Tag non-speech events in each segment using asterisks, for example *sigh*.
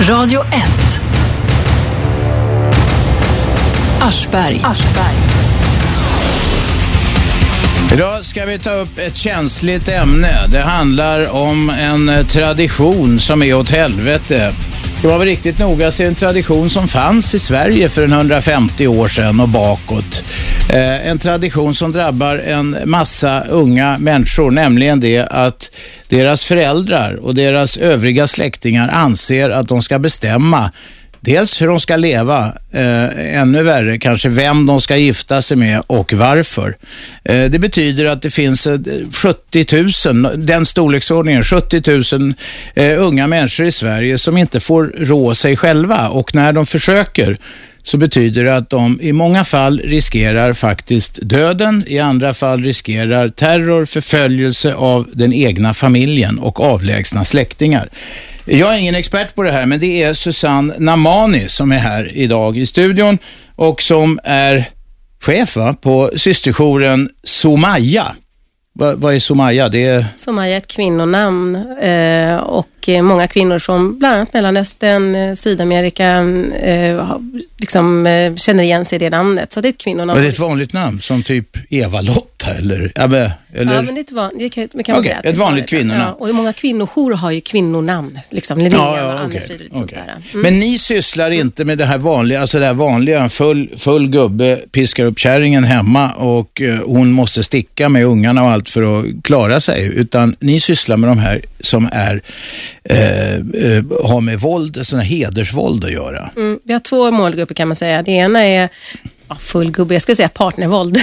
Radio 1. Aschberg. Aschberg. Idag ska vi ta upp ett känsligt ämne. Det handlar om en tradition som är åt helvete. Ska var vara riktigt noga så är det en tradition som fanns i Sverige för en 150 år sedan och bakåt. Eh, en tradition som drabbar en massa unga människor, nämligen det att deras föräldrar och deras övriga släktingar anser att de ska bestämma dels hur de ska leva, eh, ännu värre kanske vem de ska gifta sig med och varför. Eh, det betyder att det finns eh, 70 000, den storleksordningen, 70 000 eh, unga människor i Sverige som inte får rå sig själva och när de försöker så betyder det att de i många fall riskerar faktiskt döden, i andra fall riskerar terror, förföljelse av den egna familjen och avlägsna släktingar. Jag är ingen expert på det här, men det är Susanne Namani som är här idag i studion och som är chef va, på systerjouren Somaya. Vad, vad är Somaya? Det är... Somaya är ett kvinnonamn eh, och många kvinnor från bland annat Mellanöstern, eh, Sydamerika eh, liksom, eh, känner igen sig i det namnet. Så det är ett kvinnonamn. Men det är ett vanligt namn som typ Eva-Lotta eller? eller? Ja, men det är ett, van, det kan, kan man okay. Ett vanligt kvinnonamn. Ja, och många kvinnojourer har ju kvinnonamn. Liksom Linnea, ja, ja, Anne-Frid och lite okay. Mm. Men ni sysslar inte med det här vanliga, alltså det här vanliga, full, full gubbe piskar upp kärringen hemma och hon måste sticka med ungarna och allt för att klara sig. Utan ni sysslar med de här som är eh, eh, har med våld, sådana hedersvåld att göra. Mm, vi har två målgrupper kan man säga. Det ena är ja, full gubbe, jag skulle säga partnervåld.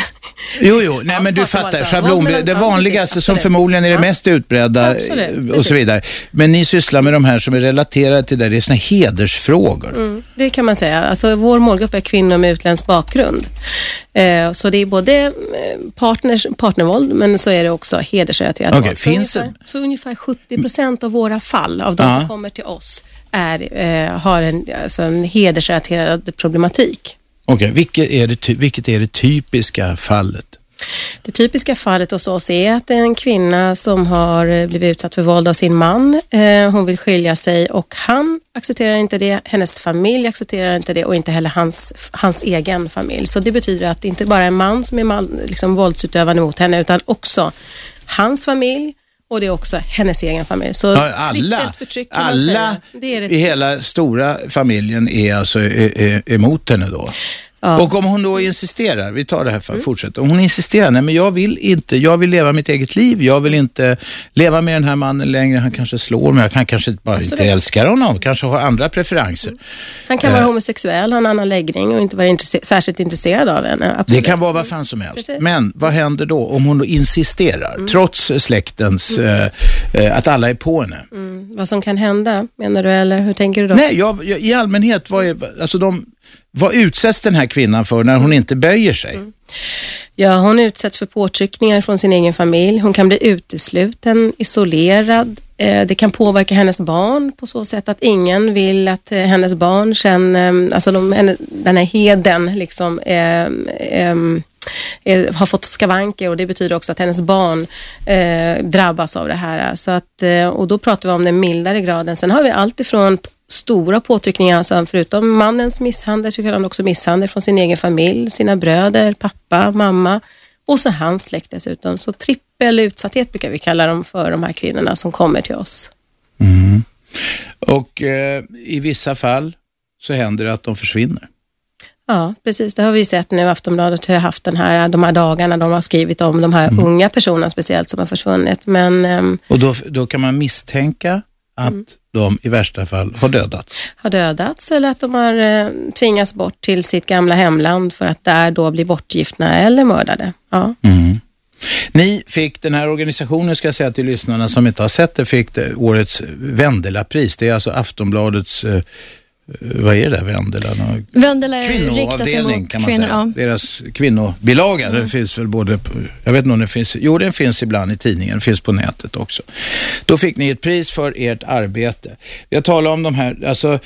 Jo, jo, nej *laughs* men du fattar, schablon, det vanligaste som förmodligen är det mest utbredda absolut, och så vidare. Men ni sysslar med de här som är relaterade till det, det är sådana hedersfrågor. Mm, det kan man säga. Alltså, vår målgrupp är kvinnor med utländsk bakgrund. Eh, så det är både eh, partners, partnervåld, men så är det också hedersrelaterat okay, våld. Så, finns ungefär, så ungefär 70 procent av våra fall, av de ja. som kommer till oss, är, eh, har en, alltså en hedersrelaterad problematik. Okej, okay. vilket, är det, vilket är det typiska fallet? Det typiska fallet hos oss är att det är en kvinna som har eh, blivit utsatt för våld av sin man. Eh, hon vill skilja sig och han accepterar inte det. Hennes familj accepterar inte det och inte heller hans, hans egen familj. Så det betyder att det inte bara är en man som är man, liksom våldsutövande mot henne utan också hans familj och det är också hennes egen familj. Så ja, alla alla det det i hela stora familjen är alltså emot henne då? Ja. Och om hon då insisterar, vi tar det här för att mm. fortsätta. Om hon insisterar, nej men jag vill inte, jag vill leva mitt eget liv. Jag vill inte leva med den här mannen längre. Han kanske slår mig, han kanske bara inte älskar honom, kanske har andra preferenser. Mm. Han kan uh, vara eh. homosexuell, ha en annan läggning och inte vara intresse särskilt intresserad av henne. Absolut. Det kan vara vad fan som helst. Precis. Men vad händer då om hon då insisterar, mm. trots släktens, uh, uh, att alla är på henne? Mm. Vad som kan hända, menar du, eller hur tänker du då? Nej, jag, jag, i allmänhet, vad är, alltså de vad utsätts den här kvinnan för när hon inte böjer sig? Mm. Ja, hon utsätts för påtryckningar från sin egen familj. Hon kan bli utesluten, isolerad. Eh, det kan påverka hennes barn på så sätt att ingen vill att eh, hennes barn känner, eh, alltså de, den här heden liksom, eh, eh, har fått skavanker och det betyder också att hennes barn eh, drabbas av det här. Så att, och då pratar vi om den mildare graden. Sen har vi allt ifrån stora påtryckningar. Alltså förutom mannens misshandel så kan han också misshandel från sin egen familj, sina bröder, pappa, mamma och så hans släkt dessutom. Så trippel utsatthet brukar vi kalla dem för de här kvinnorna som kommer till oss. Mm. Och eh, i vissa fall så händer det att de försvinner. Ja, precis. Det har vi sett nu. Aftonbladet har haft den här, de här dagarna de har skrivit om de här mm. unga personerna speciellt som har försvunnit. Men, ehm, och då, då kan man misstänka att mm. de i värsta fall har dödats? Har dödats eller att de har eh, tvingats bort till sitt gamla hemland för att där då bli bortgiftna eller mördade. Ja. Mm. Ni fick, den här organisationen ska jag säga till lyssnarna som inte har sett det, fick det, årets Vendelapris. Det är alltså Aftonbladets eh, vad är det där, Vendela? Vendela riktar sig mot kan man kvinnor. Säga. Ja. Deras kvinnobilaga. Mm. Den finns väl både, på, jag vet inte om den finns, jo den finns ibland i tidningen, den finns på nätet också. Då fick ni ett pris för ert arbete. Jag talar om de här, alltså,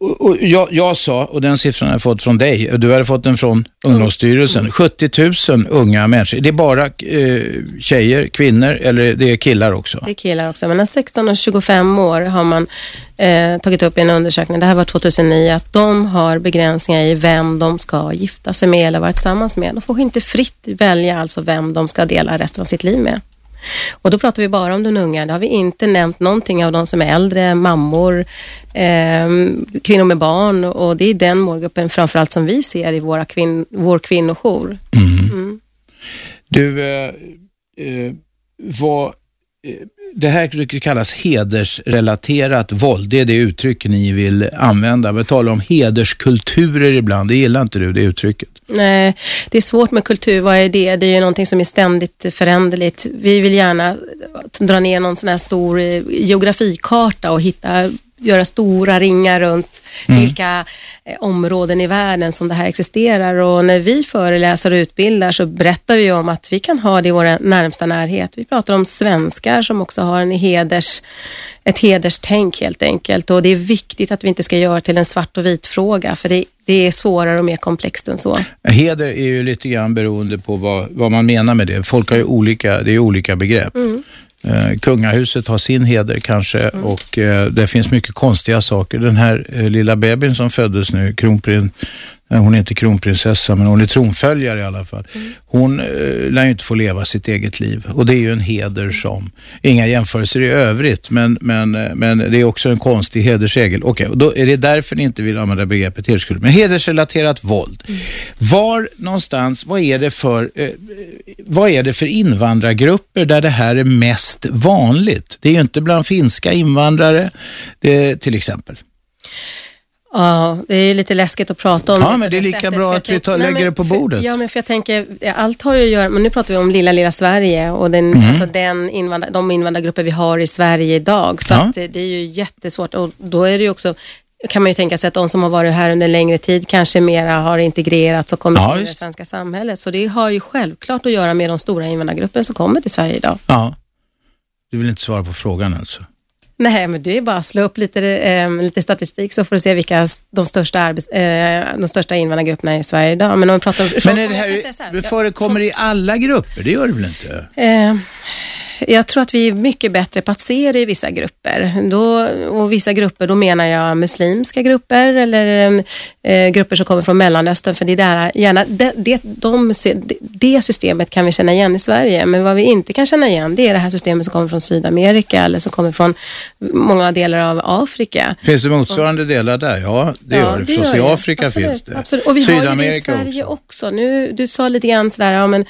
och, och jag, jag, sa, och den siffran har jag fått från dig, och du hade fått den från Ungdomsstyrelsen, mm. 70 000 unga människor. Det är bara eh, tjejer, kvinnor eller det är killar också? Det är killar också. Mellan 16 och 25 år har man eh, tagit upp i en undersökning, det här var 2009, att de har begränsningar i vem de ska gifta sig med eller vara tillsammans med. De får inte fritt välja alltså vem de ska dela resten av sitt liv med. Och då pratar vi bara om den unga. Då har vi inte nämnt någonting av de som är äldre, mammor, eh, kvinnor med barn och det är den målgruppen framförallt som vi ser i våra kvin vår kvinnojour. Mm. Mm. Du, eh, eh, vad det här kallas hedersrelaterat våld. Det är det uttryck ni vill använda. Vi talar om hederskulturer ibland. Det gillar inte du, det uttrycket. Nej, det är svårt med kultur. Vad är det? Det är ju någonting som är ständigt föränderligt. Vi vill gärna dra ner någon sån här stor eh, geografikarta och hitta göra stora ringar runt mm. vilka eh, områden i världen som det här existerar. Och när vi föreläser och utbildar så berättar vi om att vi kan ha det i vår närmsta närhet. Vi pratar om svenskar som också har en heders, ett hederstänk helt enkelt. Och det är viktigt att vi inte ska göra till en svart och vit fråga för det, det är svårare och mer komplext än så. Heder är ju lite grann beroende på vad, vad man menar med det. Folk har ju olika, det är olika begrepp. Mm. Eh, kungahuset har sin heder kanske mm. och eh, det finns mycket konstiga saker. Den här eh, lilla bebisen som föddes nu, kronprins, hon är inte kronprinsessa, men hon är tronföljare i alla fall. Mm. Hon eh, lär ju inte få leva sitt eget liv och det är ju en heder som, inga jämförelser i övrigt, men, men, eh, men det är också en konstig hedersregel. Okej, okay, då är det därför ni inte vill använda begreppet hederskultur. Men hedersrelaterat våld. Mm. Var någonstans, vad är, det för, eh, vad är det för invandrargrupper där det här är mest vanligt? Det är ju inte bland finska invandrare, det, till exempel. Ja, det är lite läskigt att prata om Ja, det men det är lika sättet, bra att vi tar, lägger det på bordet. Ja, men för jag tänker, allt har ju att göra, men nu pratar vi om lilla, lilla Sverige och den, mm. alltså den invandrar, de invandrargrupper vi har i Sverige idag. Så ja. det, det är ju jättesvårt och då är det ju också kan man ju tänka sig att de som har varit här under längre tid kanske mera har integrerats och kommit ja, in i det svenska samhället. Så det har ju självklart att göra med de stora invandrargrupper som kommer till Sverige idag. Ja. Du vill inte svara på frågan alltså? Nej, men det är bara att slå upp lite, eh, lite statistik så får du se vilka de största, arbets, eh, de största invandrargrupperna i Sverige idag. Men om vi pratar om... Men är det här, här det förekommer i alla grupper? Det gör det väl inte? Eh, jag tror att vi är mycket bättre på att se det i vissa grupper. Då, och vissa grupper, då menar jag muslimska grupper eller eh, grupper som kommer från Mellanöstern. För det är där, gärna, det, det, de, det systemet kan vi känna igen i Sverige. Men vad vi inte kan känna igen, det är det här systemet som kommer från Sydamerika eller som kommer från många delar av Afrika. Finns det motsvarande och, delar där? Ja, det ja, gör det. Förstås. I Afrika absolut, finns det. Absolut. Och vi Sydamerika har ju det i Sverige också. också. Nu, du sa lite grann sådär, ja, men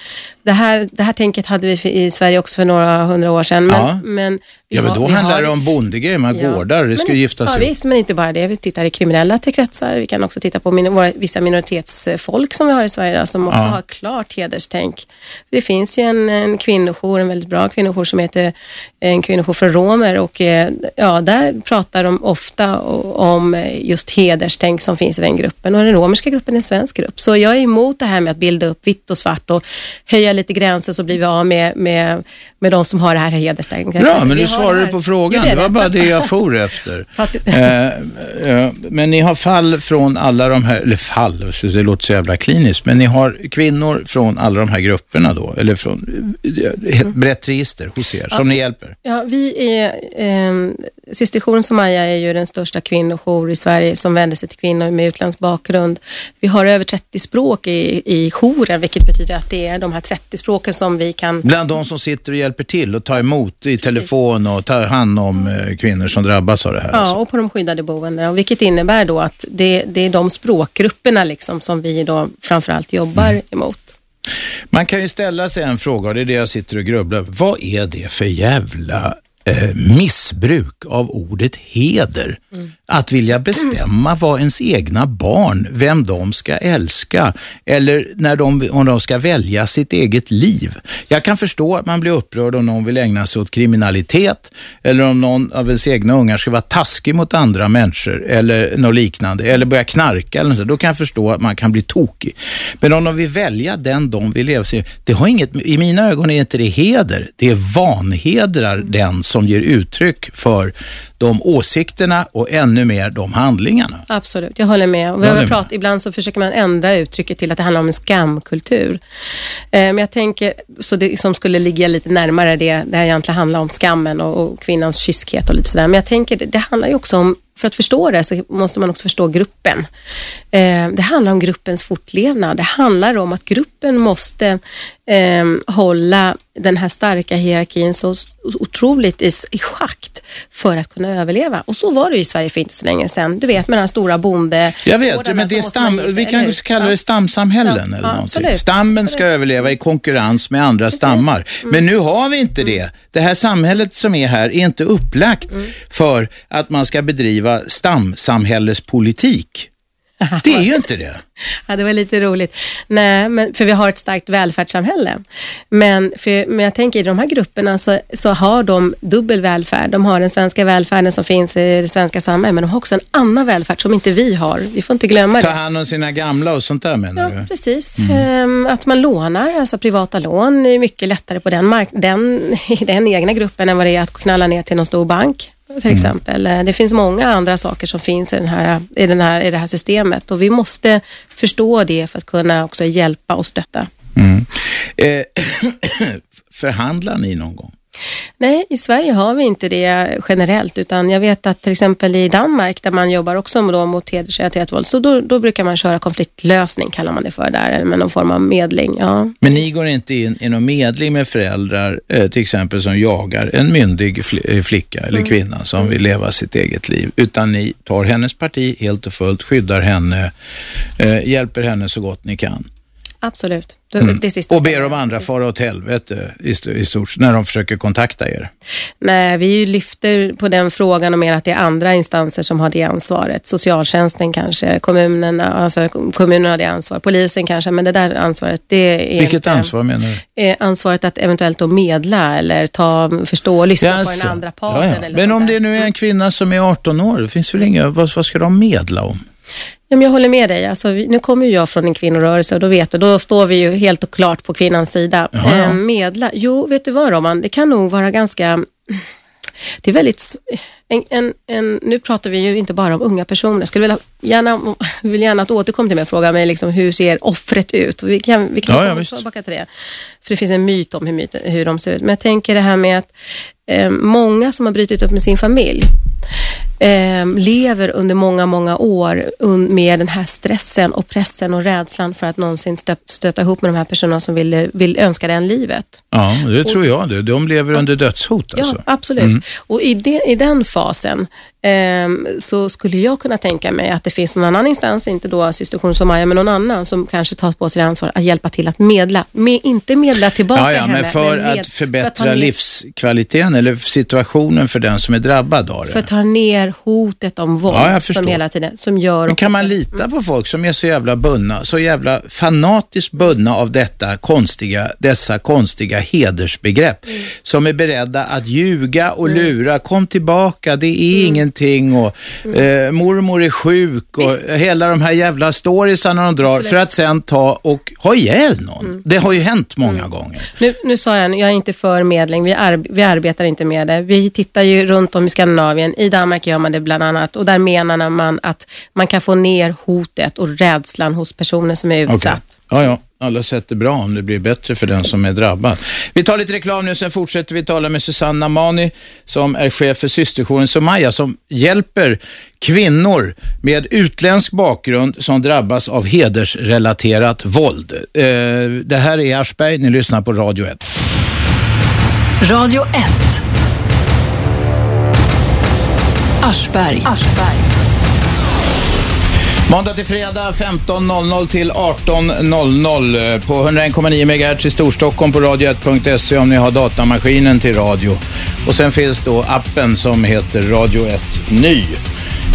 det, här, det här tänket hade vi i Sverige också för några hundra år sedan. Men, ja. men ja, men då har, handlar har... det om bondegrejer, man ja. gårdar, det ska giftas ja, Visst, men inte bara det. Vi tittar i kriminella kretsar. Vi kan också titta på min, våra, vissa minoritetsfolk som vi har i Sverige då, som också ja. har klart hederstänk. Det finns ju en, en kvinnojour, en väldigt bra kvinnojour som heter en kvinnojour för romer och eh, ja, där pratar de ofta om just hederstänk som finns i den gruppen och den romerska gruppen är en svensk grupp. Så jag är emot det här med att bilda upp vitt och svart och höja lite gränser så blir vi av med, med, med de som har det här hederstänket. Bra, men du svarade på frågan. Det, det, var bara det jag *laughs* for efter. eh, eh, men ni har fall från alla de här, eller fall, det låter så jävla kliniskt, men ni har kvinnor från alla de här grupperna då, eller från ett eh, brett register hos er som ja, ni hjälper? Ja, vi är, eh, Systerjouren Somaya är ju den största kvinnojour i Sverige som vänder sig till kvinnor med utländsk bakgrund. Vi har över 30 språk i, i jouren, vilket betyder att det är de här 30 språken som vi kan... Bland de som sitter och hjälper till och tar emot i telefon och tar hand om eh, kvinnor som drabbas av det här? Ja, alltså. och på de skyddade boendena, vilket innebär då att det, det är de språkgrupperna liksom som vi då framförallt jobbar mm. emot. Man kan ju ställa sig en fråga och det är det jag sitter och grubblar Vad är det för jävla eh, missbruk av ordet heder? Mm att vilja bestämma vad ens egna barn, vem de ska älska eller när de, om de ska välja sitt eget liv. Jag kan förstå att man blir upprörd om någon vill ägna sig åt kriminalitet eller om någon av ens egna ungar ska vara taskig mot andra människor eller något liknande eller börja knarka eller något. Då kan jag förstå att man kan bli tokig. Men om de vill välja den de vill leva sig, det har inget, i mina ögon är inte det heder, det är vanhedrar den som ger uttryck för de åsikterna och ännu mer de handlingarna. Absolut, jag håller med. Vi har pratat, ibland så försöker man ändra uttrycket till att det handlar om en skamkultur. Eh, men jag tänker, så det som skulle ligga lite närmare det, det här egentligen handlar om skammen och, och kvinnans kyskhet och lite sådär. Men jag tänker, det, det handlar ju också om för att förstå det så måste man också förstå gruppen. Eh, det handlar om gruppens fortlevnad. Det handlar om att gruppen måste eh, hålla den här starka hierarkin så otroligt i, schakt för att kunna överleva. Och så var det ju i Sverige för inte så länge sedan. Du vet med den här stora bonde... Jag vet, men det är stam, vi kan kalla det stamsamhällen ja, eller ja, någonting. Absolut. Stammen absolut. ska överleva i konkurrens med andra Precis. stammar. Mm. Men nu har vi inte det. Det här samhället som är här är inte upplagt mm. för att man ska bedriva stamsamhällespolitik. *laughs* Det är ju inte det. Ja, det var lite roligt. Nej, men, för vi har ett starkt välfärdssamhälle. Men, för, men jag tänker i de här grupperna så, så har de dubbel välfärd. De har den svenska välfärden som finns i det svenska samhället, men de har också en annan välfärd som inte vi har. Vi får inte glömma Ta det. Ta hand om sina gamla och sånt där menar ja, du? precis. Mm. Ehm, att man lånar, alltså privata lån, är mycket lättare på den, mark den, *laughs* i den egna gruppen än vad det är att knalla ner till någon stor bank till mm. exempel. Mm. Det finns många andra saker som finns i, den här, i, den här, i det här systemet och vi måste förstå det för att kunna också hjälpa och stötta. Mm. Eh, *coughs* förhandlar ni någon gång? Nej, i Sverige har vi inte det generellt utan jag vet att till exempel i Danmark där man jobbar också då mot hedersrelaterat våld så då, då, brukar man köra konfliktlösning kallar man det för där, eller med någon form av medling. Ja. Men ni går inte in i någon medling med föräldrar eh, till exempel som jagar en myndig eh, flicka eller mm. kvinna som vill leva sitt eget liv utan ni tar hennes parti helt och fullt, skyddar henne, eh, hjälper henne så gott ni kan. Absolut. Mm. och ber de andra fara åt helvete i, i stort när de försöker kontakta er? Nej, vi lyfter på den frågan och mer att det är andra instanser som har det ansvaret. Socialtjänsten kanske, kommunerna, alltså kommunerna har det ansvaret, polisen kanske, men det där ansvaret det är Vilket inte, ansvar menar du? Ansvaret att eventuellt då medla eller ta, förstå och lyssna yes. på den andra parten. Ja, ja. men om det nu är en kvinna som är 18 år, det finns väl inga, vad, vad ska de medla om? Ja, men jag håller med dig. Alltså, nu kommer jag från en kvinnorörelse och då vet du, då står vi ju helt och klart på kvinnans sida. Eh, medla, jo, vet du vad Roman, det kan nog vara ganska det är väldigt, en, en, en, nu pratar vi ju inte bara om unga personer. Jag skulle vilja gärna, vill gärna att du återkommer till mig och frågar mig liksom, hur ser offret ut? Vi kan, vi kan ja, komma ja, tillbaka till det. För det finns en myt om hur, myt, hur de ser ut. Men jag tänker det här med att eh, många som har brutit upp med sin familj eh, lever under många, många år med den här stressen och pressen och rädslan för att någonsin stö stöta ihop med de här personerna som vill, vill önska den livet. Ja, det och, tror jag. De lever ja, under dödshot alltså. Ja, absolut. Mm. Och i, de, i den fasen eh, så skulle jag kunna tänka mig att det finns någon annan instans, inte då syster Somaya, men någon annan som kanske tar på sig ansvar att hjälpa till att medla. Med, inte medla tillbaka ja, ja, henne. Men för med, att förbättra för att livskvaliteten eller situationen för den som är drabbad av det. För att ta ner hotet om våld ja, som hela tiden, som gör... Men kan man lita på folk som är så jävla bundna, så jävla fanatiskt bundna av detta konstiga, dessa konstiga hedersbegrepp, mm. som är beredda att ljuga och mm. lura, kom tillbaka, det är mm. ingenting och mm. eh, mormor är sjuk och Visst. hela de här jävla storiesarna de drar Absolut. för att sen ta och ha ihjäl någon. Mm. Det har ju hänt många mm. gånger. Nu, nu sa jag, jag är inte för medling, vi, ar vi arbetar inte med det. Vi tittar ju runt om i Skandinavien, i Danmark gör man det bland annat och där menar man att man kan få ner hotet och rädslan hos personer som är utsatt. Okay. Ja, ja. Alla sätt är bra om det blir bättre för den som är drabbad. Vi tar lite reklam nu, sen fortsätter vi tala med Susanna Mani som är chef för systerjouren Somaya som hjälper kvinnor med utländsk bakgrund som drabbas av hedersrelaterat våld. Eh, det här är Aschberg, ni lyssnar på Radio 1. Radio 1. Aschberg. Aschberg. Måndag till fredag 15.00 till 18.00 på 101,9 MHz i Storstockholm på radio1.se om ni har datamaskinen till radio. Och sen finns då appen som heter Radio 1 Ny.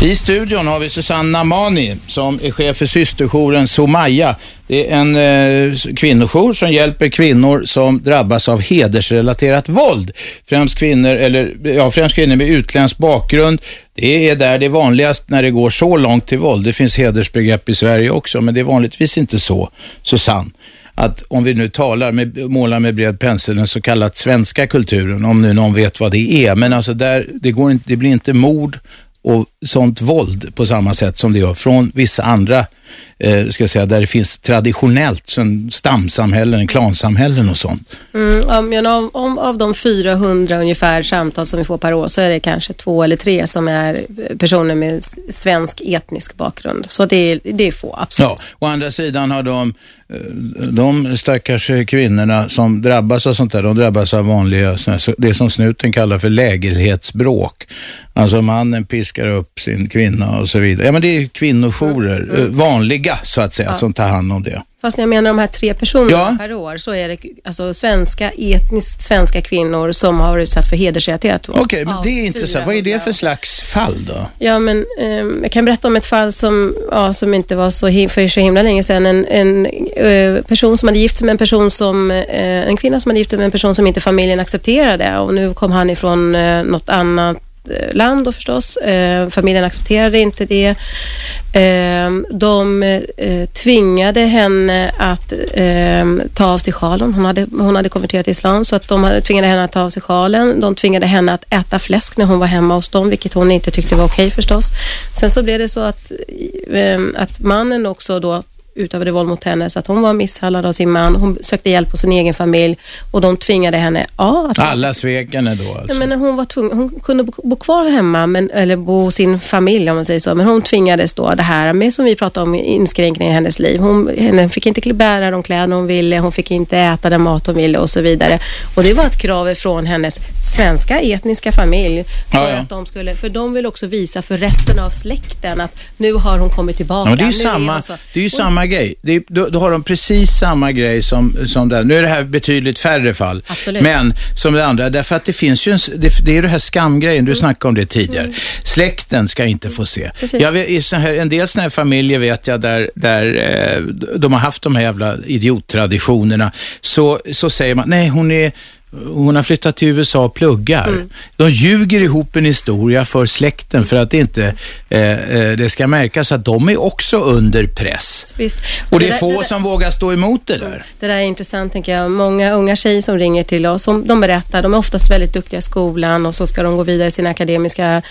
I studion har vi Susanna Namani som är chef för systerjouren Somaya. Det är en eh, kvinnojour som hjälper kvinnor som drabbas av hedersrelaterat våld. Främst kvinnor, eller, ja, främst kvinnor med utländsk bakgrund. Det är där det är vanligast när det går så långt till våld. Det finns hedersbegrepp i Sverige också, men det är vanligtvis inte så, Susanne att om vi nu talar med, målar med bred pensel den så kallat svenska kulturen, om nu någon vet vad det är, men alltså där, det, går inte, det blir inte mord och sånt våld på samma sätt som det gör från vissa andra eh, ska jag säga, där det finns traditionellt som stamsamhällen, klansamhällen och sånt. Mm, om, om, om, av de 400 ungefär samtal som vi får per år så är det kanske två eller tre som är personer med svensk etnisk bakgrund. Så det är, det är få, absolut. Ja, å andra sidan har de, eh, de stackars kvinnorna som drabbas av sånt där, de drabbas av vanliga, det som snuten kallar för lägenhetsbråk. Alltså mannen piskar upp sin kvinna och så vidare. Ja men det är kvinnojourer, mm. mm. vanliga liga så att säga ja. som tar hand om det. Fast när jag menar de här tre personerna ja. per år så är det alltså svenska, etniskt svenska kvinnor som har varit utsatt för hedersrelaterat våld. Okej, okay, men det är intressant. Vad är det för slags fall då? Ja, men eh, jag kan berätta om ett fall som, ja, som inte var så för så himla länge sedan. En, en eh, person som hade gift sig med en person som, eh, en kvinna som hade gift sig med en person som inte familjen accepterade och nu kom han ifrån eh, något annat Eh, Eh, land då förstås. Eh, familjen accepterade inte det. Eh, de eh, tvingade henne att ehm, ta av sig sjalen. Hon hade, hon hade konverterat till islam så att de tvingade henne att ta av sig sjalen. De tvingade henne att äta fläsk när hon var hemma hos dem, vilket hon inte tyckte var okej okay, förstås. Sen så blev det så att, ehm, att mannen också då utövade våld mot henne så att hon var misshandlad av sin man. Hon sökte hjälp hos sin egen familj och de tvingade henne... Ja, att Alla svek henne då alltså? men hon, var tvungen, hon kunde bo kvar hemma, men, eller bo hos sin familj om man säger så, men hon tvingades då det här med som vi pratade om inskränkningar i hennes liv. Hon henne fick inte bära de kläder hon ville, hon fick inte äta den mat hon ville och så vidare. Och det var ett krav från hennes svenska etniska familj för ja, ja. att de skulle, för de vill också visa för resten av släkten att nu har hon kommit tillbaka. Ja, det är ju samma, är det är ju samma samma grej. Det, då, då, har de precis samma grej som, som där. Nu är det här betydligt färre fall. Absolut. Men som det andra, därför att det finns ju en, det, det är det här skamgrejen, du mm. snackade om det tidigare. Mm. Släkten ska inte få se. Jag vet, en del sådana här familjer vet jag där, där eh, de har haft de här jävla idiottraditionerna. Så, så säger man, nej hon är hon har flyttat till USA och pluggar. Mm. De ljuger ihop en historia för släkten för att inte eh, eh, det ska märkas att de är också under press. Visst. Och, det, det, är få det som vågar stå emot det där. Det där är intressant tänker jag. Många unga tjejer som ringer till oss, de berättar, de är oftast väldigt duktiga i skolan och så ska de gå vidare i sin akademiska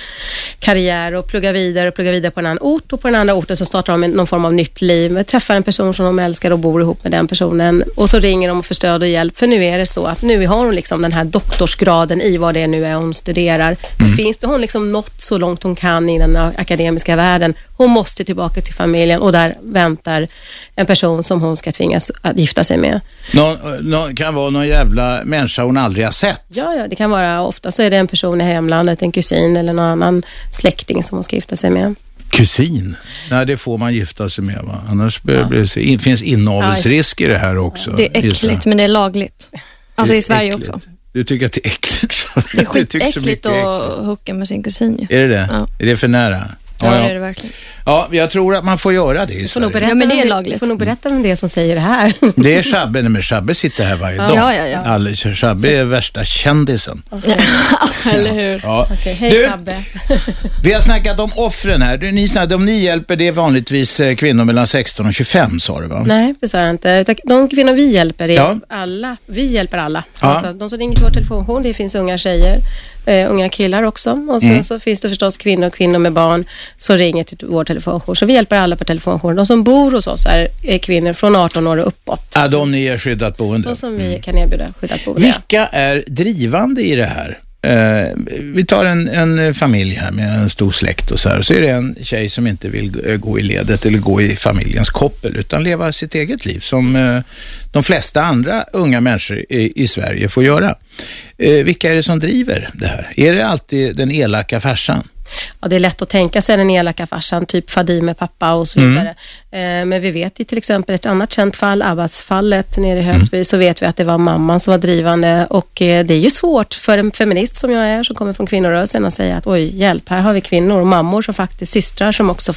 karriär och plugga vidare och plugga vidare på en annan ort och på den andra orten så startar de någon form av nytt liv. Träffar en person som de älskar och bor ihop med den personen och så ringer de och får stöd och hjälp för nu är det så att nu har hon liksom den här doktorsgraden i vad det nu är hon studerar. Mm. Finns det, hon liksom nått så långt hon kan i den akademiska världen. Hon måste tillbaka till familjen och där väntar en person som hon ska tvingas att gifta sig med. Någon, någon, kan vara någon jävla människa hon aldrig har sett. Ja, ja, det kan vara. Ofta så är det en person i hemlandet, en kusin eller någon annan släkting som hon ska gifta sig med. Kusin? Nej, det får man gifta sig med. Va? Annars ja. det, finns inavelsrisk i det här också. Det är äckligt, men det är lagligt. Alltså i Sverige äckligt. också. Du tycker att det är äckligt? *laughs* Det är *laughs* skitäckligt att hooka med sin kusin Är det det? Ja. Är det för nära? Ja, ja, det är det verkligen. Ja, jag tror att man får göra det i Sverige. Ja, men det är lagligt. Du får nog berätta vem det är som säger det här. *laughs* Det är Shabbe, men Shabbe sitter här varje dag. Ja, ja, ja. All, Shabbe är värsta kändisen. Okay. *laughs* Eller hur? Ja. Okay. Hej du, Shabbe. *laughs* vi har snackat om offren här. Du, ni, de ni hjälper, det är vanligtvis eh, kvinnor mellan 16 och 25 sa du va? Nej, det sa jag inte. De kvinnor vi hjälper är ja. alla. Vi hjälper alla. Ja. Alltså, de som ringer till vår telefonjour, det finns unga tjejer eh, unga killar också. Och sen mm. så finns det förstås kvinnor och kvinnor med barn som ringer till vår telefonjour. Så vi hjälper alla på telefonjouren. De som bor hos oss är, är kvinnor från 18 år och uppåt. Ja, de ni ger skyddat boende? De som vi mm. kan erbjuda skyddat boende. Vilka är drivande i det här? Eh, vi tar en, en, familj här med en stor släkt och så här. Så är det en tjej som inte vill eh, gå i ledet eller gå i familjens koppel utan leva sitt eget liv som eh, de flesta andra unga människor i, i Sverige får göra. Eh, vilka är det som driver det här? Är det alltid den elaka farsan? Ja, det är lätt att tänka sig den elaka farsan, typ Fadime pappa och så vidare. Eh, men vi vet i till exempel ett annat känt fall, Abbas-fallet nere i Högsby, så vet vi att det var mamman som var drivande. Och eh, det är ju svårt för en feminist som jag är, som kommer från kvinnorörelsen, att säga att oj, hjälp, här har vi kvinnor och mammor som faktiskt, systrar som också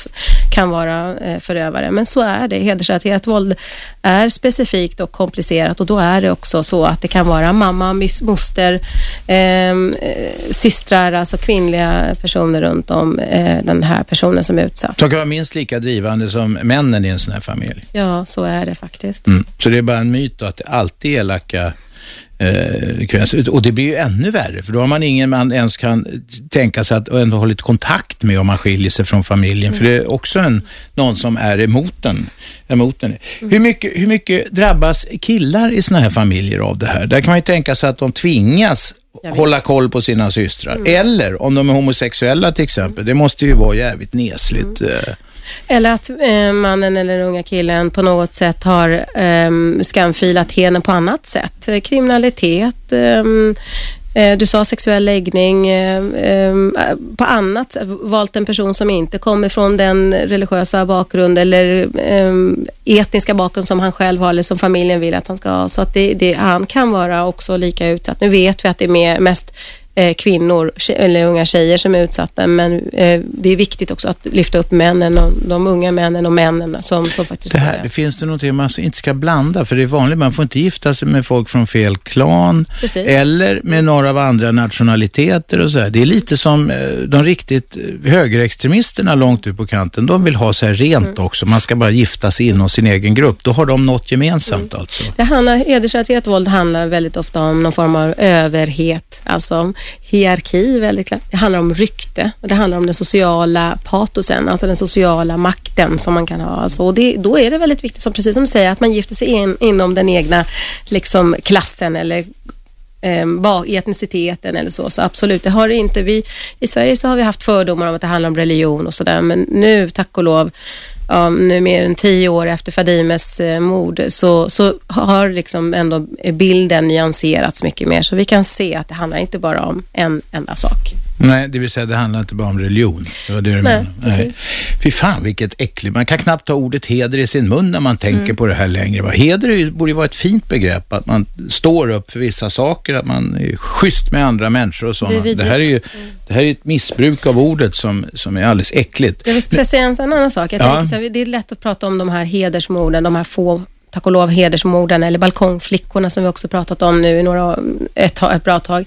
kan vara eh, förövare. Men så är det. Hedersrelaterat våld är specifikt och komplicerat och då är det också så att det kan vara mamma, moster, ehm, eh, systrar, alltså kvinnliga personer runt om eh, den här personen som är utsatt. Som kan vara minst lika drivande som männen i en sån här familj. Ja, så är det faktiskt. Mm. Så det är bara en myt då att det alltid är elaka. Och det blir ju ännu värre, för då har man ingen man ens kan tänka sig att ändå ha lite kontakt med om man skiljer sig från familjen. För det är också en, någon som är emot den. Emot den. Hur, mycket, hur mycket drabbas killar i såna här familjer av det här? Där kan man ju tänka sig att de tvingas hålla koll på sina systrar. Eller om de är homosexuella till exempel. Det måste ju vara jävligt nesligt. Eller att eh, mannen eller den unga killen på något sätt har eh, skamfilat henne på annat sätt. Kriminalitet, ehm, eh, du sa sexuell läggning, eh, eh, på annat sätt valt en person som inte kommer från den religiösa bakgrund eller eh, etniska bakgrund som han själv har eller som familjen vill att han ska ha. Så att det, det, han kan vara också lika utsatt. Nu vet vi att det är mer, mest eh, kvinnor eller unga tjejer som är utsatta men eh, det är viktigt också att lyfta upp männen och de unga männen och männen som, som faktiskt Det är här, det finns det någonting man inte ska blanda, för det är vanligt, man får inte gifta sig med folk från fel klan Precis. eller med några av andra nationaliteter och så här. Det är lite som eh, de riktigt eh, högerextremisterna långt ut på kanten, de vill ha här rent Mm. också, man ska bara gifta sig inom sin egen grupp. Då har de något Mm. gemensamt alltså. Det handlar, hedersrelaterat våld handlar väldigt ofta om någon form av överhet, alltså hierarki. Väldigt, klart. det handlar om rykte och det handlar om den sociala patosen, alltså den sociala makten som man kan ha. Alltså, och det, då är det väldigt viktigt, som, precis som du säger, att man gifter sig in, inom den egna liksom, klassen eller eh, etniciteten eller så. Så absolut, det har det inte. Vi, I Sverige så har vi haft fördomar om att det handlar om religion och sådär, men nu, tack och lov, ja, nu mer än tio år efter Fadimes eh, mord, så, så har liksom ändå bilden nyanserats mycket mer. Så vi kan se att det handlar inte bara om en enda sak. Nej, det vill säga det handlar inte bara om religion. Det var det du Nej, precis. Fy fan vilket äckligt. Man kan knappt ta ordet heder i sin mun när man tänker Mm. på det här längre. Heder ju- borde ju vara ett fint begrepp, att man står upp för vissa saker, att man är schysst med andra människor och sådana. Det, här är ju det här är ett missbruk av ordet som, som är alldeles äckligt. Jag vill säga en annan sak. Jag Ja. tänker så här, det är lätt att prata om de här hedersmorden, de här få tack och lov hedersmorden eller balkongflickorna som vi också pratat om nu i några, ett, ett bra tag.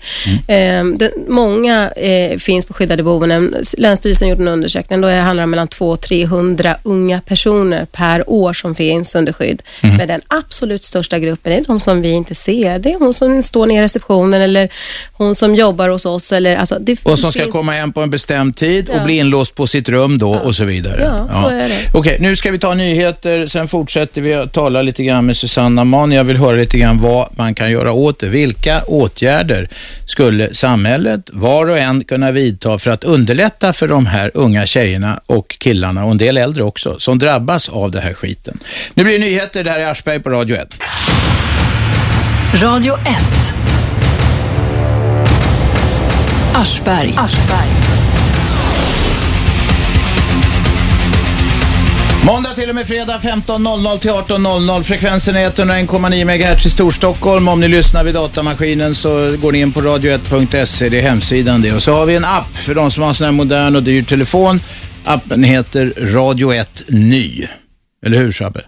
Mm. Eh, det, många eh, finns på skyddade boenden. Länsstyrelsen gjorde en undersökning. Då handlar det om mellan 200-300 unga personer per år som finns under skydd. Mm. Men den absolut största gruppen är de som vi inte ser. Det är hon som står nere i receptionen eller hon som jobbar hos oss. Eller, alltså, det Och som ska finns- komma hem på en bestämd tid och Ja. bli inlåst på sitt rum då och så vidare. Ja, så är det. Okej, nu ska vi ta nyheter, sen fortsätter vi att tala lite grann med Susanna Mann. Jag vill höra lite grann vad man kan göra åt det. Vilka åtgärder skulle samhället, var och en, kunna vidta för att underlätta för de här unga tjejerna och killarna och en del äldre också, som drabbas av det här skiten. Nu blir det nyheter, det här är Aschberg på Radio 1. Radio 1. Aschberg. Måndag till och med fredag 15.00 till 18.00. Frekvensen är 101,9 MHz i Storstockholm. Om ni lyssnar vid datamaskinen så går ni in på radio1.se, det är hemsidan det. Och så har vi en app för de som har en sån här modern och dyr telefon. Appen heter Radio 1 Ny. Eller hur Shabbe?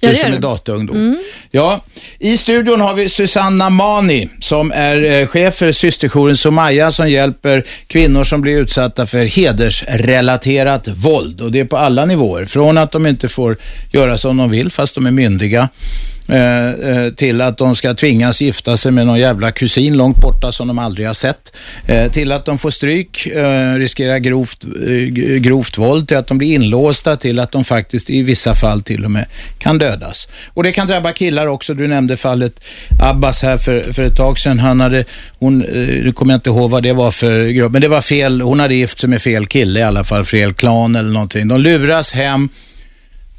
Ja, du som är dataungdom. Ja, i studion har vi Susanna Mani som är eh, chef för systerjouren Somaya som hjälper kvinnor som blir utsatta för hedersrelaterat våld. Och det är på alla nivåer. Från att de inte får göra som de vill fast de är myndiga Eh, eh, till att de ska tvingas gifta sig med någon jävla kusin långt borta som de aldrig har sett. Eh, till att de får stryk, eh, riskerar grovt, eh, grovt våld, till att de blir inlåsta, till att de faktiskt i vissa fall till och med kan dödas. Och det kan drabba killar också. Du nämnde fallet Abbas här för, för ett tag sedan. Han hade, hon, eh, nu kommer jag inte ihåg vad det var för grupp, men det var fel, hon hade gift sig med fel kille i alla fall, fel klan eller någonting. De luras hem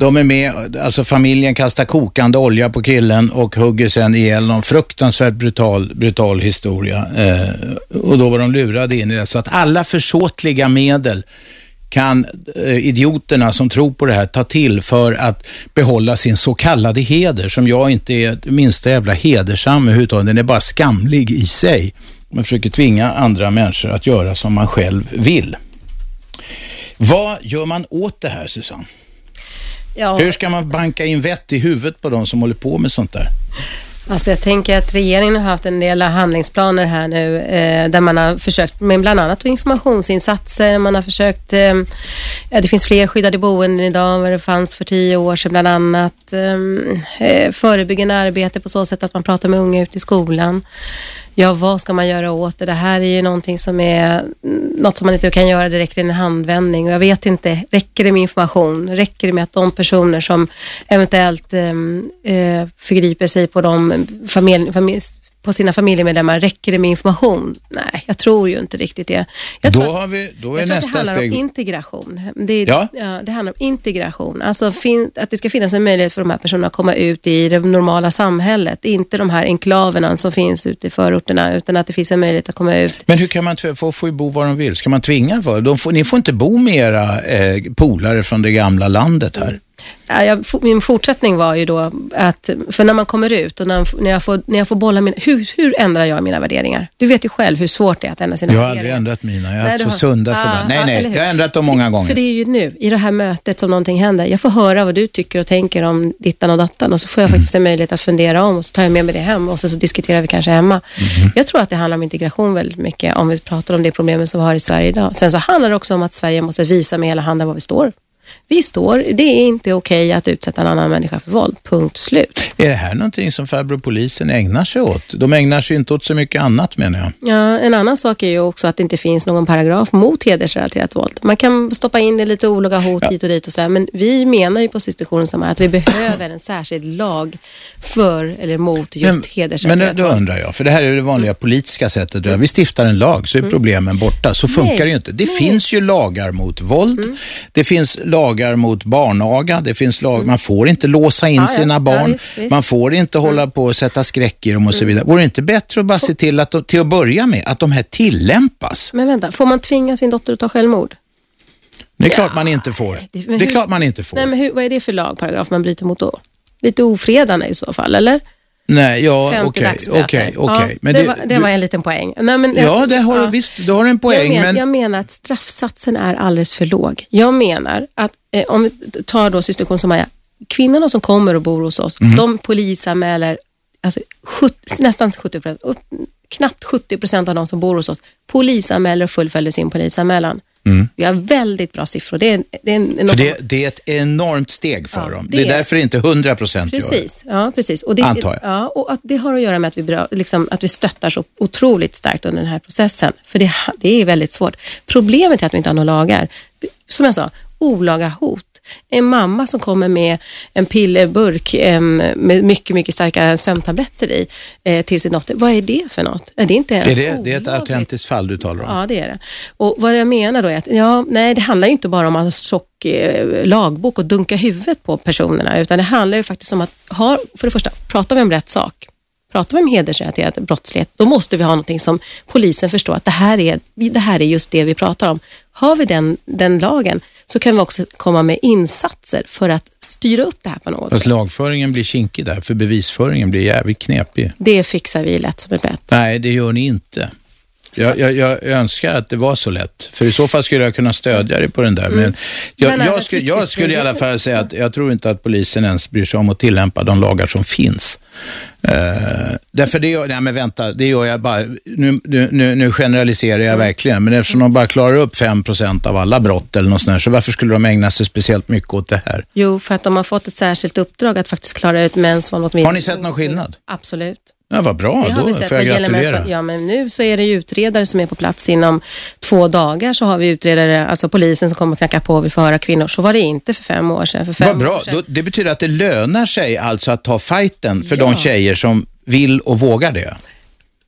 de är med, alltså familjen kastar kokande olja på killen och hugger sen ihjäl någon fruktansvärt brutal, brutal historia. Eh, och då var de lurade in i det. Så att alla försåtliga medel kan eh, idioterna som tror på det här ta till för att behålla sin så kallade heder, som jag inte är det minsta jävla hedersam överhuvudtaget. Den är bara skamlig i sig. Man försöker tvinga andra människor att göra som man själv vill. Vad gör man åt det här, Susanne? Ja. Hur ska man banka in vett i huvudet på de som håller på med sånt där? Alltså jag tänker att regeringen har haft en del handlingsplaner här nu eh, där man har försökt med bland annat informationsinsatser. Man har försökt, eh, det finns fler skyddade boenden idag än vad det fanns för tio år sedan bland annat. Eh, eh förebyggande arbete på så sätt att man pratar med unga ute i skolan ja, vad ska man göra åt det? Det här är ju någonting som är mm, något som man inte kan göra direkt i en handvändning och jag vet inte, räcker det med information? Räcker det med att de personer som eventuellt ehm, eh, förgriper sig på de familj, familj, på sina familjemedlemmar, räcker det med information? Nej, jag tror ju inte riktigt det. Jag då, har vi, då är jag nästa tror att det handlar steg... om integration. Det, ja. ja. det handlar om integration. Alltså fin, att det ska finnas en möjlighet för de här personerna att komma ut i det normala samhället. Inte de här enklaverna som finns ute i förorterna, utan att det finns en möjlighet att komma ut. Men hur kan man, få får ju bo var de vill. Ska man tvinga får, ni får inte bo med era eh, polare från det gamla landet här. Mm min fortsättning var ju då att, för när man kommer ut och när, jag, får, när jag får bolla mina, hur, hur ändrar jag mina värderingar? Du vet ju själv hur svårt det är att ändra sina värderingar. Jag har aldrig ändrat mina, jag har haft så sunda förband. Nej, nej, jag har ändrat dem många gånger. För det är ju nu, i det här mötet som någonting händer. Jag får höra vad du tycker och tänker om dittan och dattan och så får jag mm. faktiskt en möjlighet att fundera om och så tar jag med mig det hem och så, så diskuterar vi kanske hemma. Mm. Jag tror att det handlar om integration väldigt mycket om vi pratar om det problemet som vi har i Sverige idag. Sen så handlar det också om att Sverige måste visa med hela handen var vi står vi står, det är inte okej okay att utsätta en annan människa för våld. Punkt slut. Är det här någonting som farbror polisen ägnar sig åt? De ägnar sig inte åt så mycket annat menar jag. Ja, en annan sak är ju också att det inte finns någon paragraf mot hedersrelaterat våld. Man kan stoppa in det lite olaga hot ja. hit och dit och sådär, men vi menar ju på institutionen som att vi behöver en särskild lag för eller mot just men, hedersrelaterat Men då undrar jag, för det här är det vanliga politiska sättet. Vi stiftar en lag så är mm. problemen borta. Så funkar Nej. det ju inte. Det Nej. finns ju lagar mot våld. Mm. Det finns lagar mot barnaga. Det finns lag, mm. man får inte låsa in ja, sina barn. Ja, visst, visst. Man får inte mm. hålla på och sätta skräck i dem och så vidare. Vore det inte bättre att bara se till att, till att börja med, att de här tillämpas? Men vänta, får man tvinga sin dotter att ta självmord? Det är ja. klart man inte får. Det, det är klart man inte får. Nej, men hur, vad är det för lagparagraf man bryter mot då? Lite ofredande i så fall, eller? Nej, ja, okej, okej, okej. Det var en liten poäng. Nej, men, ja, det har, ja. visst, du har en poäng. Jag, men... jag menar att straffsatsen är alldeles för låg. Jag menar att, eh, om vi tar då systerkon som Maja, kvinnorna som kommer och bor hos oss, mm. de polisanmäler alltså, 70, nästan 70 procent, knappt 70 procent av de som bor hos oss polisanmäler och fullföljer sin polisanmälan. Mm. Vi har väldigt bra siffror. Det är, det är, för det, det, är ett enormt steg för ja, dem. Det, det är, därför inte 100 procent gör det. Ja, precis. Och det, Antar jag. Ja, och att det har att göra med att vi, liksom, att vi stöttar så otroligt starkt under den här processen. För det, det är väldigt svårt. Problemet är att vi inte har några lagar. Som jag sa, olaga hot en mamma som kommer med en pillerburk med mycket, mycket starka sömntabletter i eh, till sin dotter. Vad är det för något? Är det inte ens är det, det är ett autentiskt fall du talar om? Ja, det är det. Och vad jag menar då är att, ja, nej, det handlar inte bara om att ha tjock eh, lagbok och dunka huvudet på personerna, utan det handlar ju faktiskt om att, ha, för det första, pratar vi om rätt sak? Pratar vi om hedersrelaterad brottslighet, då måste vi ha någonting som polisen förstår att det här är, det här är just det vi pratar om. Har vi den, den lagen så kan vi också komma med insatser för att styra upp det här på något Fast sätt. lagföringen blir kinkig där, för bevisföringen blir jävligt knepig. Det fixar vi lätt som ett bett. Nej, det gör ni inte. Jag, jag, jag, önskar att det var så lätt, för i så fall skulle jag kunna stödja dig på den där. Men mm. jag, jag, skulle, jag skulle i alla fall säga att jag tror inte att polisen ens bryr sig om att tillämpa de lagar som finns. Uh, därför det gör, nej men vänta, det gör jag bara, nu, nu, nu generaliserar jag mm. verkligen, men eftersom de bara klarar upp 5% av alla brott eller något sånt så varför skulle de ägna sig speciellt mycket åt det här? Jo, för att de har fått ett särskilt uppdrag att faktiskt klara ut mäns våld mot Har ni sett någon skillnad? Absolut. Ja, vad bra, det har då vi sett får jag gratulera. Ja, men nu så är det utredare som är på plats inom två dagar så har vi utredare, alltså polisen som kommer att knacka på vid förhöra kvinnor. Så var det inte för fem år sedan. För fem vad bra, då, det betyder att det lönar sig alltså att ta fighten för ja. de tjejer som vill och vågar det.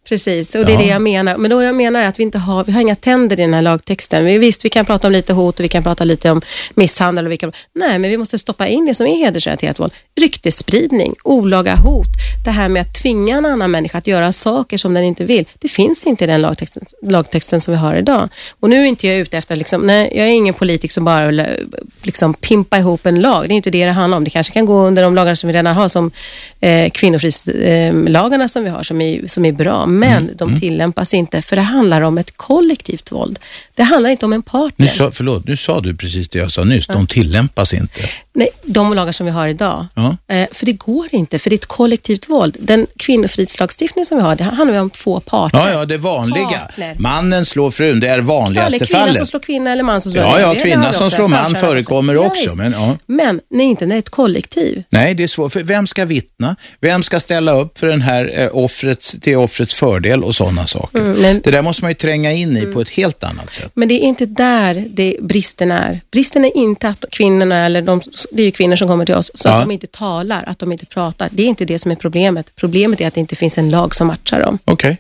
Precis, och det är Ja. det jag menar. Men då jag menar att vi inte har, vi har inga tänder i den här lagtexten. Vi, visst, vi kan prata om lite hot och vi kan prata lite om misshandel. Och vi kan, nej, men vi måste stoppa in det som är hedersrelaterat våld. Ryktesspridning, olaga hot, det här med att tvinga en annan människa att göra saker som den inte vill. Det finns inte i den lagtexten, lagtexten som vi har idag. Och nu är inte jag ute efter, liksom, nej, jag är ingen politiker som bara vill eh, liksom, pimpa ihop en lag. Det är inte det det handlar om. Det kanske kan gå under de lagar som vi redan har, som eh, kvinnofridslagarna som vi har, som är, som är bra. Men de tillämpas inte, för det handlar om ett kollektivt våld. Det handlar inte om en partner. Nu sa, förlåt, nu sa du precis det jag sa nyss. De tillämpas inte. Nej, de lagar som vi har idag. Ja. Eh, för det går inte, för det är ett kollektivt våld. Den kvinnofridslagstiftning som vi har, det handlar om två parter. Ja, ja, det vanliga. Partner. Mannen slår frun, det är vanligaste kvinna fallet. som slår kvinna eller man som slår Ja, ja, kvinna som slår man förekommer Ja, också, visst. men ja. Men nej, inte när det är ett kollektiv. Nej, det är svårt. För vem ska vittna? Vem ska ställa upp för den här eh, offrets, till offrets fördel och sådana saker? Mm, men- Det där måste man ju tränga in i på ett helt annat sätt. Men det är inte där det bristen är. Bristen är inte att kvinnorna, eller de, det är ju kvinnor som kommer till oss, så Ja. att de inte talar, att de inte pratar. Det är inte det som är problemet. Problemet är att det inte finns en lag som matchar dem. Okej.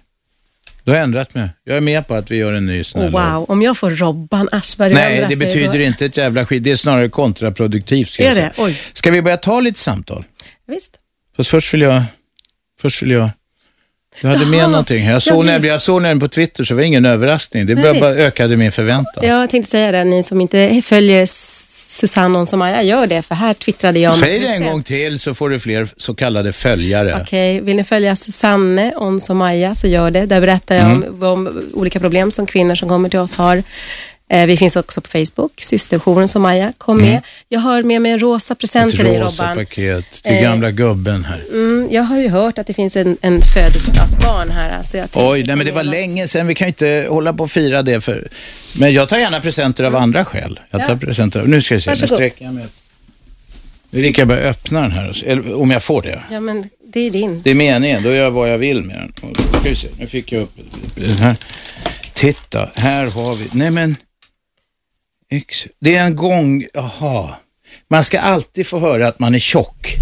Du har ändrat mig. Jag är med på att vi gör en ny sån här lag. wow, om jag får Robban Aschberg Nej, det betyder då... inte ett jävla skit. Det är snarare kontraproduktivt. Ska Är det? Oj. Ska vi börja ta lite samtal? Visst. Fast först vill jag... Först vill jag... Du hade med någonting. Jag Ja, såg, jag såg nämligen på Twitter så det var ingen överraskning. Det Nej, bara, ökade min förväntan. Jag tänkte säga det, ni som inte följer Susanne Onsomaja, gör det, för här twittrade jag Säg det en gång till så får du fler så kallade följare. Okej, vill ni följa Susanne Onsomaja så gör det. Där berättar jag Mm. om, om olika problem som kvinnor som kommer till oss har. Eh, vi finns också på Facebook, systerjouren Somaja. Kom med. Jag har med mig en rosa present Ett till dig rosa Robban. paket till Eh, gamla gubben här. Mm, jag har ju hört att det finns en, en födelsedagsbarn här. Alltså jag Oj, nej, men det var länge sedan. Vi kan ju inte hålla på och fira det. För... Men jag tar gärna presenter av andra skäl. Jag tar Ja. presenter av... Nu ska vi se, nu Varsågod. sträcker jag mig. Nu är lika jag börja öppna den här, eller, om jag får det. Ja, men det är din. Det är meningen, då gör jag vad jag vill med den. Och Ska vi se, nu fick jag upp den här. Titta, här har vi, nej men, ex- det är en gång, jaha. Man ska alltid få höra att man är tjock.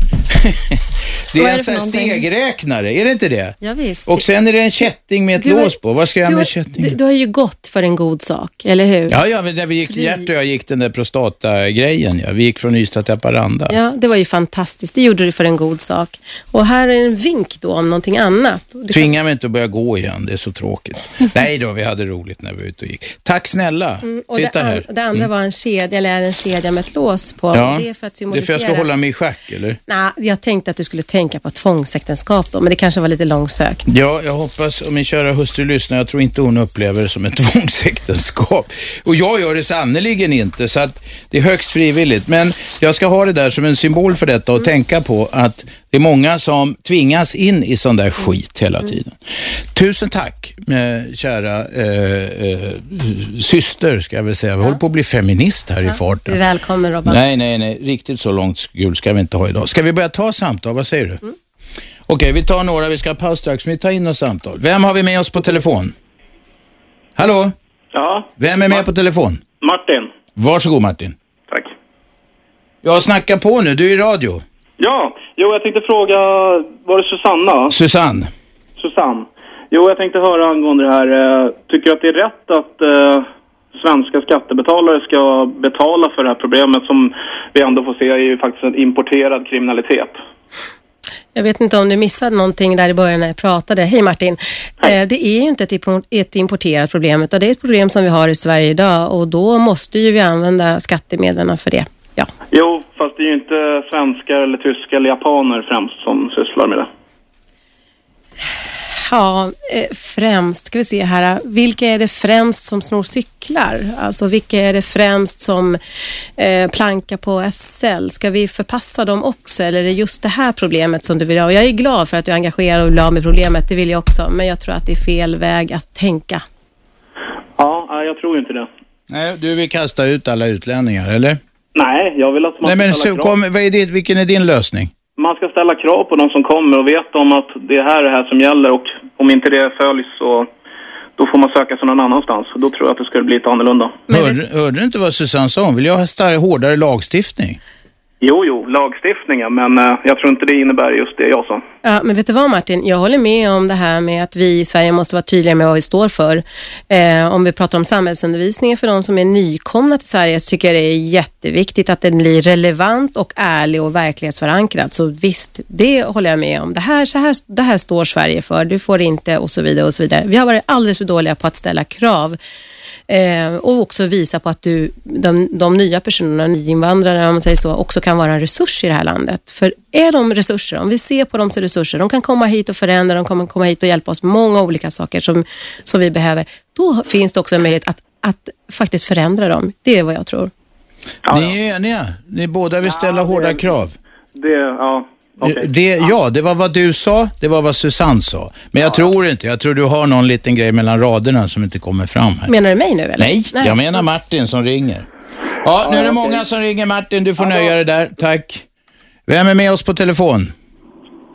*laughs* det är en sån här stegräknare, är det inte det? Ja, visst. Och sen är det en kätting med ett Du lås på. Vad ska jag du, göra med har- kättingen? du, du har ju gått för en god sak, eller hur? Ja, ja, men när vi gick, Fri. Gert och jag gick den där prostatagrejen, ja. Vi gick från Ystad till Haparanda. Ja, det var ju fantastiskt. Det gjorde du för en god sak. Och här är en vink då om någonting annat. Det Tvinga mig inte att börja gå igen, det är så tråkigt. *laughs* Nej då, vi hade roligt när vi var ute och gick. Tack snälla. Mm, och Titta det, här. Mm. det andra var en kedja, eller är en kedja med ett lås på. Ja, Det är för att det är symbolisera... för att jag ska hålla mig i schack, eller? Nej, jag tänkte att du skulle tänka på tvångsäktenskap då, men det kanske var lite långsökt. Ja, jag hoppas om min kära hustru lyssnar. Jag tror inte hon upplever det som ett *laughs* tvångsäktenskap. Och jag gör det sannerligen inte, så att det är högst frivilligt. Men jag ska ha det där som en symbol för detta och Mm. tänka på att det är många som tvingas in i sån där skit hela Mm. tiden. Tusen tack, eh, kära eh, eh, syster, ska jag väl säga. Vi håller på att bli feminist här i Du är farten. välkommen Robban. Nej, nej, nej. Riktigt så långt skul ska vi inte ha idag. Ska vi börja ta samtal? Vad säger du? Mm. Okej, vi tar några. Vi ska ha paus strax, men vi tar in några samtal. Vem har vi med oss på telefon? Hallå? Ja, Vem är med på telefon? Martin. Varsågod Martin. Tack. Jag snackar på nu, du är i radio. Ja, jo jag tänkte fråga, var det Susanna? Susanne. Susanne. Jo, jag tänkte höra angående det här. eh, Tycker du att det är rätt att eh, svenska skattebetalare ska betala för det här problemet som vi ändå får se är ju faktiskt en importerad kriminalitet? Jag vet inte om du missade någonting där i början när jag pratade. Hej Martin. Eh, det är ju inte ett importerat problem, utan det är ett problem som vi har i Sverige idag och då måste ju vi använda skattemedlen för det. Ja. Jo, fast det är ju inte svenskar eller tyskar eller japaner främst som sysslar med det. Ja, eh, främst, ska vi se här. Vilka är det främst som snor cyklar? Alltså vilka är det främst som eh, plankar på SL? Ska vi förpassa dem också eller är det just det här problemet som du vill ha? Och Jag är glad för att du är engagerad och vill ha med problemet, det vill jag också. Men jag tror att det är fel väg att tänka. Ja, jag tror inte det. Nej, du vill kasta ut alla utlänningar, eller? Nej, jag vill att man Nej, men så, kom, vad är det, vilken är din lösning? Man ska ställa krav på de som kommer och vet om att det är här det här som gäller och om inte det följs så då får man söka sig någon annanstans. Då tror jag att det skulle bli lite annorlunda. Hörde, hörde du inte vad Susanne sa? Hon vill ju ha stark, hårdare lagstiftning. Jo, jo, lagstiftningen, men eh, jag tror inte det innebär just det jag sa. Ja, men vet du vad Martin, jag håller med om det här med att vi i Sverige måste vara tydliga med vad vi står för. Eh, om vi pratar om samhällsundervisningen för de som är nykomna till Sverige så tycker jag det är jätteviktigt att den blir relevant och ärlig och verklighetsförankrad. Så visst, det håller jag med om. Det här, så här, det här står Sverige för, du får inte och så vidare och så vidare. Vi har varit alldeles för dåliga på att ställa krav Eh, och också visa på att du, de, de nya personerna, nyinvandrare om man säger så, också kan vara en resurs i det här landet. För är de resurser, om vi ser på dem som resurser, de kan komma hit och förändra, de kommer komma hit och hjälpa oss med många olika saker som, som vi behöver. Då finns det också en möjlighet att, att faktiskt förändra dem. Det är vad jag tror. Ja, Ni är eniga? Ni båda vill ställa ja, hårda krav? Det, ja. Okay. Det, ja, det var vad du sa, det var vad Susanne sa. Men jag ja, tror inte, jag tror du har någon liten grej mellan raderna som inte kommer fram här. Menar du mig nu eller? Nej, Nej. jag menar Martin som ringer. Ja, nu är det många som ringer Martin, du får Hallå. nöja dig där, tack. Vem är med oss på telefon?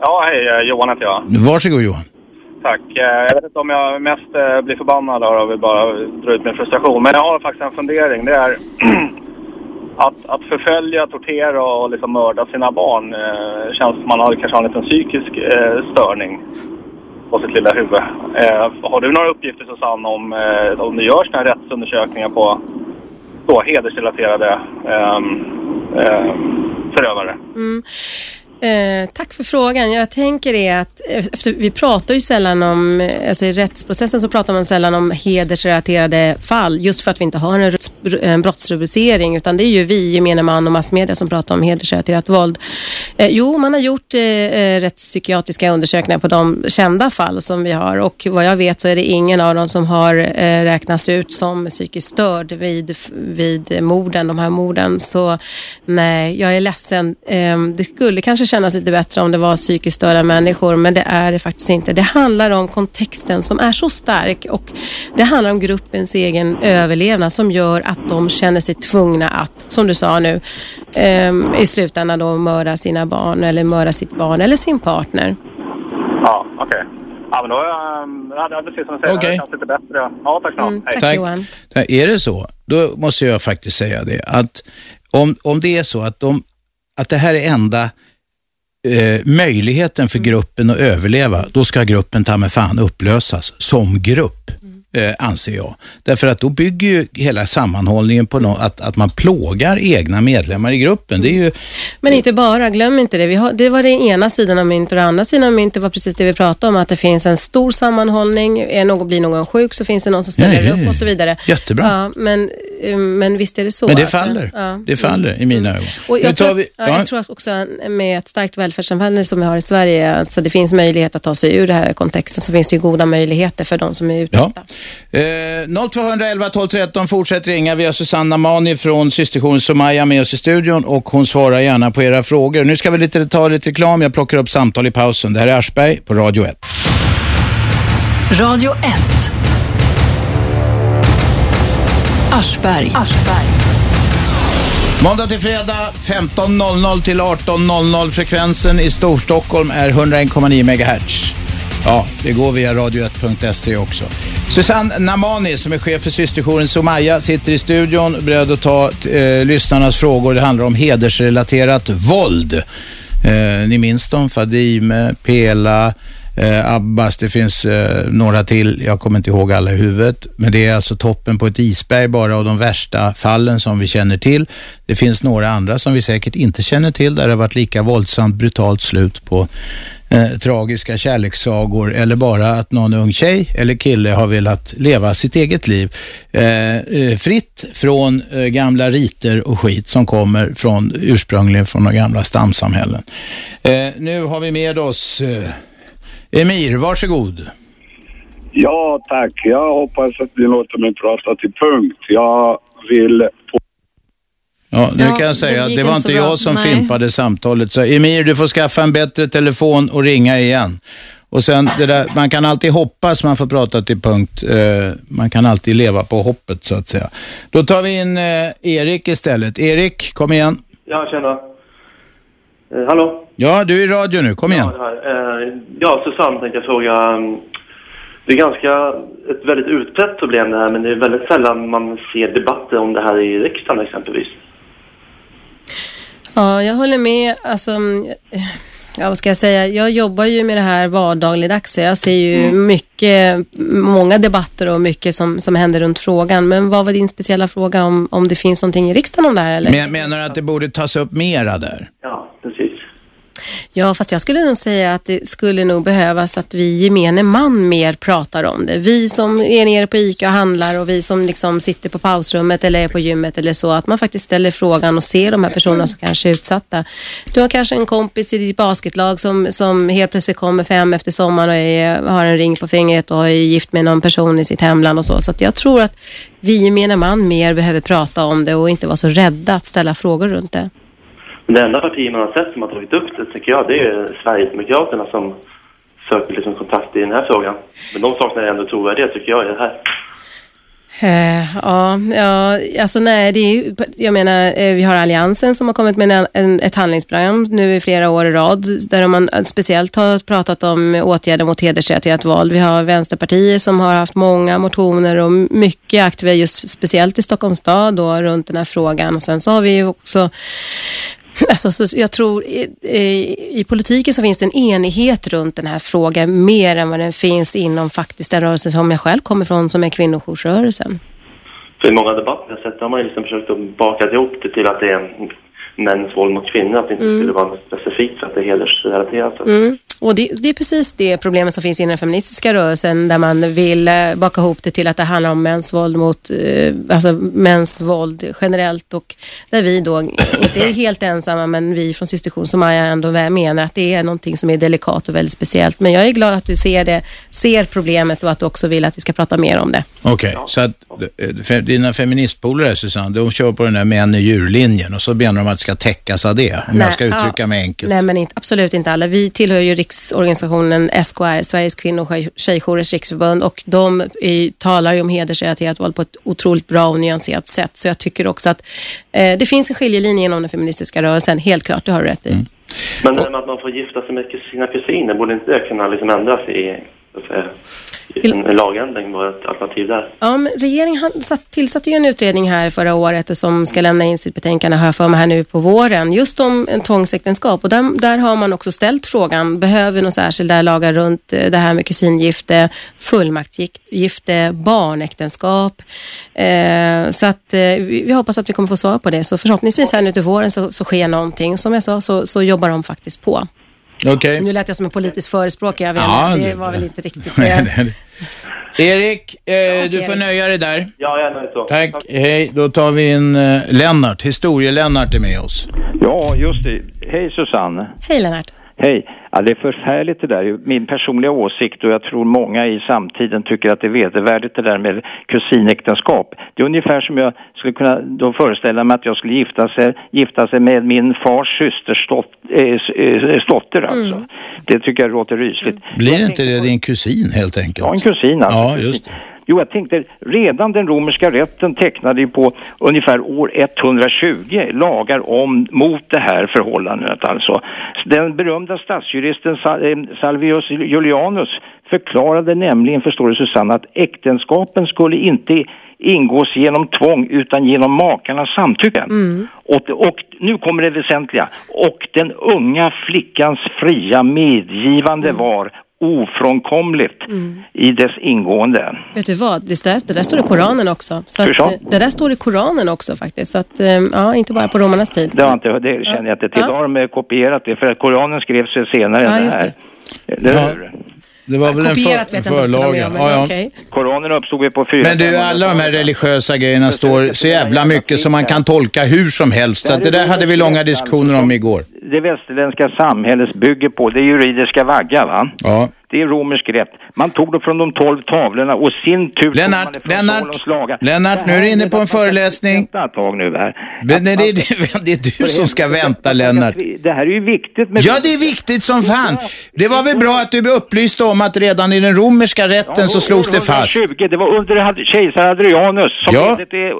Ja, hej, eh, Johan heter jag. Varsågod Johan. Tack. Eh, jag vet inte om jag mest eh, blir förbannad och vill bara dra ut min frustration. Men jag har faktiskt en fundering. Det är *clears throat* att, att förfölja, tortera och liksom mörda sina barn eh, känns som man har, kanske har en liten psykisk eh, störning på sitt lilla huvud. Eh, har du några uppgifter Susanne om, eh, om det görs några rättsundersökningar på då, hedersrelaterade eh, förövare? Mm. Eh, tack för frågan. Jag tänker det att eh, efter, vi pratar ju sällan om, eh, alltså i rättsprocessen så pratar man sällan om hedersrelaterade fall just för att vi inte har en, en brottsrubricering utan det är ju vi, gemene man och massmedia som pratar om hedersrelaterat våld. Eh, jo, man har gjort eh, eh, rättspsykiatriska undersökningar på de kända fall som vi har och vad jag vet så är det ingen av dem som har eh, räknats ut som psykiskt störd vid, vid morden, de här morden. Så nej, jag är ledsen. Eh, det skulle kanske kännas lite bättre om det var psykiskt störda människor, men det är det faktiskt inte. Det handlar om kontexten som är så stark och det handlar om gruppens egen överlevnad som gör att de känner sig tvungna att, som du sa nu, um, i slutändan då mörda sina barn eller mörda sitt barn eller sin partner. Ja, okej. Okay. Ja, men då hade jag precis som du säger, okay. det känns lite bättre. Ja, tack mm, Tack, tack Johan. Är det så, då måste jag faktiskt säga det, att om, om det är så att, de, att det här är enda eh, möjligheten för gruppen att överleva, då ska gruppen ta med fan upplösas som grupp eh, anser jag. Därför att då bygger ju hela sammanhållningen på no att, att man plågar egna medlemmar i gruppen. Det är ju... Men inte bara, glöm inte det. Har, det var den ena sidan av myntet och den andra sidan av myntet var precis det vi pratade om, att det finns en stor sammanhållning. Är någon, blir någon sjuk så finns det någon som ställer nej, upp och så vidare. Jättebra. Ja, men, men visst är det så. Men det faller. Ja. Det faller i mina ögon. Och jag, tror, vi, ja. jag tror också med ett starkt välfärdssamhälle som vi har i Sverige, alltså det finns möjlighet att ta sig ur den här kontexten, så finns det ju goda möjligheter för de som är utsatta. Ja. Eh, 0211 12 13 fortsätt ringa. Vi har Susanna Mani från systerjournen Somaya med oss i studion och hon svarar gärna på era frågor. Nu ska vi lite, ta lite reklam. Jag plockar upp samtal i pausen. Det här är Aschberg på Radio 1. Radio 1. Aschberg. Aschberg. Måndag till fredag 15.00 till 18.00. Frekvensen i Storstockholm är 101,9 MHz. Ja, det går via radio1.se också. Susanne Namani som är chef för systerjouren Somaya sitter i studion beredd att ta eh, lyssnarnas frågor. Det handlar om hedersrelaterat våld. Eh, ni minns dem? Fadime, Pela, eh, Abbas, det finns eh, några till. Jag kommer inte ihåg alla i huvudet. Men det är alltså toppen på ett isberg bara av de värsta fallen som vi känner till. Det finns några andra som vi säkert inte känner till där det har varit lika våldsamt brutalt slut på eh, tragiska kärlekssagor eller bara att någon ung tjej eller kille har velat leva sitt eget liv eh, eh fritt från eh, gamla riter och skit som kommer från ursprungligen från de gamla stamsamhällen. Eh, nu har vi med oss eh, Emir, varsågod. Ja, tack. Jag hoppas att ni låter mig prata till punkt. Jag vill Ja, nu ja, kan jag säga att det var inte jag som Nej. fimpade samtalet. Så Emir, du får skaffa en bättre telefon och ringa igen. Och sen, det där, man kan alltid hoppas man får prata till punkt. Eh, man kan alltid leva på hoppet så att säga. Då tar vi in eh, Erik istället. Erik, kom igen. Ja, tjena. Eh, hallå? Ja, du är i radio nu. Kom igen. Ja, eh, ja Susanne tänkte jag fråga. Mm, det är ganska ett väldigt utbrett problem det här, men det är väldigt sällan man ser debatter om det här i riksdagen exempelvis. Ja, jag håller med. Alltså, eh, ja, vad ska jag säga? Jag jobbar ju med det här vardagligdags, så jag ser ju Mm. mycket, många debatter och mycket som, som händer runt frågan. Men vad var din speciella fråga om, om det finns någonting i riksdagen om det här? Eller? Men, menar du att det borde tas upp mera där? Ja. Ja, fast jag skulle nog säga att det skulle nog behövas att vi gemene man mer pratar om det. Vi som är nere på ICA och handlar och vi som liksom sitter på pausrummet eller är på gymmet eller så, att man faktiskt ställer frågan och ser de här personerna som kanske är utsatta. Du har kanske en kompis i ditt basketlag som, som helt plötsligt kommer fem efter sommaren och är, har en ring på fingret och är gift med någon person i sitt hemland och så. Så att jag tror att vi gemene man mer behöver prata om det och inte vara så rädda att ställa frågor runt det. Det enda parti man har sett som har tagit upp det, tycker jag, det är Sverigedemokraterna som söker liksom kontakt i den här frågan. Men de saknar ändå trovärdighet, tycker jag, i det här. Eh, ja, ja, alltså nej, det är ju, jag menar, eh, vi har Alliansen som har kommit med en, en, ett handlingsprogram nu i flera år i rad, där man eh, speciellt har pratat om åtgärder mot hedersrelaterat våld. Vi har Vänsterpartiet som har haft många motioner och mycket aktiva just speciellt i Stockholms stad då, runt den här frågan. Och sen så har vi ju också *laughs* Alltså, så jag tror i, i, i politiken så finns det en enighet runt den här frågan mer än vad den finns inom faktiskt den rörelse som jag själv kommer från som är kvinnojoursrörelsen. För i många debatter jag sett har man ju liksom försökt att baka ihop det till att det är mäns våld mot kvinnor, att det inte skulle vara specifikt för att det är hedersrelaterat. Mm. Och det, det är precis det problemet som finns inom den feministiska rörelsen där man vill eh, baka ihop det till att det handlar om mäns våld mot, eh, alltså mäns våld generellt och där vi då inte är helt ensamma men vi från Systersjon som Maja ändå menar att det är någonting som är delikat och väldigt speciellt. Men jag är glad att du ser det, ser problemet och att du också vill att vi ska prata mer om det. Okej, så att eh, dina feministpolare Susanne, de kör på den där män i djurlinjen och så menar de att det ska täckas av det, om jag ska uttrycka ja, mig enkelt. Nej, men inte, absolut inte alla. Vi tillhör ju riksorganisationen SKR, Sveriges kvinno och tjej- tjejjourers riksförbund och de är, talar ju om hedersrelaterat våld på ett otroligt bra och nyanserat sätt. Så jag tycker också att eh, det finns en skiljelinje inom den feministiska rörelsen, helt klart, det har du rätt i. Men det här med att man får gifta sig med sina kusiner, borde inte det kunna liksom ändras i, en, lagändring? Var ett alternativ där? Ja, men regeringen satt, tillsatte ju en utredning här förra året som ska lämna in sitt betänkande här för mig här nu på våren, just om en tvångsäktenskap. Och där, där har man också ställt frågan, behöver vi några särskilda lagar runt eh, det här med kusingifte, fullmaktsgifte, barnäktenskap? Eh, så att eh, vi, vi hoppas att vi kommer få svar på det. Så förhoppningsvis här nu till våren så, så sker någonting. Som jag sa så, så jobbar de faktiskt på. Okej. Nu lät jag som en politisk förespråkare, jag vet Ja, det det- var väl inte riktigt *laughs* det. Erik, eh, du får Erik. nöja dig där. Ja, jag är nöjd så. Tack, hej. Då tar vi in eh, Lennart, historie-Lennart är med oss. Ja, just det. Hej Susanne. Hej Lennart. Hej. Ja, det är förfärligt det där. Min personliga åsikt och jag tror många i samtiden tycker att det är vedervärdigt det där med kusinäktenskap. Det är ungefär som jag skulle kunna då föreställa mig att jag skulle gifta sig, gifta sig med min fars systers dot, äh, äh, dotter alltså. Det tycker jag låter rysligt. Blir inte det din kusin helt enkelt? Ja, en kusin alltså. Ja, just det. Jo, jag tänkte, redan den romerska rätten tecknade ju på ungefär år 120 lagar om, mot det här förhållandet alltså. Den berömda statsjuristen eh, Salvius Julianus förklarade nämligen, förstår du Susanne, att äktenskapen skulle inte ingås genom tvång utan genom makarnas samtycke. Och, och nu kommer det väsentliga. Och den unga flickans fria medgivande var ofrånkomligt i dess ingående. Vet du vad, det där, det där står i Koranen också. Så att, eh, det där står i Koranen också faktiskt. Så att, eh, ja, inte bara på romarnas tid. Det, har inte, det känner jag inte till. Ja. Då har de eh, kopierat det för att Koranen skrevs ju senare Ja, än det just här. Eller Ja. hur? Det var väl en för, med, Ja, ja. Koranen uppstod ju på fyra... Men du, alla de här religiösa grejerna står så jävla mycket som man kan tolka hur som helst. Så det där hade vi långa diskussioner om igår. Det västerländska samhället bygger på, det är juridiska vagga va? Ja. Det är romersk rätt. Man tog det från de tolv tavlorna och sin tur tog Lennart, man det från Lennart. Lennart, nu är du inne på en föreläsning. Vänta ett tag nu här. Men nej, det, är, det är du som ska vänta, Lennart. Det här är ju viktigt med... Ja, det är viktigt som fan. Det var väl bra att du upplyste om att redan i den romerska rätten så slogs det fast. 120, det var under kejsar Adrianus som Ja. till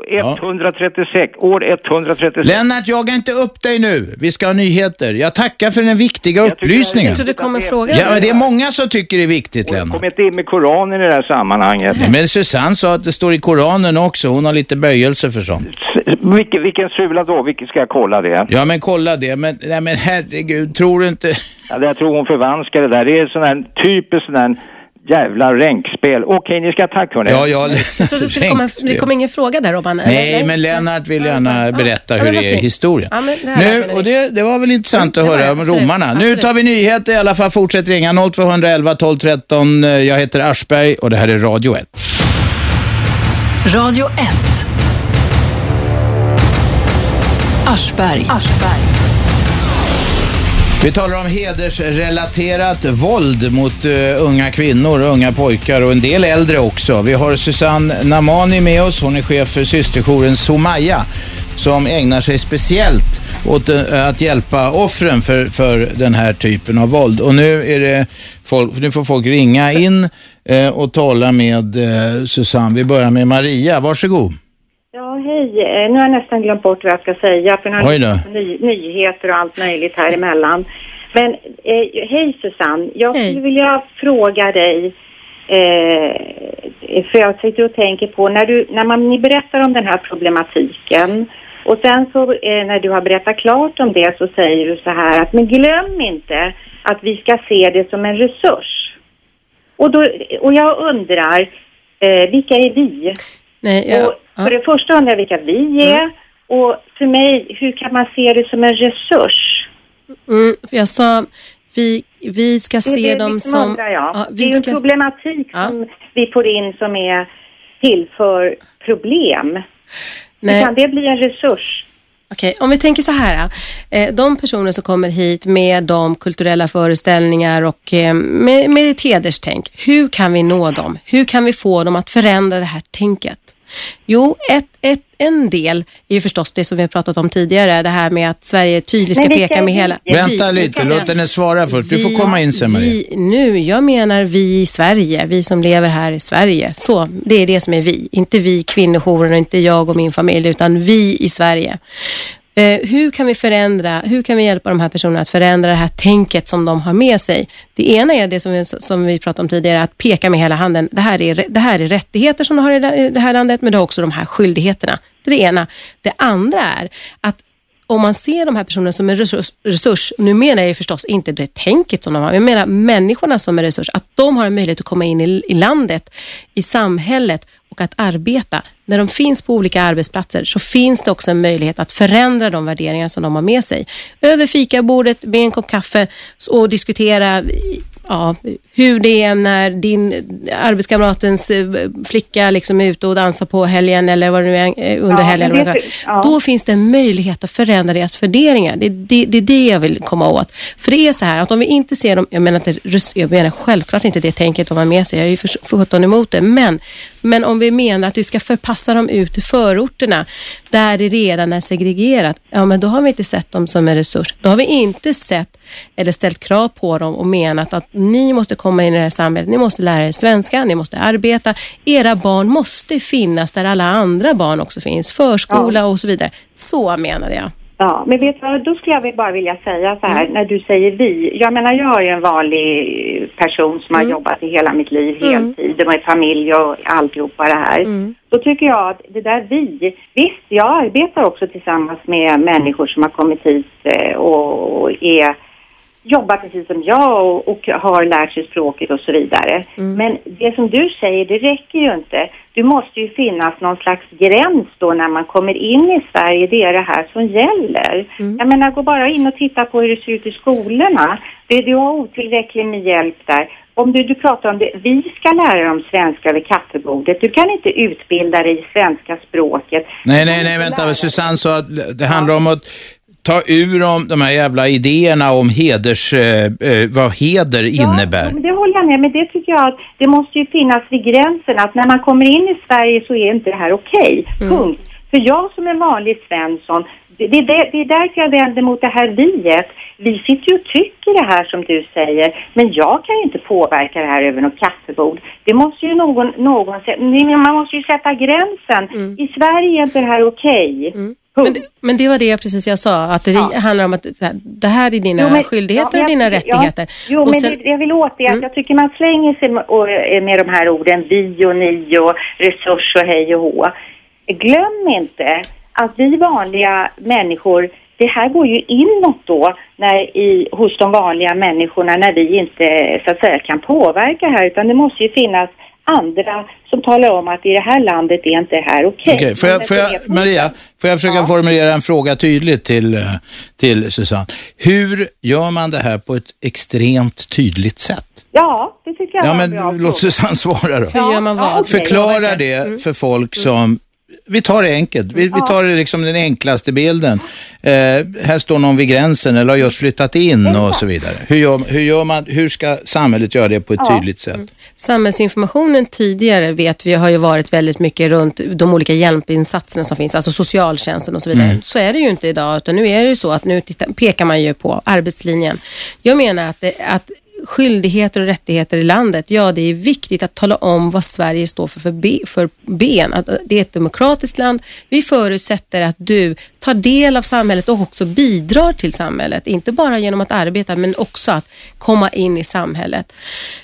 136, år 136. Lennart, jaga inte upp dig nu. Vi ska ha nyheter. Jag tackar för den viktiga upplysningen. Jag tror det kommer fråga. Ja, det är många som tycker är viktigt, Lennart. Kom inte in med Koranen i det här sammanhanget. Nej, men Susanne sa att det står i Koranen också. Hon har lite böjelse för sånt. Vilken, vilken sula då? Vilken ska jag kolla det? Ja, men kolla det. Men, nej, men herregud, tror du inte... Ja, det jag tror hon förvanskar det där. Det är sån här typiskt sån här jävla ränkspel. Okej, ni ska ha tack hörni. Ja, ja, Jag trodde det skulle komma, det kom ingen fråga där Robban. eller? Nej, men Lennart vill gärna berätta Ja, hur det är i historien. Ja, men det här Nu, och det, det var väl intressant att Mm, var höra om absolut, romarna. Nu absolut. tar vi nyheter i alla fall. Fortsätt ringa 0211 12 13. Jag heter Aschberg och det här är Radio 1. Radio 1. Aschberg. Vi talar om hedersrelaterat våld mot uh, unga kvinnor och unga pojkar och en del äldre också. Vi har Susanne Namani med oss. Hon är chef för systerjouren Somaya som ägnar sig speciellt åt uh, att hjälpa offren för, för den här typen av våld. Och nu, är det folk, nu får folk ringa in uh, och tala med Susanne. Vi börjar med Maria. Varsågod. Ja, hej. Eh, Nu har jag nästan glömt bort vad jag ska säga för nu har jag ny, nyheter och allt möjligt här emellan. Men eh, hej Susanne, jag skulle vilja fråga dig eh, för jag sitter och tänker på när, du, när man, ni berättar om den här problematiken och sen så eh, när du har berättat klart om det så säger du så här att men glöm inte att vi ska se det som en resurs. Och, då, och jag undrar, eh, vilka är vi? Nej, jag, och för det första undrar jag vilka vi är och för mig, hur kan man se det som en resurs? mm, för jag sa, vi, vi ska Det se det dem liksom som... Ja, det är ju en ska- problematik som vi får in som är till för problem. Nej. Hur kan det bli en resurs? Okej, om vi tänker så här. Eh, de personer som kommer hit med de kulturella föreställningar och eh, med, med ett hederstänk, hur kan vi nå dem? Hur kan vi få dem att förändra det här tänket? Jo, ett, ett, en del är ju förstås det som vi har pratat om tidigare, det här med att Sverige tydligt ska peka med hela... vi? Vänta lite, låt henne svara först. Du får komma in sen Maria. vi, nu, jag menar vi i Sverige, vi som lever här i Sverige. Så, det är det som är vi. Inte vi kvinnojouren och inte jag och min familj, utan vi i Sverige. Eh, hur kan vi förändra, hur kan vi hjälpa de här personerna att förändra det här tänket som de har med sig? Det ena är det som vi, som vi pratade om tidigare, att peka med hela handen. Det här, är, det här är rättigheter som de har i det- här landet, men det har också de här skyldigheterna. Det är det ena. Det andra är att om man ser de här personerna som en resurs, resurs, nu menar jag ju förstås inte det tänket som de har, jag menar människorna som en resurs, att de har en möjlighet att komma in i, i landet, i samhället och att arbeta. När de finns på olika arbetsplatser så finns det också en möjlighet att förändra de värderingar som de har med sig. Över fikabordet med en kopp kaffe och diskutera ja, hur det är när din arbetskamratens eh, flicka liksom är ute och dansar på helgen eller vad det nu är eh, under Ja, helgen. det- ja. Då finns det en möjlighet att förändra deras värderingar. Det, det, det är det jag vill komma åt. För det är så här att om vi inte ser dem, jag menar, inte, jag menar självklart inte det tänket de har med sig, jag är ju för sjutton emot det, men, men om vi menar att vi ska förpassa dem ut till förorterna där det redan är segregerat, ja men då har vi inte sett dem som en resurs. Då har vi inte sett eller ställt krav på dem och menat att ni måste komma in i det här samhället, ni måste lära er svenska, ni måste arbeta, era barn måste finnas där alla andra barn också finns, förskola och så vidare. Så menade jag. Ja, men vet du då skulle jag bara vilja säga så här, Mm. när du säger vi. Jag menar, jag är ju en vanlig person som har Mm. jobbat i hela mitt liv, heltid, med familj och alltihopa det här. Mm. Då tycker jag att det där vi, visst, jag arbetar också tillsammans med människor som har kommit hit eh, och är jobbar precis som jag och, och har lärt sig språket och så vidare. Men det som du säger, det räcker ju inte. Det måste ju finnas någon slags gräns då när man kommer in i Sverige. Det är det här som gäller. Jag menar, gå bara in och titta på hur det ser ut i skolorna. Det, du har otillräckligt med hjälp där. Om du, du pratar om det, vi ska lära dem svenska vid kaffebordet. Du kan inte utbilda dig i svenska språket. Nej, nej, nej, vänta. Susanne sa att det handlar om att ta ur dem de här jävla idéerna om heders, eh, eh, vad heder innebär. Ja, men det håller jag med Men det tycker jag att det måste ju finnas vid gränsen att när man kommer in i Sverige så är inte det här okej. Punkt. För jag som en vanlig Svensson, det, det, det är därför jag vänder mot det här viet. Vi sitter ju och tycker det här som du säger, men jag kan ju inte påverka det här över något kaffebord. Det måste ju någon, någon man måste ju sätta gränsen. I Sverige är inte det här okej. Men det, men det var det precis jag sa, att det handlar om att det här- är dina Jo, men- skyldigheter ja, och dina jag- rättigheter. Ja, jo, och men sen- Mm. det, jag vill åt det att jag tycker man slänger sig med, och, eh, med de här orden vi och ni och resurs och hej och hå. Glöm inte att vi vanliga människor, det här går ju inåt då när i, hos de vanliga människorna när vi inte så att säga kan påverka här utan det måste ju finnas andra som talar om att i det här landet är inte det här okej. Okej, får, jag, får jag, Maria, får jag försöka formulera en fråga tydligt till, till Susanne? Hur gör man det här på ett extremt tydligt sätt? Ja, det tycker jag Ja, men låt Susanne svara då. Hur gör man vad? Förklara det för folk som vi tar det enkelt. Vi, vi tar det liksom den enklaste bilden. Eh, här står någon vid gränsen eller har just flyttat in och så vidare. Hur, gör, hur, gör man, hur ska samhället göra det på ett tydligt sätt? Samhällsinformationen tidigare vet vi har ju varit väldigt mycket runt de olika hjälpinsatserna som finns, alltså socialtjänsten och så vidare. Mm. Så är det ju inte idag, utan nu är det så att nu titta, pekar man ju på arbetslinjen. Jag menar att, det, att skyldigheter och rättigheter i landet, ja det är viktigt att tala om vad Sverige står för för, be, för ben. Att det är ett demokratiskt land. Vi förutsätter att du tar del av samhället och också bidrar till samhället. Inte bara genom att arbeta men också att komma in i samhället.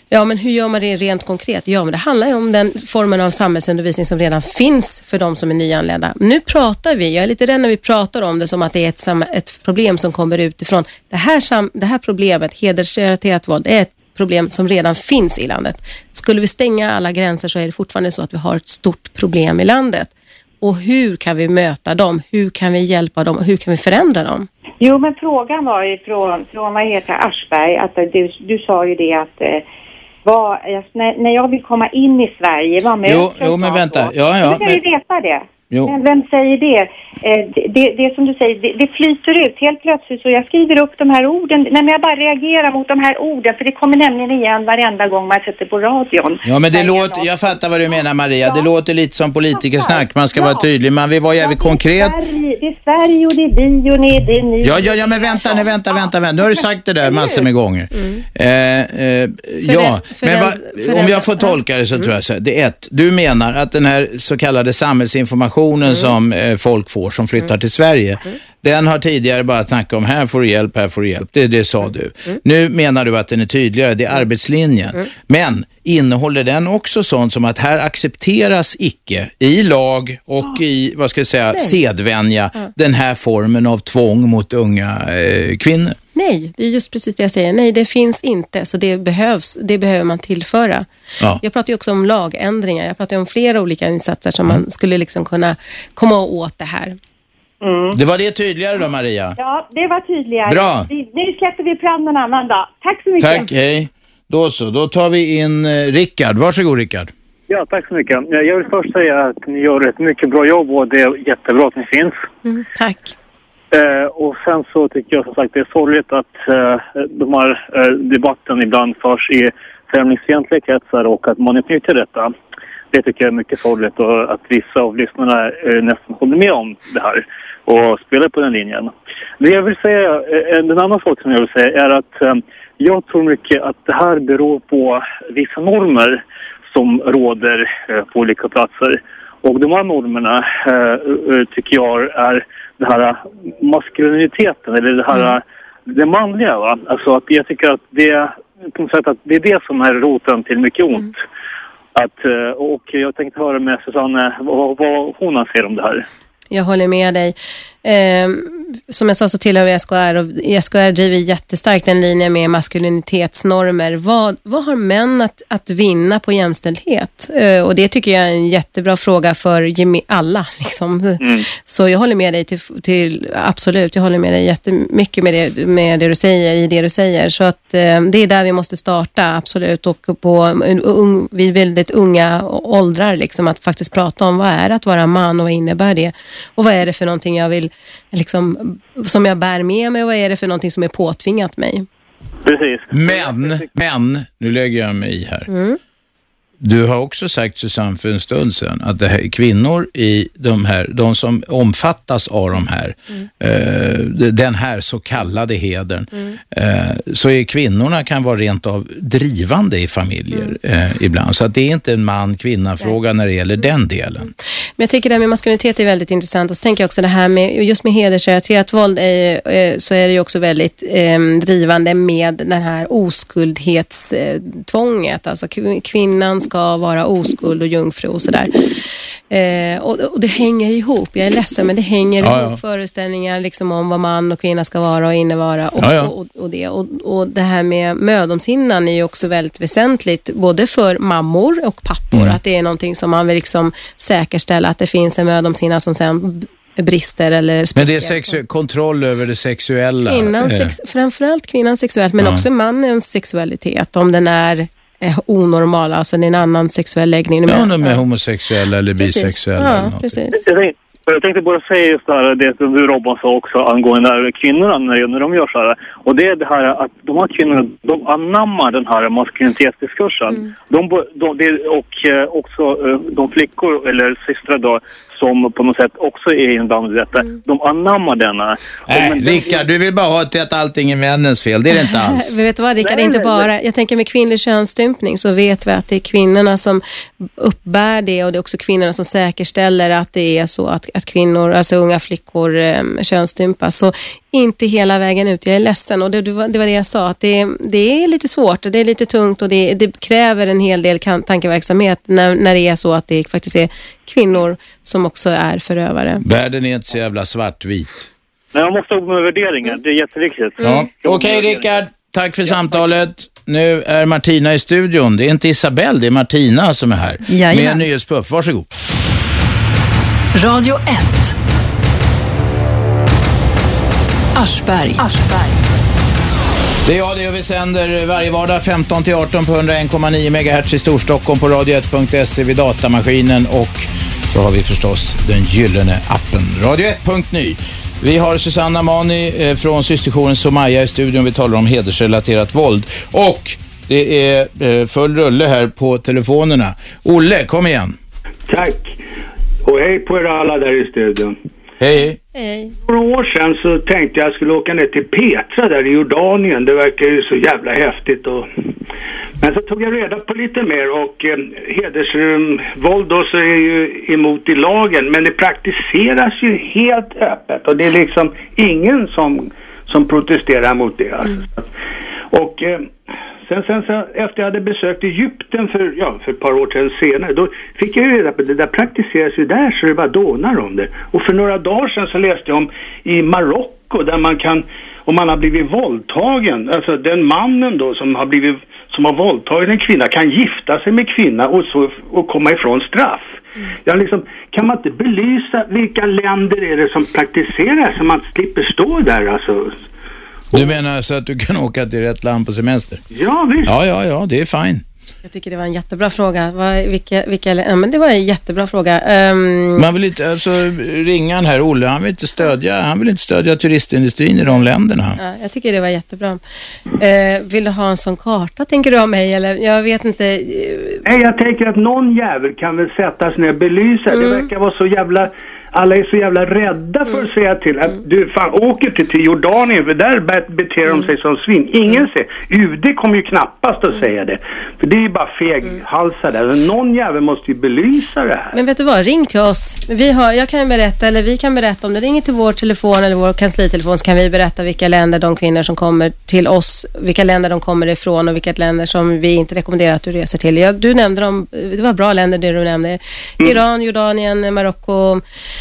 Ja, men hur gör man det rent konkret? Ja, men det handlar ju om den formen av samhällsundervisning som redan finns för de som är nyanlända. Nu pratar vi, jag är lite rädd när vi pratar om det som att det är ett, ett problem som kommer utifrån. Det här, det här problemet, hedersrelaterat våld, är ett problem som redan finns i landet. Skulle vi stänga alla gränser så är det fortfarande så att vi har ett stort problem i landet. Och hur kan vi möta dem? Hur kan vi hjälpa dem? Hur kan vi förändra dem? Jo, men frågan var ju från, från vad heter det, Aschberg, att du, du sa ju det att eh, vad, jag- när, när jag vill komma in i Sverige, vad möter Jo, jo, men jag vänta. då? Ja, ja, Du kan ju men- veta det. Jo. Men vem säger det? Eh, det, det? Det som du säger, det, det flyter ut helt plötsligt så jag skriver upp de här orden. Nej, men jag bara reagerar mot de här orden för det kommer nämligen igen varenda gång man sätter på radion. Ja, men det låter, jag fattar vad du menar Maria. Det låter lite som politikersnack. Man ska Ja. vara tydlig. Man vill vara jävligt konkret. Sverige, det är Sverige och det är vi och ni, det är ni. Ja, ja, ja, men vänta nu, vänta, vänta, vänta. Nu har du sagt det där massor med gånger. Eh, eh, ja, för men för om jag får tolka det så tror jag så här. Det är ett, du menar att den här så kallade samhällsinformationen som eh, folk får som flyttar till Sverige, den har tidigare bara snackat om här får du hjälp, här får du hjälp. Det, det sa du. Nu menar du att den är tydligare, det är arbetslinjen. Men innehåller den också sånt som att här accepteras icke i lag och i, vad ska jag säga, sedvänja den här formen av tvång mot unga eh, kvinnor? Nej, det är just precis det jag säger. Nej, det finns inte, så det behövs. Det behöver man tillföra. Ja. Jag pratar ju också om lagändringar. Jag pratar om flera olika insatser som man skulle liksom kunna komma åt det här. Det var det tydligare då Maria? Ja, det var tydligare. Bra. Vi, nu släpper vi fram en annan dag. Tack så mycket. Tack, hej. Då så, då tar vi in eh, Rickard. Varsågod Rickard. Ja, tack så mycket. Jag vill först säga att ni gör ett mycket bra jobb och det är jättebra att ni finns. Mm, tack. Eh, och sen så tycker jag som sagt det är sorgligt att eh, de här eh, debatten ibland förs i främlingsfientliga kretsar och att man utnyttjar detta. Det tycker jag är mycket sorgligt och att vissa av lyssnarna eh, nästan håller med om det här och spelar på den linjen. Det jag vill säga, eh, en annan sak som jag vill säga är att eh, jag tror mycket att det här beror på vissa normer som råder eh, på olika platser. Och de här normerna tycker jag är det här maskuliniteten eller det här det manliga. Va? Alltså att jag tycker att det, på något sätt att det är det som är roten till mycket ont. Att, eh, och jag tänkte höra med Susanne vad, vad hon anser om det här. Jag håller med dig. Eh, som jag sa så tillhör vi SKR och SKR driver jättestarkt en linje med maskulinitetsnormer. Vad, vad har män att, att vinna på jämställdhet? Eh, och det tycker jag är en jättebra fråga för alla. *laughs* Liksom. Så jag håller med dig till, till, absolut, jag håller med dig jättemycket med det, med det du säger, i det du säger. Så att eh, det är där vi måste starta, absolut. Och på, un, vid väldigt unga åldrar, liksom, att faktiskt prata om vad är det att vara man och vad innebär det? Och vad är det för någonting jag vill, liksom, som jag bär med mig och vad är det för någonting som är påtvingat mig? Precis. Men, men, nu lägger jag mig i här. Mm. Du har också sagt Susanne för en stund sedan att det här, kvinnor i de här, de som omfattas av de här, eh, den här så kallade hedern, eh, så är kvinnorna kan vara rent av drivande i familjer eh, ibland. Så att det är inte en man-kvinna-fråga när det gäller den delen. Men jag tycker det här med maskulinitet är väldigt intressant och så tänker jag också det här med, just med hedersrelaterat våld är, eh, så är det ju också väldigt eh, drivande med den här oskuldhetstvånget. Alltså kv- kvinnan ska vara oskuld och jungfru och sådär. Eh, och, och det hänger ihop, jag är ledsen men det hänger Ja, ihop ja. föreställningar liksom om vad man och kvinna ska vara och innevara och, Ja, och, och det. Och, det här med mödomshinnan är ju också väldigt väsentligt både för mammor och pappor. Mm. Att det är någonting som man vill liksom säkerställa att det finns en mödomshinna som sen brister eller Men spricker. det är sexu- kontroll över det sexuella. Kvinnans eh, sex, framförallt kvinnans sexuellt men Ja. också mannens sexualitet om den är eh, onormal, alltså en annan sexuell läggning. Ja, de är homosexuella eller Precis. bisexuella. Ja, eller något. precis. Jag tänkte, jag tänkte bara säga just det här, det som du Robban sa också angående här kvinnorna när, när de gör så här. Och det är det här att de här kvinnorna, de anammar den här maskulinitetsdiskursen. De, bo- de, det, och eh, också eh, de flickor eller systrar då som på något sätt också är inblandade i detta. De anammar denna. Nej, men- Rickard, du vill bara ha till att allting är männens fel. Det är det inte *laughs* alls. Vet du vad Rickard, Nej, inte nej, bara, jag tänker med kvinnlig könsstympning så vet vi att det är kvinnorna som uppbär det och det är också kvinnorna som säkerställer att det är så att, att kvinnor, alltså unga flickor eh, könsstympas. Så inte hela vägen ut, jag är ledsen och det, det, var, det jag sa, att det, det är lite svårt, det är lite tungt och det, det kräver en hel del tankeverksamhet när, när det är så att det faktiskt är kvinnor som också är förövare. Världen är inte så jävla svartvit. Nej, man måste jobba med värderingar. Det är jätteviktigt. Ja. Okej, Rickard. Tack för samtalet. Nu är Martina i studion. Det är inte Isabelle, det är Martina som är här. Jajamän. Med en nyhetspuff. Varsågod. Radio 1. Aschberg. Det är jag, det är vi sänder varje vardag 15 till 18 på 101,9 MHz i Storstockholm på radio1.se vid datamaskinen och så har vi förstås den gyllene appen radio1.ny. Vi har Susanna Mani eh, från systerjouren Somaya i studion. Vi talar om hedersrelaterat våld och det är eh, full rulle här på telefonerna. Olle, kom igen. Tack. Och hej på er alla där i studion. Hej. Hej. För några år sedan så tänkte jag skulle åka ner till Petra där i Jordanien. Det verkar ju så jävla häftigt. Och... Men så tog jag reda på lite mer och eh, hedersvåld då så är ju emot i lagen. Men det praktiseras ju helt öppet och det är liksom ingen som, som protesterar mot det. Alltså. Och eh, sen, sen så, efter jag hade besökt Egypten för, ja, för ett par år sedan senare, då fick jag ju reda på att det där praktiseras ju där så det bara dånar om det. Och för några dagar sedan så läste jag om i Marocko där man kan, om man har blivit våldtagen, alltså den mannen då som har blivit, som har våldtagit en kvinna kan gifta sig med kvinna och, så, och komma ifrån straff. Ja, liksom, kan man inte belysa vilka länder är det som praktiserar så man slipper stå där alltså? Du menar så att du kan åka till rätt land på semester? Ja, visst. Ja, ja, ja, det är fine. Jag tycker det var en jättebra fråga. Vad, vilka, vilka, ja, men det var en jättebra fråga. Ehm, Man vill inte, alltså ringan här, Olle, han vill inte stödja, han vill inte stödja turistindustrin i de länderna. Ja, jag tycker det var jättebra. Eh, vill du ha en sån karta, tänker du av mig? Eller? Jag vet inte. eh, Nej, jag tänker att någon jävel kan väl sätta sig ner och belysa. Det verkar vara så jävla... Alla är så jävla rädda för att säga till. Att du fan åker till, till Jordanien för där be- beter de sig som svin. Ingen säger... UD kommer ju knappast att säga det. För det är ju bara feghalsar där. Någon jävel måste ju belysa det här. Men vet du vad, ring till oss. Vi har, jag kan berätta, eller vi kan berätta, om du ringer till vår telefon eller vår kanslitelefon så kan vi berätta vilka länder de kvinnor som kommer till oss, vilka länder de kommer ifrån och vilka länder som vi inte rekommenderar att du reser till. Ja, du nämnde dem, det var bra länder det du nämnde. Iran, Jordanien, Marocko,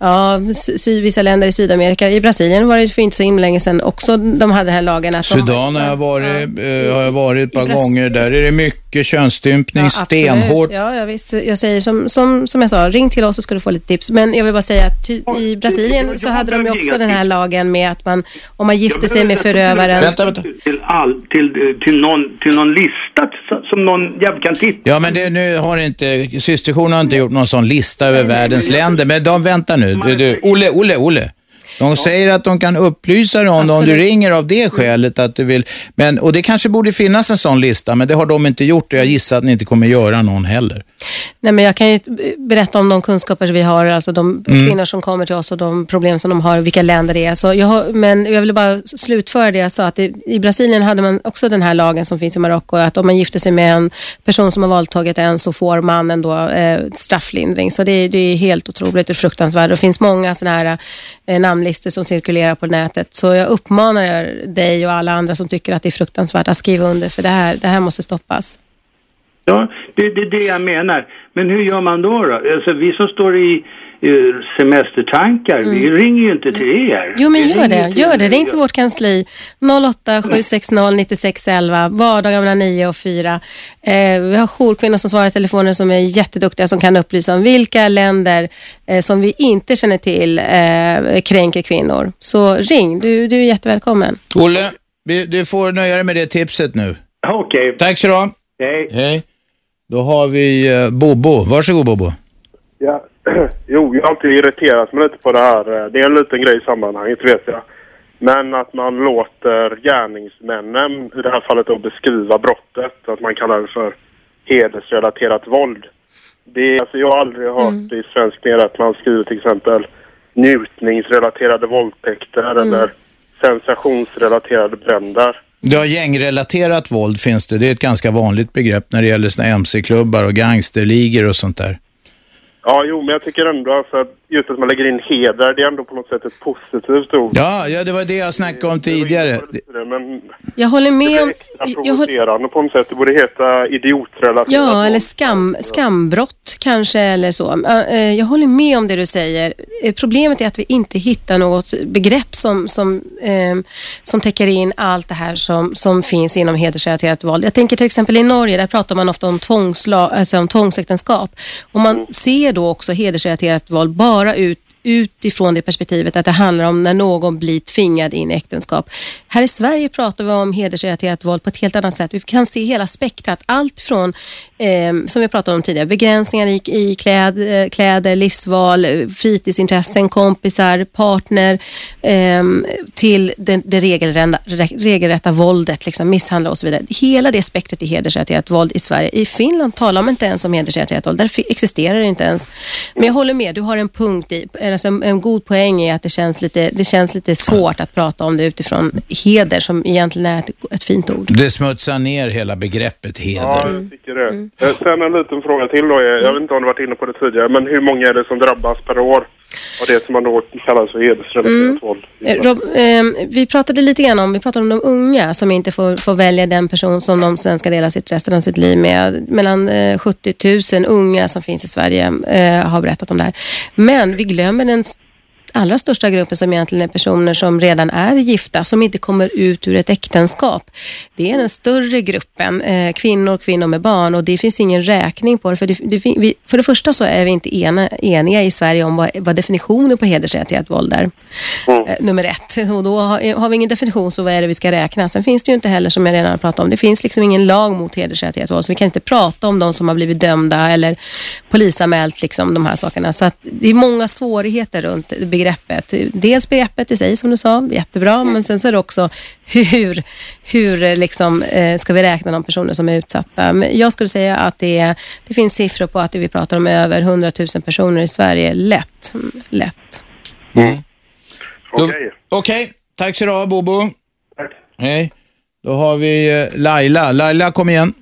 ja, vissa länder i Sydamerika. I Brasilien var det för inte så himla länge sedan också de hade den här lagen. Att de, Sudan har jag varit, eh, har jag varit ett par gånger. Där är det mycket könsstympning, absolut. stenhårt. Ja, ja, visst. Jag säger som, som, som jag sa, ring till oss så ska du få lite tips. Men jag vill bara säga att i Brasilien så hade de ju också den här lagen med att man, om man gifter sig med förövaren. Vänta, vänta. Till, all, till, till, någon, till någon lista som- som någon jävel kan titta Ja, men det, nu har inte, systerjourerna har inte gjort någon sån lista över världens länder. Men de väntar nu. Du, du, Olle, Olle, Olle. De säger att de kan upplysa dig om det om du ringer av det skälet att du vill. Men, och det kanske borde finnas en sån lista, men det har de inte gjort och jag gissar att ni inte kommer göra någon heller. Nej, men jag kan ju berätta om de kunskaper vi har, alltså de Mm. kvinnor som kommer till oss och de problem som de har, vilka länder det är. Så jag har, men jag vill bara slutföra det jag sa, att det, i Brasilien hade man också den här lagen som finns i Marocko, att om man gifter sig med en person som har våldtagit en så får mannen då eh, strafflindring. Så det, är- det är helt otroligt och fruktansvärt. Det finns många sådana här eh, namnlistor som cirkulerar på nätet. Så jag uppmanar dig och alla andra som tycker att det är fruktansvärt att skriva under, för det här, det här måste stoppas. Ja, det det är det jag menar. Men hur gör man då? då? Alltså, vi som står i semestertankar, vi ringer ju inte till er. Mm. Jo, men Vi gör det. Gör det. Ring till vårt kansli. 08 760 9611. Vardagar mellan 9 och 4. Eh, vi har jourkvinnor som svarar i telefonen som är jätteduktiga som kan upplysa om vilka länder eh, som vi inte känner till eh, kränker kvinnor. Så ring. Du, du är jättevälkommen. Olle, du får nöja dig med det tipset nu. Okej. Tack så du. Hej. Hej. Då har vi eh, Bobo. Varsågod Bobo. Ja, *clears throat* jo, jag har alltid irriterat mig lite på det här. Det är en liten grej i sammanhanget, vet jag. Men att man låter gärningsmännen, i det här fallet då, beskriva brottet. Att man kallar det för hedersrelaterat våld. Det, alltså jag har aldrig hört i svensk media att man skriver till exempel njutningsrelaterade våldtäkter eller sensationsrelaterade bränder. Ja, gängrelaterat våld finns det. Det är ett ganska vanligt begrepp när det gäller såna MC-klubbar och gangsterligor och sånt där. Ja, jo, men jag tycker ändå alltså att just att man lägger in heder, det är ändå på något sätt ett positivt ord. Ja, ja det var det jag snackade om tidigare. Men Jag håller med om... det är Jag håller, på något sätt. Det borde heta idiotrelaterat. Ja, eller skam, skambrott kanske eller så. Eh, Jag håller med om det du säger. Eh, Problemet är att vi inte hittar något begrepp som, som, eh, som täcker in allt det här som, som finns inom hedersrelaterat våld. Jag tänker till exempel i Norge, där pratar man ofta om, tvångsla, alltså om tvångsäktenskap. Och man ser då också hedersrelaterat våld bara bara ut utifrån det perspektivet att det handlar om när någon blir tvingad in i äktenskap. Här i Sverige pratar vi om hedersrelaterat våld på ett helt annat sätt. Vi kan se hela spektrat. Allt från, eh, som vi pratade om tidigare, begränsningar i, i kläd, eh, kläder, livsval, fritidsintressen, kompisar, partner, eh, till det, det regelrätta, regelrätta våldet, liksom misshandel och så vidare. Hela det spektrat i hedersrelaterat våld i Sverige. I Finland talar man inte ens om hedersrelaterat våld. Där existerar det inte ens. Men jag håller med, du har en punkt i, alltså en, en god poäng i att det känns, lite, det känns lite svårt att prata om det utifrån heder som egentligen är ett, ett fint ord. Det smutsar ner hela begreppet heder. Ja, jag tycker det. Eh, Sen en liten fråga till då. är- Jag vet inte om du varit inne på det tidigare, men hur många är det som drabbas per år av det som man då kallar för hedersrelaterat Mm. våld? Eh, Rob, eh, vi pratade lite grann om, vi pratade om de unga som inte får, får välja den person som de sen ska dela sitt resten av sitt liv med. Mellan eh, 70 000 unga som finns i Sverige eh, har berättat om det här. Men vi glömmer den allra största gruppen som egentligen är personer som redan är gifta, som inte kommer ut ur ett äktenskap. Det är den större gruppen, eh, kvinnor, kvinnor med barn och det finns ingen räkning på det. För det, det, vi, för det första så är vi inte ena, eniga i Sverige om vad, vad definitionen på hedersrelaterat våld är. Eh, nummer ett. Och då har, har vi ingen definition så vad är det vi ska räkna? Sen finns det ju inte heller, som jag redan har pratat om, det finns liksom ingen lag mot hedersrelaterat våld. Så vi kan inte prata om de som har blivit dömda eller polisanmält liksom, de här sakerna. Så att det är många svårigheter runt begreppet. Dels begreppet i sig som du sa, jättebra, men sen så är det också hur, hur eh, liksom, eh, ska vi räkna de personer som är utsatta. Men jag skulle säga att det, är, det finns siffror på att vi pratar om över 100 000 personer i Sverige. Lätt. Mm, Lätt. Okej. Okej, tack så du ha Bobo. Hej. Då har vi eh, Laila. Laila, kom igen.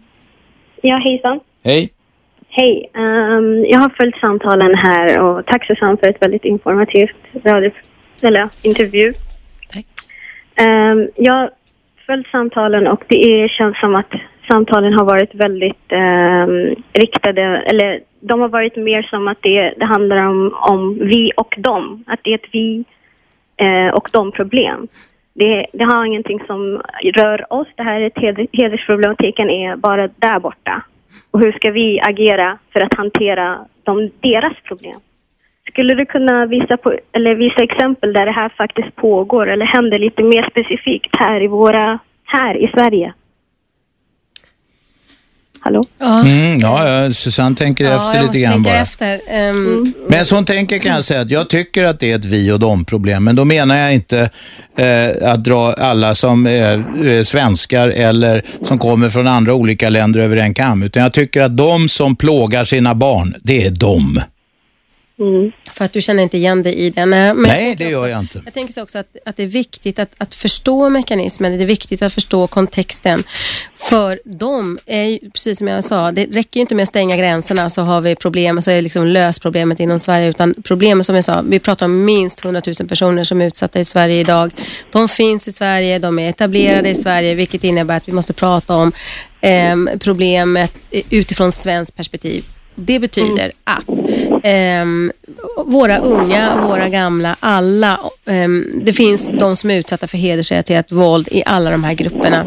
Ja, hejsan. Hej. Hej. Ehm, jag har följt samtalen här och tack Susanne för ett väldigt informativt radio, eller, intervju. Tack. jag har följt samtalen och det är, känns som att samtalen har varit väldigt ehm, riktade, eller de har varit mer som att det, det handlar om, om vi och dem. Att det är ett vi eh, och de problem. Det, det har ingenting som rör oss. Det här är hedersproblematiken är bara där borta. Och hur ska vi agera för att hantera de, deras problem? Skulle du kunna visa, på, eller visa exempel där det här faktiskt pågår eller händer lite mer specifikt här i våra, här i Sverige? Hallå? Mm, ja, ja, Susanne tänker Ja, efter lite grann bara. efter. Ehm, Men som tänker kan jag säga att jag tycker att det är ett vi och dem problem. Men då menar jag inte eh, att dra alla som är eh, svenskar eller som kommer från andra olika länder över en kam. Utan jag tycker att de som plågar sina barn, det är de. För att du känner inte igen dig i det. Nej, men Nej, det gör jag inte. Jag tänker så också att, att det är viktigt att, att förstå mekanismen, det är viktigt att förstå kontexten. För dem är ju, precis som jag sa, det räcker ju inte med att stänga gränserna så har vi problem, så är det liksom löst problemet inom Sverige. Utan problemet som jag sa, vi pratar om minst 100 000 personer som är utsatta i Sverige idag. De finns i Sverige, de är etablerade i Sverige, vilket innebär att vi måste prata om ehm, problemet utifrån svenskt perspektiv. Det betyder att ehm, våra unga, våra gamla, alla, ehm, det finns de som är utsatta för hedersrelaterat våld i alla de här grupperna.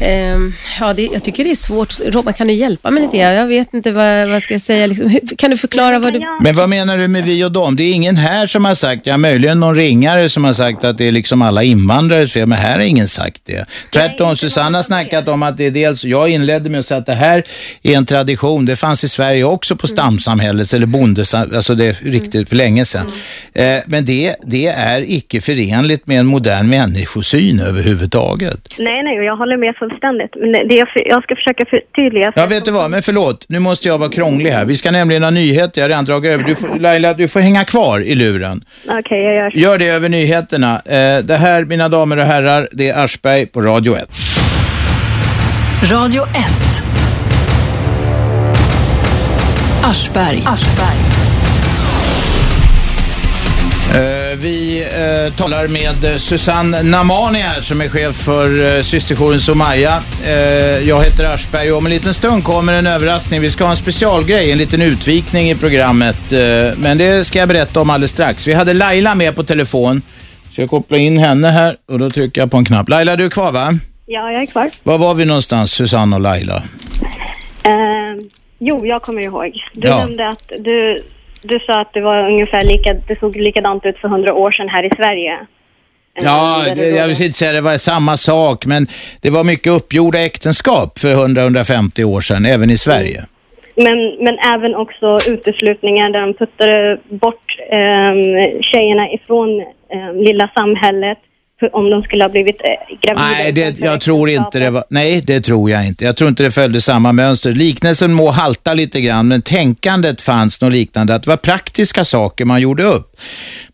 Ehm, ja, det, jag tycker det är svårt. Robban, kan du hjälpa mig lite? Jag vet inte vad, vad ska jag säga. Liksom, kan du förklara vad du... Men vad menar du med vi och dem? Det är ingen här som har sagt, ja möjligen någon ringare som har sagt att det är liksom alla invandrares fel, men här har ingen sagt det. Tvärtom, Susanna har snackat om att det är dels, jag inledde med att säga att det här är en tradition, det fanns i Sverige också på stamsamhällets eller bondes, alltså det är riktigt för länge sedan. Eh, men det, det är icke förenligt med en modern människosyn överhuvudtaget. Nej, nej, jag håller med fullständigt. Men det jag, jag ska försöka förtydliga. Ja, vet du vad, men förlåt, nu måste jag vara krånglig här. Vi ska nämligen ha nyheter, jag har redan dragit över. Du får, Laila, du får hänga kvar i luren. Okej, jag gör så. Gör det över nyheterna. Eh, det här, mina damer och herrar, det är Aschberg på Radio 1. Radio 1. Aschberg. Eh, vi eh, talar med eh, Susanne Namani här som är chef för eh, systerjouren Somaya. Eh, jag heter Aschberg och om en liten stund kommer en överraskning. Vi ska ha en specialgrej, en liten utvikning i programmet. Eh, men det ska jag berätta om alldeles strax. Vi hade Laila med på telefon. Så jag kopplar in henne här och då trycker jag på en knapp. Laila, du är kvar va? Ja, jag är kvar. Var var vi någonstans, Susanne och Laila? Eh, jo, jag kommer ihåg. Du Ja. nämnde att du, du sa att det var ungefär lika, det såg likadant ut för hundra år sedan här i Sverige. Ja, det, jag vill inte säga det var samma sak, men det var mycket uppgjorda äktenskap för 100-150 år sedan, även i Sverige. Men, men även också uteslutningar där de puttade bort eh, tjejerna ifrån eh, lilla samhället om de skulle ha blivit eh, gravida. Nej, det, jag tror inte det var, nej, det tror jag inte. Jag tror inte det följde samma mönster. Liknelsen må halta lite grann, men tänkandet fanns något liknande. Att det var praktiska saker man gjorde upp.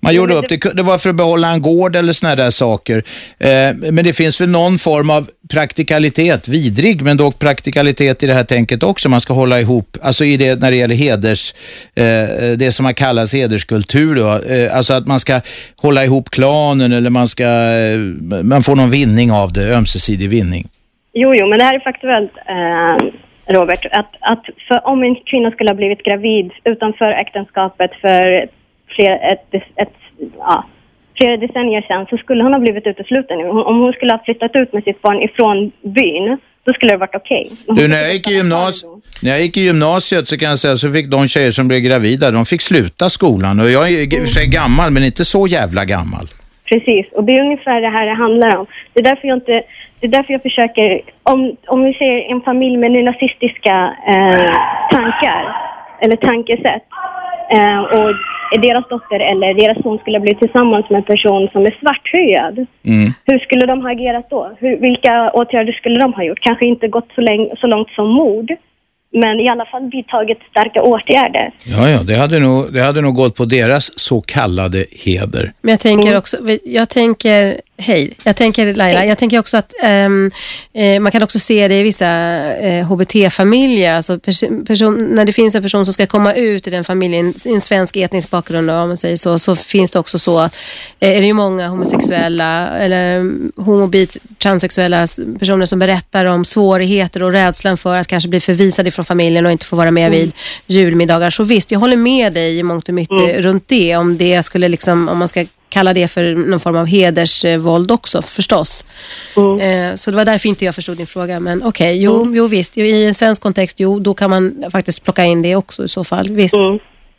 Man gjorde upp, det, det var för att behålla en gård eller såna där saker. Eh, men det finns väl någon form av praktikalitet, vidrig, men dock praktikalitet i det här tänket också. Man ska hålla ihop, alltså i det, när det gäller heders, eh, det som har kallats hederskultur då. Eh, alltså att man ska hålla ihop klanen eller man ska, man får någon vinning av det, ömsesidig vinning. Jo, jo, men det här är faktuellt, Robert. Att, att om en kvinna skulle ha blivit gravid utanför äktenskapet för fler, ett, ett, ett, ja, flera decennier sedan så skulle hon ha blivit utesluten. Om om hon skulle ha flyttat ut med sitt barn ifrån byn, då skulle det varit okej. Du, hon- när jag, gick i när jag gick i gymnasiet så kan jag säga så fick de tjejer som blev gravida, de fick sluta skolan. Och jag är i och för sig gammal, men inte så jävla gammal. Precis, och det är ungefär det här det handlar om. Det är därför jag inte, det är därför jag försöker, om, om vi ser en familj med nazistiska eh, tankar eller tankesätt eh, och deras dotter eller deras son skulle bli tillsammans med en person som är svarthyad. Mm. Hur skulle de ha agerat då? Hur, vilka åtgärder skulle de ha gjort? Kanske inte gått så, länge, så långt som mord, men i alla fall vidtagit starka åtgärder. Ja, ja, det hade, nog, det hade nog gått på deras så kallade heder. Men jag tänker också, jag tänker, hej, jag tänker Laila, jag tänker också att ehm, eh, man kan också se det i vissa eh, HBT-familjer, alltså pers- person, när det finns en person som ska komma ut i den familjen, i en svensk etnisk bakgrund om man säger så, så finns det också så, eh, är det ju många homosexuella eller mm, homobit, transsexuella personer som berättar om svårigheter och rädslan för att kanske bli förvisade från familjen och inte få vara med Mm. vid julmiddagar. Så visst, jag håller med dig i mångt och mycket Mm. runt det, om det skulle liksom, om man ska kalla det för någon form av hedersvåld också förstås. Eh, Så det var därför inte jag förstod din fråga. Men okej, jo, jo visst. Jo, I en svensk kontext, jo, då kan man faktiskt plocka in det också i så fall. Visst.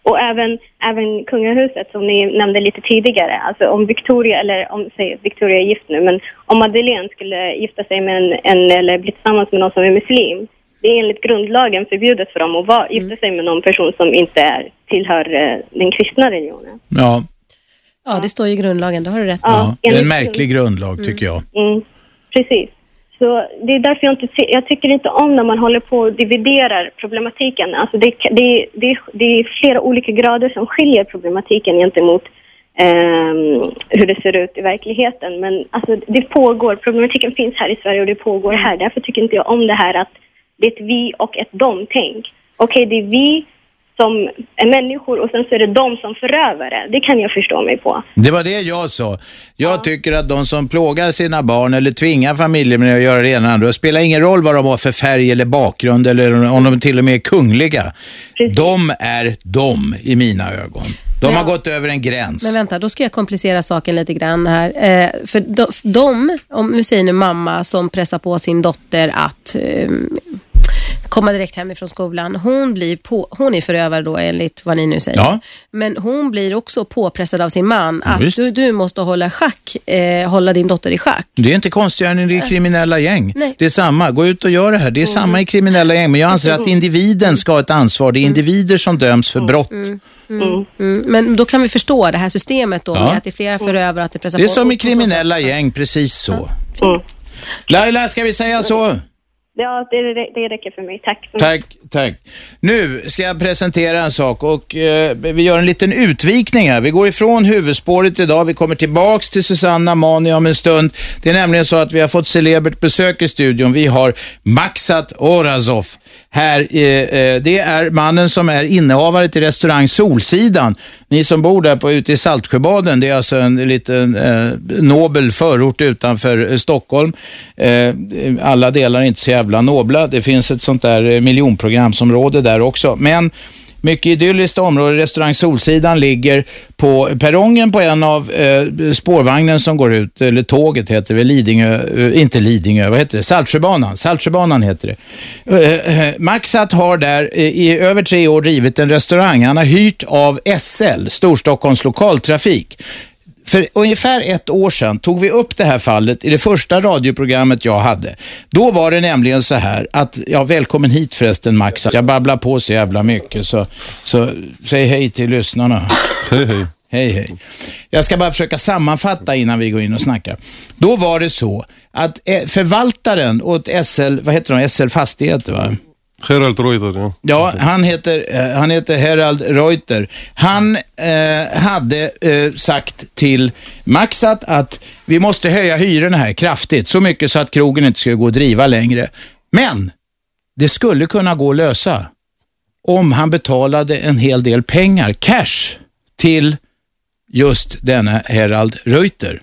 Och även, även kungahuset som ni nämnde lite tidigare. Alltså om Victoria, eller om säg, Victoria är gift nu, men om Madeleine skulle gifta sig med en, en eller bli tillsammans med någon som är muslim det är enligt grundlagen förbjudet för dem att vara, gifta sig med någon person som inte är, tillhör eh, den kristna religionen. Ja, Ja, det står ju i grundlagen, det har du rätt ja. det är en märklig grundlag tycker jag. Mm, precis. Så det är därför jag inte ser, jag tycker inte om när man håller på och dividerar problematiken. Alltså det, det, det, det är flera olika grader som skiljer problematiken gentemot ehm, hur det ser ut i verkligheten. Men alltså det pågår, problematiken finns här i Sverige och det pågår här. Därför tycker inte jag om det här att det är ett vi och ett dom-tänk. Okej, det är vi som är människor och sen så är det de som förövare. Det kan jag förstå mig på. Det var det jag sa. Jag tycker att de som plågar sina barn eller tvingar familjer med att göra det ena och det andra, det spelar ingen roll vad de har för färg eller bakgrund eller om de till och med är kungliga. De är de i mina ögon. De har gått över en gräns. Men vänta, då ska jag komplicera saken lite grann här. Eh, för de, de, om vi säger nu mamma som pressar på sin dotter att eh, komma direkt hemifrån skolan. Hon, blir på, hon är förövare då enligt vad ni nu säger. Ja. Men hon blir också påpressad av sin man Ja, att visst. du, du måste hålla schack, eh, hålla din dotter i schack. Det är inte konstigare än i kriminella gäng. Nej. Det är samma, gå ut och gör det här. Det är samma i kriminella gäng. Men jag anser att individen ska ha ett ansvar. Det är individer som döms för brott. Mm. Mm. Mm. Men då kan vi förstå det här systemet då Ja. med att det är flera förövare att det pressar Det är på. som i på kriminella gäng, precis så. Laila, ska vi säga så? Ja, det, det, räcker för mig. Tack. Tack, tack. Nu ska jag presentera en sak och eh, vi gör en liten utvikning här. Vi går ifrån huvudspåret idag. Vi kommer tillbaks till Susanna Mani om en stund. Det är nämligen så att vi har fått celebert besök i studion. Vi har Maxat Orazov här. Eh, eh, det är mannen som är innehavare till restaurang Solsidan. Ni som bor där på, ute i Saltsjöbaden, det är alltså en liten eh, nobel förort utanför eh, Stockholm. Eh, alla delar är inte så jävla nobla. Det finns ett sånt där eh, miljonprogramsområde där också. Men mycket idylliskt område. Restaurang Solsidan ligger på perrongen på en av eh, spårvagnen som går ut, eller tåget heter det, Lidingö, eh, inte Lidingö, vad heter det? Saltsjöbanan. Saltsjöbanan heter det. Eh, eh, Maxat har där eh, i över tre år drivit en restaurang. Han har hyrt av SL, Storstockholms lokaltrafik. För ungefär ett år sedan tog vi upp det här fallet i det första radioprogrammet jag hade. Då var det nämligen så här att, ja välkommen hit förresten Max, jag babblar på så jävla mycket så, så säg hej till lyssnarna. Hej hej. Hej hej. Jag ska bara försöka sammanfatta innan vi går in och snackar. Då var det så att eh, förvaltaren åt SL, vad heter de, SL Fastigheter va? Gerald Reuter, ja. Ja, han heter, eh, han heter Herald Reuter. Han eh, hade eh, sagt till Maxat att vi måste höja hyrorna här kraftigt, så mycket så att krogen inte ska gå att driva längre. Men det skulle kunna gå att lösa om han betalade en hel del pengar, cash, till just denna Herald Reuter.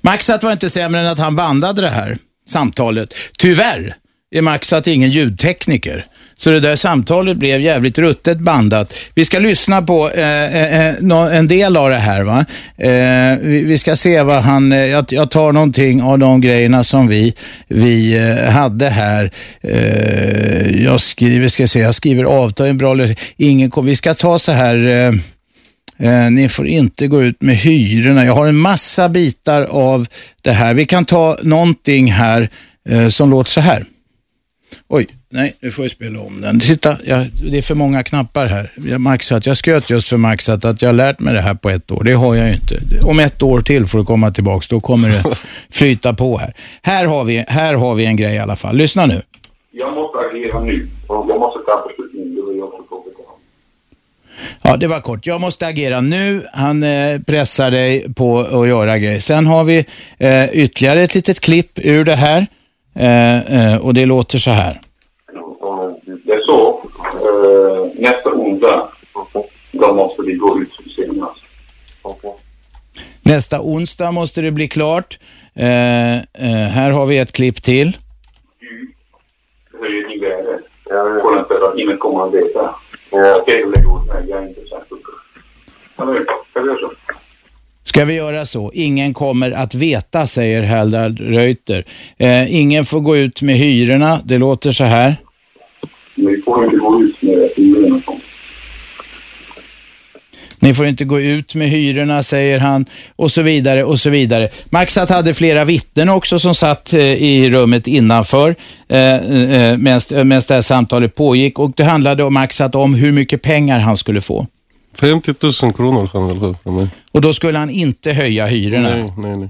Maxat var inte sämre än att han bandade det här samtalet. Tyvärr är Maxat ingen ljudtekniker. Så det där samtalet blev jävligt ruttet bandat. Vi ska lyssna på eh, eh, eh en del av det här. Va? Eh, vi, vi ska se vad han... Eh, jag, jag tar någonting av de grejerna som vi, vi eh, hade här. Eh, jag skriver, ska se, jag skriver avtal, en bra lösning. Ingen kom, Vi ska ta så här... Eh, Eh, ni får inte gå ut med hyrorna. Jag har en massa bitar av det här. Vi kan ta någonting här eh, som låter så här. Oj, nej, nu får jag spela om den. Titta, jag, det är för många knappar här. Jag, maxat, jag skröt just för Maxat att jag har lärt mig det här på ett år. Det har jag ju inte. Om ett år till får du komma tillbaks. Då kommer det *laughs* flyta på här. Här har vi, här har vi en grej i alla fall. Lyssna nu. Jag måste agera nu jag måste ta beslut nu. Jag honom. Ja, det var kort. Jag måste agera nu. Han eh, pressar dig på att göra grejer. Sen har vi eh, ytterligare ett litet klipp ur det här. Eh, eh, och det låter så här. Det är så. Eh, nästa onsdag, då måste vi gå ut senast. Nästa onsdag måste det bli klart. Eh, eh, här har vi ett klipp till. Kommer att veta. Okej, åt mig. Jag är inte särskilt? Ska vi göra så? Ingen kommer att veta, säger Haldard Reuter. Eh, ingen får gå ut med hyrorna. Det låter så här. Vi får inte gå ut med hyrorna. Ni får inte gå ut med hyrorna, säger han, och så vidare och så vidare. Maxat hade flera vittnen också som satt eh, i rummet innanför eh, eh, medan det här samtalet pågick och det handlade om Maxat om hur mycket pengar han skulle få. 50 000 kronor kan väl ha från mig. Och då skulle han inte höja hyrorna. Nej, nej, nej.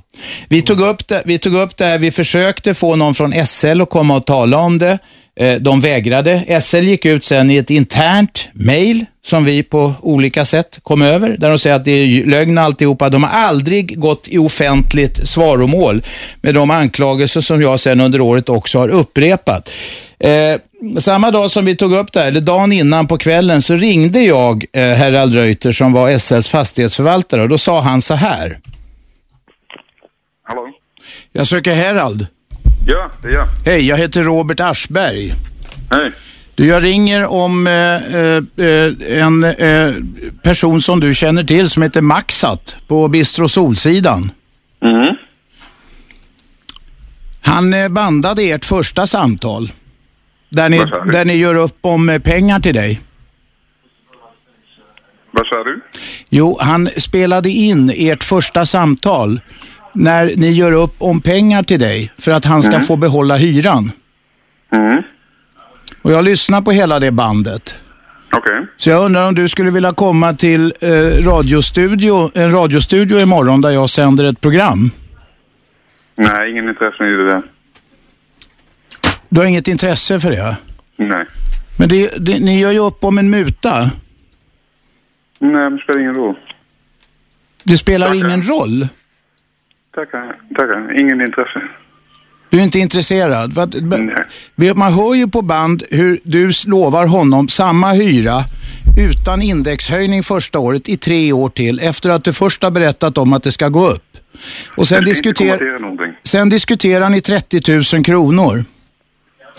Vi tog, upp det, vi tog upp det här, vi försökte få någon från SL att komma och tala om det. Eh, De vägrade. SL gick ut sen i ett internt mail som vi på olika sätt kom över, där de säger att det är lögn alltihopa. De har aldrig gått i offentligt svaromål med de anklagelser som jag sen under året också har upprepat. Eh, samma dag som vi tog upp det här, eller dagen innan på kvällen, så ringde jag eh, Herald Reuter som var SLs fastighetsförvaltare och då sa han så här. Hallå? Jag söker Herald. Ja, det är jag. Hej, jag heter Robert Aschberg. Hej. Du, jag ringer om eh, eh, en eh, person som du känner till som heter Maxat på Bistro Solsidan. Mm. Han eh, bandade ert första samtal. Där ni, där ni gör upp om eh, pengar till dig. Vad sa du? Jo, han spelade in ert första samtal när ni gör upp om pengar till dig för att han ska Mm. få behålla hyran. Mm. Och jag lyssnar på hela det bandet. Okej. Så jag undrar om du skulle vilja komma till eh, radiostudio, en radiostudio imorgon där jag sänder ett program. Nej, ingen intresse i det. Du har inget intresse för det? Nej. Men det, det, ni gör ju upp om en muta. Nej, men det spelar ingen roll. Det spelar ingen roll. Tackar. Tackar. Ingen intresse. Du är inte intresserad? B- man hör ju på band hur du lovar honom samma hyra utan indexhöjning första året i tre år till efter att du först har berättat om att det ska gå upp. Och sen, diskuter, sen diskuterar ni 30 000 kronor.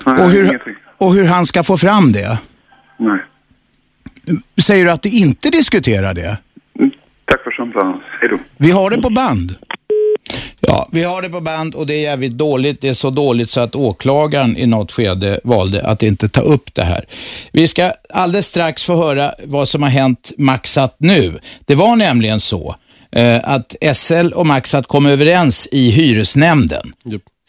Nej, och, hur, ingenting. och hur han ska få fram det. Nej. Säger du att du inte diskuterar det? Tack för samtalet. Hej då. Vi har det på band. Ja, vi har det på band och det är jävligt dåligt. Det är så dåligt så att åklagaren i något skede valde att inte ta upp det här. Vi ska alldeles strax få höra vad som har hänt Maxat nu. Det var nämligen så eh, att SL och Maxat kom överens i hyresnämnden.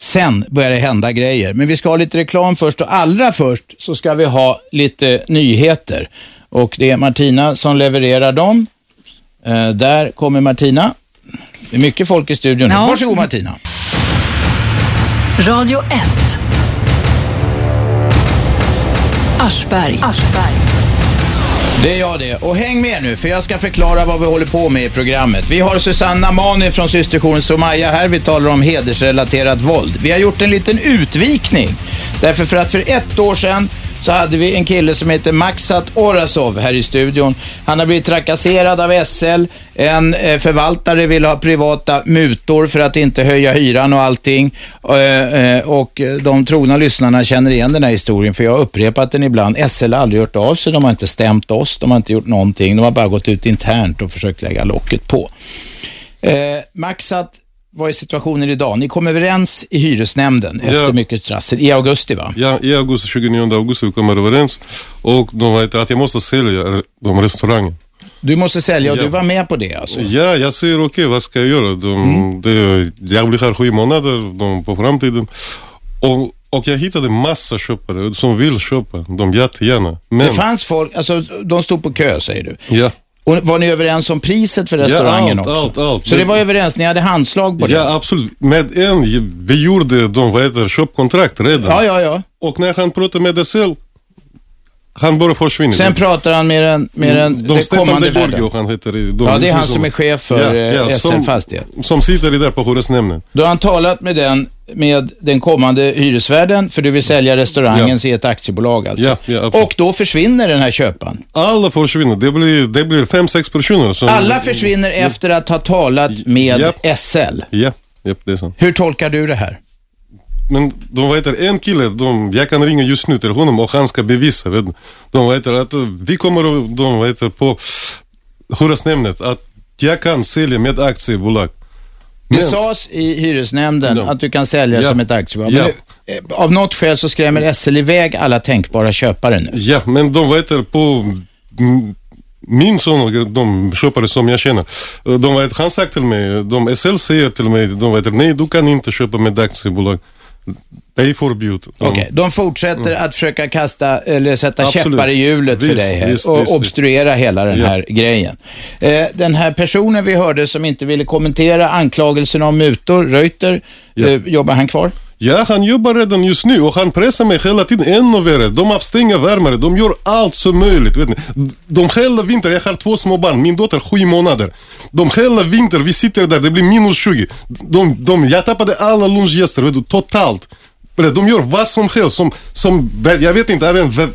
Sen börjar det hända grejer. Men vi ska ha lite reklam först och allra först så ska vi ha lite nyheter. Och det är Martina som levererar dem. Eh, där kommer Martina. Det är mycket folk i studion. nu. Ja. Varsågod Martina. Radio 1. Aschberg. Det är jag det. Och häng med nu, för jag ska förklara vad vi håller på med i programmet. Vi har Susanna Mani från systerjouren Somaya här. Vi talar om hedersrelaterat våld. Vi har gjort en liten utvikning. Därför för att för ett år sedan så hade vi en kille som heter Maxat Orasov här i studion. Han har blivit trakasserad av SL. En eh, förvaltare vill ha privata mutor för att inte höja hyran och allting. Eh, eh, och de trogna lyssnarna känner igen den här historien för jag har upprepat den ibland. SL har aldrig hört av sig, de har inte stämt oss, de har inte gjort någonting. De har bara gått ut internt och försökt lägga locket på. Maxat, vad är situationen idag? Ni kom överens i hyresnämnden Ja. efter mycket trassel i augusti va? Ja, i augusti, 29 augusti, vi kommer överens. Och de vet att jag måste sälja de restaurangen. Du måste sälja och Ja. du var med på det alltså? Ja, jag säger okej, vad ska jag göra? De, det, jag blir här sju månader de, på framtiden. Och, och jag hittade massa köpare som vill köpa. De jättegärna. Men, Det fanns folk, alltså de stod på kö säger du? ja. Och var ni överens om priset för restaurangen allt, också? allt, allt. Så det var överens, ni hade handslag på det? Ja, absolut. Med en, vi gjorde de, vad heter, köpkontrakt redan. Ja, ja, ja. Och när han pratade med SL, han bara försvinner. Sen pratar han med den, med den, de det kommande de han heter. De, Ja, det är han som är chef för eh, SL som, Fastighet. Som sitter där på hyresnämnden. Då har han talat med den, med den kommande hyresvärden, för du vill sälja restaurangen i ett aktiebolag alltså. Ja, ja, och då försvinner den här köparen. Alla försvinner. Det blir, det blir fem, sex personer. Som, Alla försvinner efter att ha talat med SL. Ja, ja, det är sant. Hur tolkar du det här? Men de vet att en kille, de, jag kan ringa just nu till honom och han ska bevisa. Vet, du. de vet att vi kommer och de vet på hyresnämnden att jag kan sälja med aktiebolag. Det sades i hyresnämnden att du kan sälja Ja. som ett aktiebolag. Ja. Men eh, av något skäl så skrämmer SL iväg alla tänkbara köpare nu. Ja, men de vet på min son de köpare som jag känner, de vet, han sagt till mig, de SL säger till mig, de vet, nej du kan inte köpa med aktiebolag. Det är förbjudet. De- Okej, de fortsätter att försöka kasta, eller sätta Absolut. käppar i hjulet för Visst, dig här visst, och visst, obstruera hela den Ja. här grejen. Eh, den här personen vi hörde som inte ville kommentera anklagelserna om mutor, Reuter, Ja. eh, jobbar han kvar? Ja, han jobbar redan just nu och han pressar mig hela tiden ännu värre. De avstänger värmare, de gör allt som möjligt. Vet ni. De hela vintern, jag har två små barn, min dotter sju månader. De hela vintern, vi sitter där, det blir minus 20. De, de, jag tappade alla lunchgäster, vet du, totalt. De gör vad som helst, som, som jag vet inte, även vä-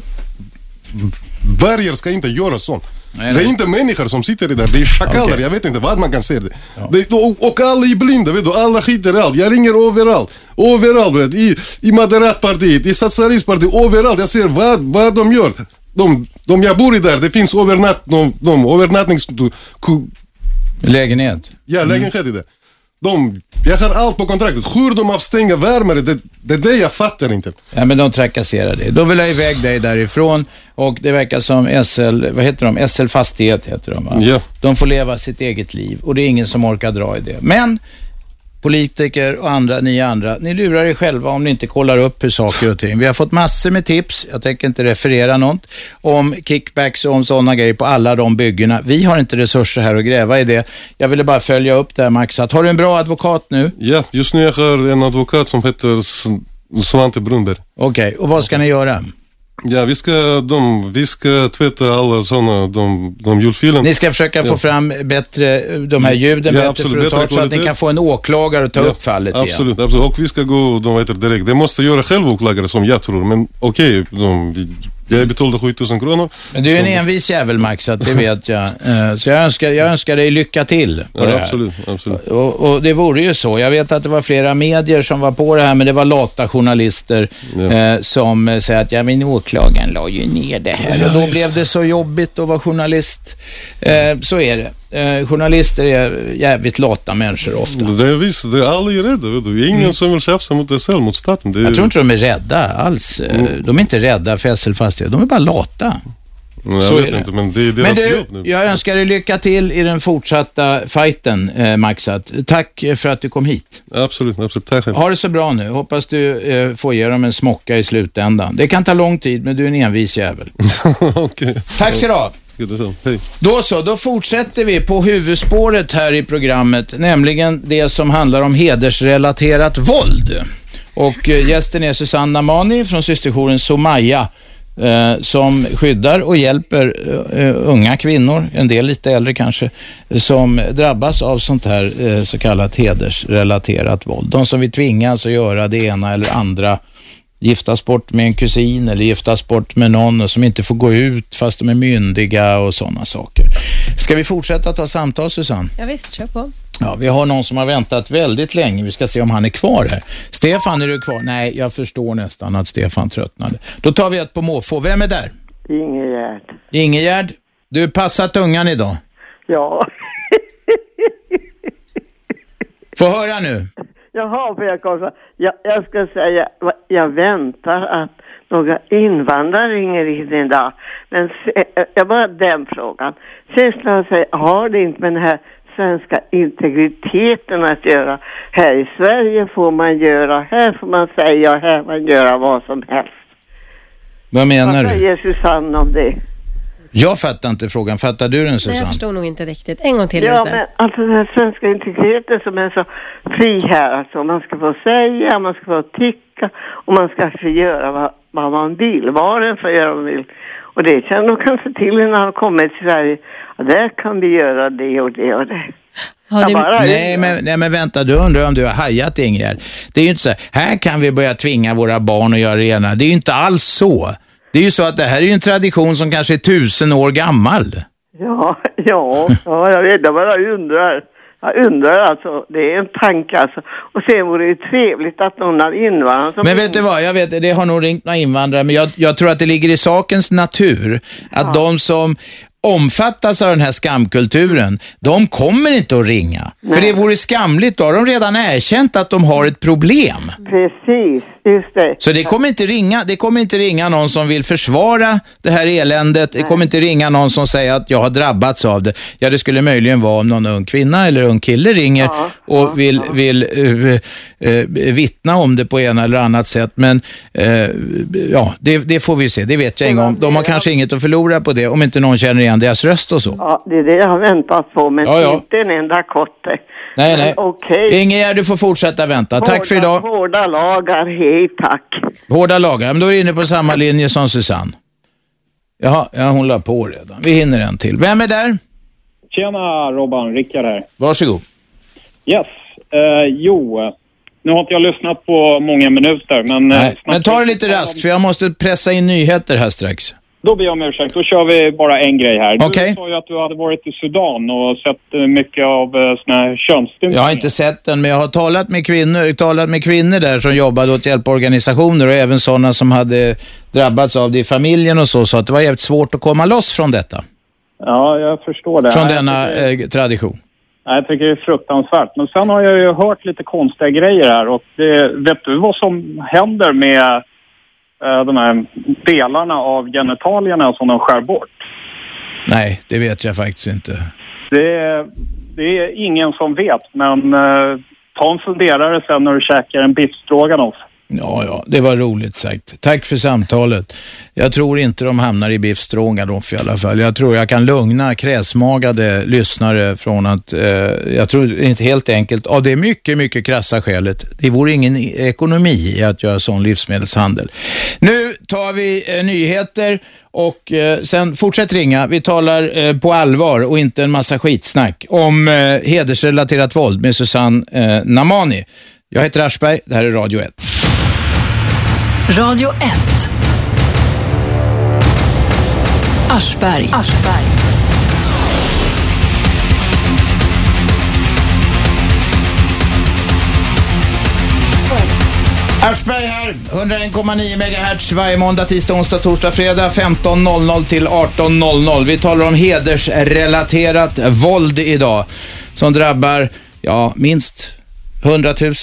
vargar ska inte göra sånt. Nej, Det är inte människor som sitter där, det är schakaler, Okej. jag vet inte vad man kan säga det. det och, och alla är blinda, vet du, alla skiter i allt. Jag ringer överallt, överallt, vet i, i Moderatpartiet, i Socialistpartiet, överallt. Jag ser vad, vad de gör. De, de jag bor i där, det finns övernatt, de, de övernattnings... Lägenhet? Ja, lägenhet i det. De, jag har allt på kontraktet. Hur de avstänger värmare, det, det är det jag fattar inte. Ja, men de trakasserar dig. De vill ha iväg dig därifrån och det verkar som SL, vad heter de? SL Fastighet heter de va? Ja. De får leva sitt eget liv och det är ingen som orkar dra i det. Men politiker och andra, ni andra, ni lurar er själva om ni inte kollar upp hur saker och ting. Vi har fått massor med tips, jag tänker inte referera något, om kickbacks och om sådana grejer på alla de byggena. Vi har inte resurser här att gräva i det. Jag ville bara följa upp det här Max, att har du en bra advokat nu? Ja, just nu jag har en advokat som heter Svante Brunberg. Okej, och vad ska ni göra? Ja, vi ska, de, vi ska tvätta alla sådana, de, de julfilen. Ni ska försöka få Ja. fram bättre, de här ljuden Ja, bättre absolut, ta, bättre så att ni kan få en åklagare att ta Ja, upp fallet igen. Absolut, absolut. Och vi ska gå, de vet direkt. Det måste göra själv åklagare som jag tror, men okej, de, vi- jag betalade 7000 kronor. Men du är en envis jävel Max, att det vet jag. *laughs* Eh, Så jag önskar, jag önskar dig lycka till Ja, absolut, absolut. Och, och det vore ju så. Jag vet att det var flera medier som var på det här, men det var lata journalister eh, som eh, säger att ja, men åklagaren la ju ner det här. Ja, och då blev det så jobbigt att vara journalist. Eh, så är det. Eh, journalister är jävligt lata människor ofta. Det är visst, det är alla är rädda. Vet du. Ingen som vill tjafsa mot SL, mot staten. Är, Jag tror inte de är rädda alls. Eh, Mm. De är inte rädda för SL Fastighet. De är bara lata. Jag Så vet inte, men det är Men deras du, jobb nu. jag önskar dig lycka till i den fortsatta fighten, eh, Maxat. Tack för att du kom hit. Absolut, absolut. Tack själv. Ha det så bra nu. Hoppas du eh, får dem en smocka i slutändan. Det kan ta lång tid, men du är en envis jävel. *laughs* Okej. Tack så du Hej. Då så, då fortsätter vi på huvudspåret här i programmet, nämligen det som handlar om hedersrelaterat våld. Och eh, gästen är Susanna Namani från systerjouren Somaya eh, som skyddar och hjälper eh, unga kvinnor, en del lite äldre kanske, som drabbas av sånt här så kallat hedersrelaterat våld. De som vill tvingas att göra det ena eller andra giftas bort med en kusin eller giftas bort med någon som inte får gå ut fast de är myndiga och sådana saker. Ska vi fortsätta ta samtal Susanne? Ja, visst, kör på. Ja, vi har någon som har väntat väldigt länge. Vi ska se om han är kvar här. Stefan, är du kvar? Nej, jag förstår nästan att Stefan tröttnade. Då tar vi ett på måfå. Vem är där? Ingegärd. Ingegärd. Du passar tungan idag. Ja. Få höra nu. Jaha, för jag, kom, jag, jag ska säga, jag väntar att några invandrare ringer in idag. Men se, eh, jag bara den frågan. Sen ska jag säga, har det inte med den här svenska integriteten att göra? Här i Sverige får man göra, här får man säga, här får man göra vad som helst. Vad menar Vad du? säger Susanne om det? Jag fattar inte frågan. Fattar du den Nej, jag Susanne? förstår nog inte riktigt. En gång till. Ja, men alltså den här svenska integriteten som är så fri här. Alltså man ska få säga, man ska få tycka och man ska få göra vad, vad man vill. Var och en får göra vad man vill. Och det känner de kanske till när de kommer till Sverige. Ja, där kan vi göra det och det och det. Bara- Nej men, nej, men vänta, du undrar om du har hajat Ingegerd. Det är ju inte så här, här kan vi börja tvinga våra barn att göra det ena. Det är ju inte alls så. Det är ju så att det här är ju en tradition som kanske är tusen år gammal. Ja, ja, ja, jag vet. Jag bara undrar. Jag undrar alltså. Det är en tanke alltså. Och sen vore det ju trevligt att någon av invandrarna som Men vet du vad, jag vet, det har nog ringt några invandrare, men jag, jag tror att det ligger i sakens natur att de som omfattas av den här skamkulturen, de kommer inte att ringa. För det vore skamligt, då har de redan erkänt att de har ett problem. Precis. Just det. Så det kommer, inte ringa, det kommer inte ringa någon som vill försvara det här eländet. Det kommer inte ringa någon som säger att jag har drabbats av det. Ja, det skulle möjligen vara om någon ung kvinna eller ung kille ringer och vill, vill uh, uh, vittna om det på ena eller annat sätt. Men uh, ja, det, det får vi se. Det vet jag en gång. De har kanske inget att förlora på det om inte någon känner igen deras röst och så. Ja, det är det jag har väntat på, men Ja, ja. inte en enda kotte. Nej, nej. Okej. Ingegerd, du får fortsätta vänta. Tack för idag. Hårda lagar, hej tack. Hårda lagar. Men då är du inne på samma linje som Susanne. Jaha, ja, hon la på redan. Vi hinner en till. Vem är där? Tjena Robban, Rickard här. Varsågod. Yes. Eh, jo, nu har inte jag lyssnat på många minuter, men... eh, Nej, men ta det lite raskt för jag måste pressa in nyheter här strax. Då ber jag om ursäkt. Då kör vi bara en grej här. Okej. Du sa ju att du hade varit i Sudan och sett eh, mycket av uh, såna här könsstympningar. Jag har inte sett den, men jag har talat med kvinnor, talat med kvinnor där som jobbade åt hjälporganisationer och även sådana som hade drabbats av det i familjen och så, så att det var jävligt svårt att komma loss från detta. Ja, jag förstår det. Från Nej, denna jag tycker- eh, tradition. Nej, Jag tycker det är fruktansvärt. Men sen har jag ju hört lite konstiga grejer här och det, vet du vad som händer med eh, de här delarna av genitalierna som de skär bort? Nej, det vet jag faktiskt inte. Det är, det är ingen som vet, men eh, ta en funderare sen när du käkar en biffstroganoff. Ja, ja, det var roligt sagt. Tack för samtalet. Jag tror inte de hamnar i biff stroganoff i alla fall. Jag tror jag kan lugna kräsmagade lyssnare från att, eh, jag tror inte helt enkelt, av det mycket, mycket krassa skälet, det vore ingen ekonomi i att göra sån livsmedelshandel. Nu tar vi eh, nyheter och eh, sen fortsätt ringa. Vi talar eh, på allvar och inte en massa skitsnack om eh, hedersrelaterat våld med Susanne eh, Namani. Jag heter Aschberg, det här är Radio 1. Radio 1. Aschberg. Aschberg här, 101,9 MHz varje måndag, tisdag, onsdag, torsdag, fredag 15.00 till 18.00. Vi talar om hedersrelaterat våld idag som drabbar, ja, minst 100 000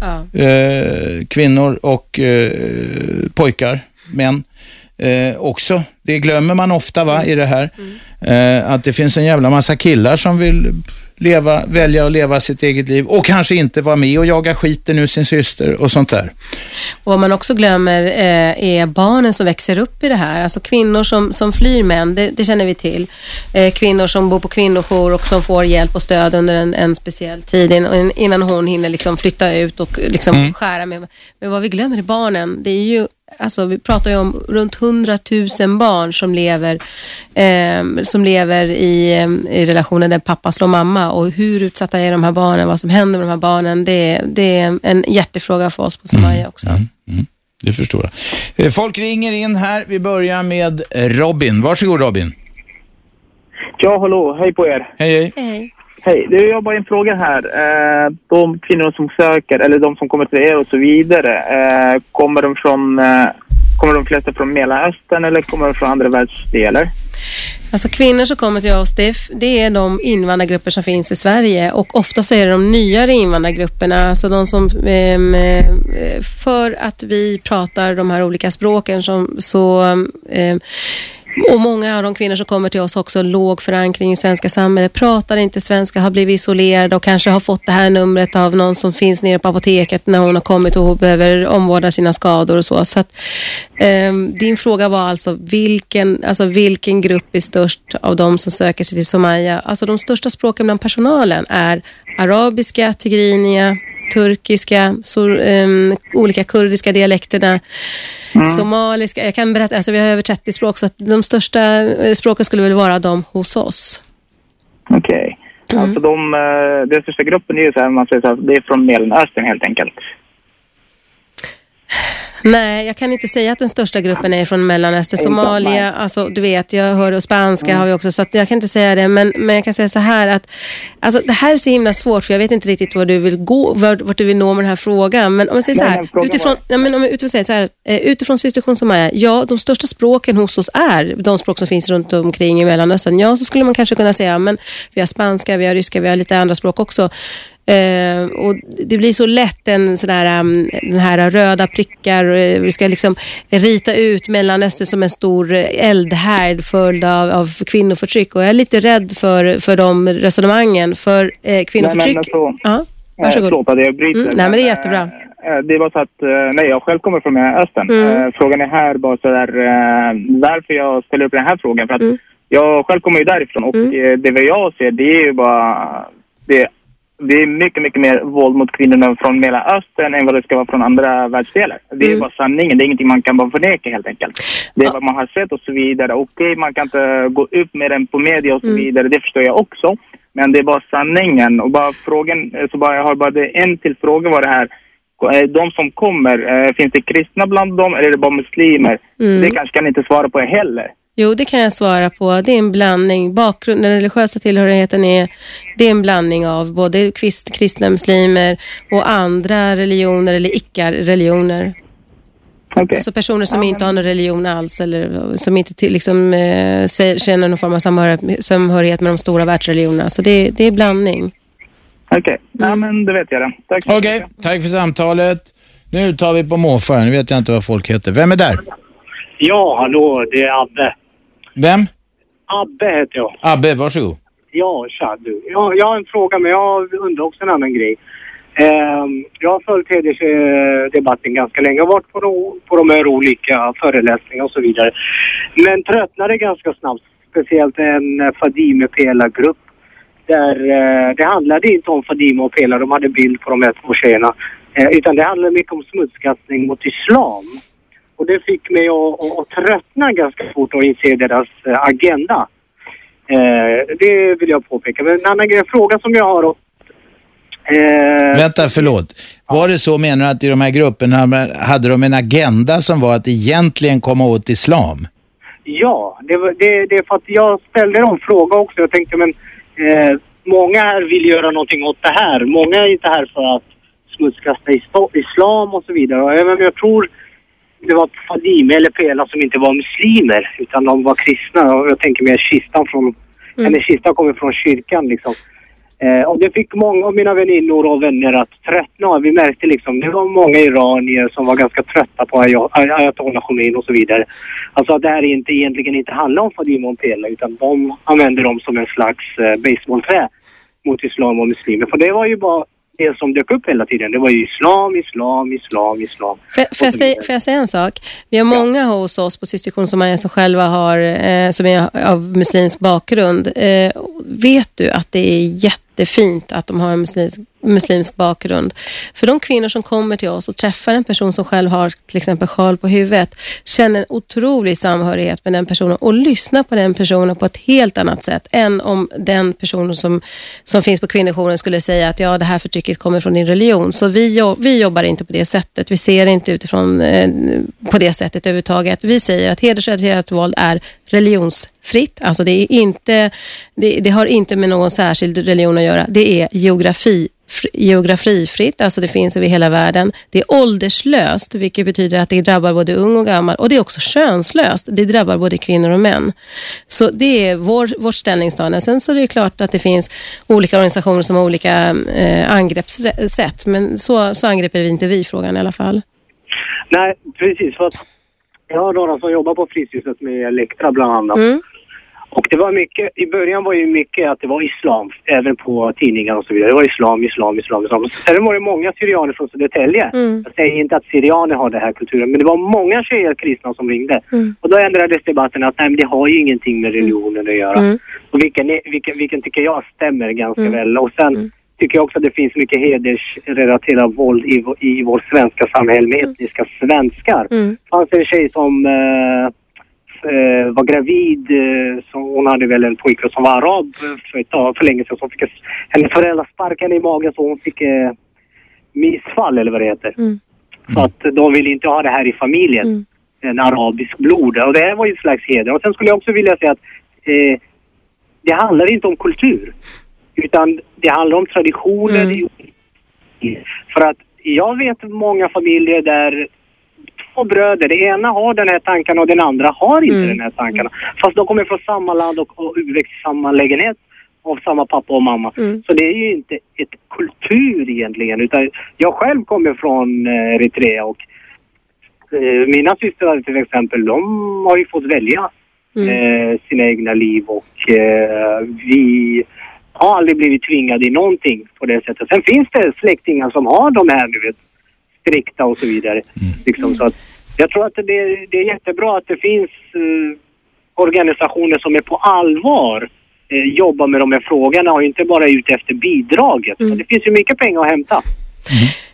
Ja. eh, kvinnor och eh, pojkar, män eh, också. Det glömmer man ofta va, i det här. Eh, att det finns en jävla massa killar som vill leva, välja att leva sitt eget liv och kanske inte vara med och jaga skiten ur sin syster och sånt där. Och vad man också glömmer eh, är barnen som växer upp i det här. Alltså kvinnor som, som flyr män, det, det känner vi till. Eh, kvinnor som bor på kvinnojour och som får hjälp och stöd under en, en speciell tid in- innan hon hinner liksom flytta ut och liksom Mm. skära med. Men vad vi glömmer är barnen. Det är ju Alltså, vi pratar ju om runt 100 000 barn som lever, eh, som lever i, eh, i relationer där pappa slår mamma och hur utsatta är de här barnen, vad som händer med de här barnen, det, det är en hjärtefråga för oss på Somalia också. Det förstår jag. Eh, Folk ringer in här. Vi börjar med Robin. Varsågod Robin. Ja, hallå. Hej på er. Hej, hej. Hej. Du, jag har bara en fråga här. Eh, de kvinnor som söker, eller de som kommer till er och så vidare, eh, kommer de från, eh, kommer de flesta från Mellanöstern eller kommer de från andra världsdelar? Alltså kvinnor som kommer till oss, det är, det är de invandrargrupper som finns i Sverige och ofta så är det de nyare invandrargrupperna, alltså de som, ehm, eh, för att vi pratar de här olika språken som, så, ehm, och många av de kvinnor som kommer till oss också låg förankring i svenska samhället, pratar inte svenska, har blivit isolerade och kanske har fått det här numret av någon som finns nere på apoteket när hon har kommit och behöver omvårda sina skador och så. så att, ehm, din fråga var alltså vilken, alltså vilken grupp är störst av de som söker sig till Somalia? Alltså de största språken bland personalen är arabiska, tigrinia, turkiska, så, ehm, olika kurdiska dialekterna, somaliska. Jag kan berätta, alltså vi har över 30 språk så att de största eh, språken skulle väl vara de hos oss. Okej. Alltså de, eh, den största gruppen är ju så här, man säger så här, det är från Mellanöstern helt enkelt. Nej, jag kan inte säga att den största gruppen är från Mellanöstern. Somalia, alltså du vet, jag hör och spanska har vi också, så att jag kan inte säga det. Men, men jag kan säga så här att alltså, det här är så himla svårt för jag vet inte riktigt var du vill gå, vart, vart du vill nå med den här frågan. Men om jag säger så här, utifrån, ja, men om jag utifrån, säger så här eh, utifrån Systerkon Somalia, ja, de största språken hos oss är de språk som finns runt omkring i Mellanöstern. Ja, så skulle man kanske kunna säga, men vi har spanska, vi har ryska, vi har lite andra språk också. Eh, och det blir så lätt en sån här, um, den här röda prickar. eh, Vi ska liksom rita ut Mellanöstern som en stor eh, eldhärd följd av, av kvinnoförtryck. Och jag är lite rädd för, för de resonemangen. För eh, kvinnoförtryck... Men, men så, ja, varsågod. Eh, förlåt att jag bryter. Mm, nej, men det är jättebra. Det var så att, nej jag själv kommer från Mellanöstern. Mm. Frågan är här bara så där, varför jag ställer upp den här frågan. För att Mm. jag själv kommer ju därifrån och eh, det vad jag ser det är ju bara, det, det är mycket, mycket mer våld mot kvinnorna från Mellanöstern än vad det ska vara från andra världsdelar. Det är Mm. bara sanningen, det är ingenting man kan bara förneka helt enkelt. Det är vad man har sett och så vidare. Okej, man kan inte gå upp med den på media och så Mm. vidare, det förstår jag också. Men det är bara sanningen och bara frågan, eh, så bara, jag har bara en till fråga var det här. Eh, De som kommer, eh, finns det kristna bland dem eller är det bara muslimer? Mm. Det kanske kan inte svara på heller. Jo, det kan jag svara på. Det är en blandning. Bakgrund, den religiösa tillhörigheten är, det är en blandning av både krist, kristna muslimer och andra religioner eller icke-religioner. Alltså personer som inte har någon religion alls eller som inte till, liksom, eh, känner någon form av samhörighet, med de stora världsreligionerna. Så det, det är blandning. Okej, ja, men det vet jag. Tack så Okej, tack för samtalet. Nu tar vi på måfå. Nu vet jag inte vad folk heter. Vem är där? Ja, hallå, det är Abbe. Vem? Abbe heter jag. Abbe, varsågod. Ja, tja du. Jag, jag har en fråga, men jag undrar också en annan grej. Ehm, jag har följt hedersdebatten ganska länge. Jag har varit på, de, på de här olika föreläsningarna och så vidare. Men tröttnade ganska snabbt. Speciellt en eh, Fadime Pela-grupp. Där eh, det handlade inte om Fadime och Pela, de hade bild på de här två tjejerna. Eh, utan det handlade mycket om smutskastning mot islam. Och det fick mig att, att, att tröttna ganska fort och inse deras eh, agenda. Eh, det vill jag påpeka. Men en annan grej, en fråga som jag har då. Eh, Vänta, förlåt. Var det så menar du att i de här grupperna hade de en agenda som var att egentligen komma åt islam? Ja, det, det, det är för att jag ställde en fråga också. Jag tänkte men eh, många här vill göra någonting åt det här. Många är inte här för att smutskasta isla- islam och så vidare. Och jag, jag tror det var Fadime eller Pela som inte var muslimer utan de var kristna. Och jag tänker mig kistan från, hennes kista kommer från kyrkan liksom. Eh, och det fick många av mina väninnor och vänner att tröttna. Vi märkte liksom, det var många iranier som var ganska trötta på Ay- Ay- ayatollah Khomeini och så vidare. Alltså att det här inte, egentligen inte handlar om Fadime och Pela utan de använder dem som en slags eh, baseballträ mot islam och muslimer. För det var ju bara det som dök upp hela tiden. Det var ju islam, islam, islam, islam. Får, får, jag säga, får jag säga en sak? Vi har många hos oss på Systerkon som, är, som själva har, eh, som är av muslimsk bakgrund. Eh, vet du att det är jättefint att de har en muslimsk, muslimsk bakgrund? För de kvinnor som kommer till oss och träffar en person som själv har till exempel sjal på huvudet, känner en otrolig samhörighet med den personen och lyssnar på den personen på ett helt annat sätt än om den personen som, som finns på kvinnojouren skulle säga att ja, det här förtrycket kommer från din religion. Så vi, vi jobbar inte på det sättet. Vi ser inte utifrån eh, på det sättet överhuvudtaget. Vi säger att hedersrelaterat våld är religions religionsfritt. Alltså det, är inte, det, det har inte med någon särskild religion att göra. Det är geografi fr- geografifritt, alltså det finns över hela världen. Det är ålderslöst, vilket betyder att det drabbar både ung och gammal. Och det är också könslöst, det drabbar både kvinnor och män. Så det är vår, vårt ställningstagande. Sen så är det klart att det finns olika organisationer som har olika eh, angreppssätt, men så, så angriper vi inte vi frågan i alla fall. Nej, precis. För att jag har några som jobbar på Fryshuset med Elektra bland annat. Mm. Och det var mycket, i början var ju mycket att det var islam, även på tidningar och så vidare. Det var islam, islam, islam, islam. Sen var det många syrianer från Södertälje. Mm. Jag säger inte att syrianer har den här kulturen, men det var många tjejer kristna som ringde. Mm. Och då ändrades debatten att nej, men det har ju ingenting med religionen att göra. Mm. Och vilken, vilken, vilken tycker jag stämmer ganska Mm. väl. Och sen tycker jag också att det finns mycket hedersrelaterat våld i, i vårt svenska samhälle med etniska svenskar. Mm. Det fanns en tjej som eh, eh, var gravid. Eh, så hon hade väl en pojke som var arab för, ett tag, för länge sedan. Så fick hennes föräldrar sparka henne i magen så hon fick eh, missfall eller vad det heter. Mm. Så att de ville inte ha det här i familjen. En arabisk blod. Och det här var ju ett slags heder. Och sen skulle jag också vilja säga att eh, det handlar inte om kultur. Utan det handlar om traditioner. Det- För att jag vet många familjer där två bröder, det ena har den här tankarna och den andra har inte den här tankarna. Fast de kommer från samma land och, och uppväxt i samma lägenhet. av samma pappa och mamma. Så det är ju inte ett kultur egentligen. Utan jag själv kommer från eh, Eritrea och eh, mina systrar till exempel, de har ju fått välja eh, sina egna liv och eh, vi har aldrig blivit tvingade i någonting på det sättet. Sen finns det släktingar som har de här, du vet, strikta och så vidare. Liksom, så att jag tror att det, det är jättebra att det finns eh, organisationer som är på allvar eh, jobbar med de här frågorna och inte bara är ute efter bidraget. Så det finns ju mycket pengar att hämta.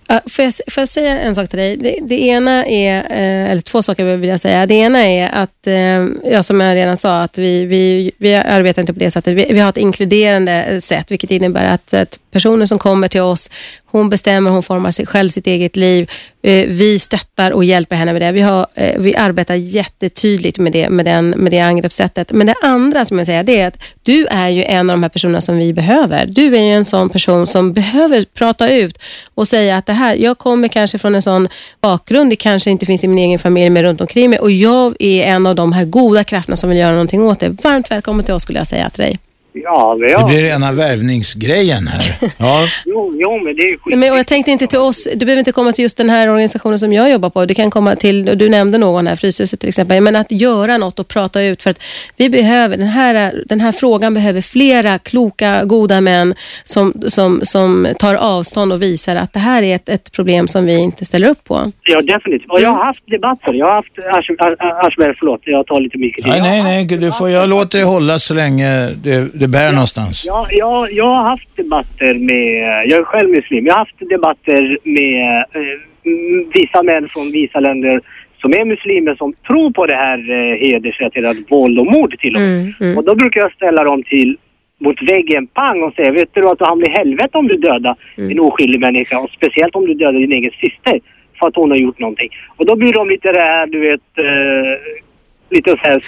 Ja, får, jag, får jag säga en sak till dig? Det, det ena är, eh, eller två saker vill jag säga. Det ena är att, eh, ja, som jag redan sa, att vi, vi, vi arbetar inte på det sättet. Vi, vi har ett inkluderande sätt, vilket innebär att, att personer som kommer till oss, hon bestämmer, hon formar sig själv sitt eget liv. Eh, vi stöttar och hjälper henne med det. Vi, har, eh, vi arbetar jättetydligt med det, med, den, med det angreppssättet. Men det andra som jag säger, det är att du är ju en av de här personerna som vi behöver. Du är ju en sån person som behöver prata ut och säga att det här, jag kommer kanske från en sån bakgrund, det kanske inte finns i min egen familj men runt omkring mig och jag är en av de här goda krafterna som vill göra någonting åt det. Varmt välkommen till oss skulle jag säga till dig. Ja, men Det ja. blir rena värvningsgrejen här. Ja. *laughs* Jo, jo, men det är skit. Men, och jag tänkte inte till oss, du behöver inte komma till just den här organisationen som jag jobbar på. Du kan komma till, och du nämnde någon här, Fryshuset till exempel, men att göra något och prata ut för att vi behöver, den här, den här frågan behöver flera kloka, goda män som, som, som tar avstånd och visar att det här är ett, ett problem som vi inte ställer upp på. Ja, definitivt. Och jag har haft debatter. Jag har haft, Asch- Asch- Aschberg, förlåt, jag tar lite mycket tid. Nej, nej, nej. Du får, jag låter det hålla så länge det, det bär någonstans. Ja, jag, jag har haft debatter med, jag är själv muslim, jag har haft debatter med eh, mm, vissa män från vissa länder som är muslimer som tror på det här eh, hedersrelaterat våld och mord till och med. Och då brukar jag ställa dem till mot väggen, pang, och säga vet du att du hamnar i helvete om du dödar en oskyldig människa och speciellt om du dödar din egen syster för att hon har gjort någonting. Och då blir de lite det här, du vet, eh, lite så här,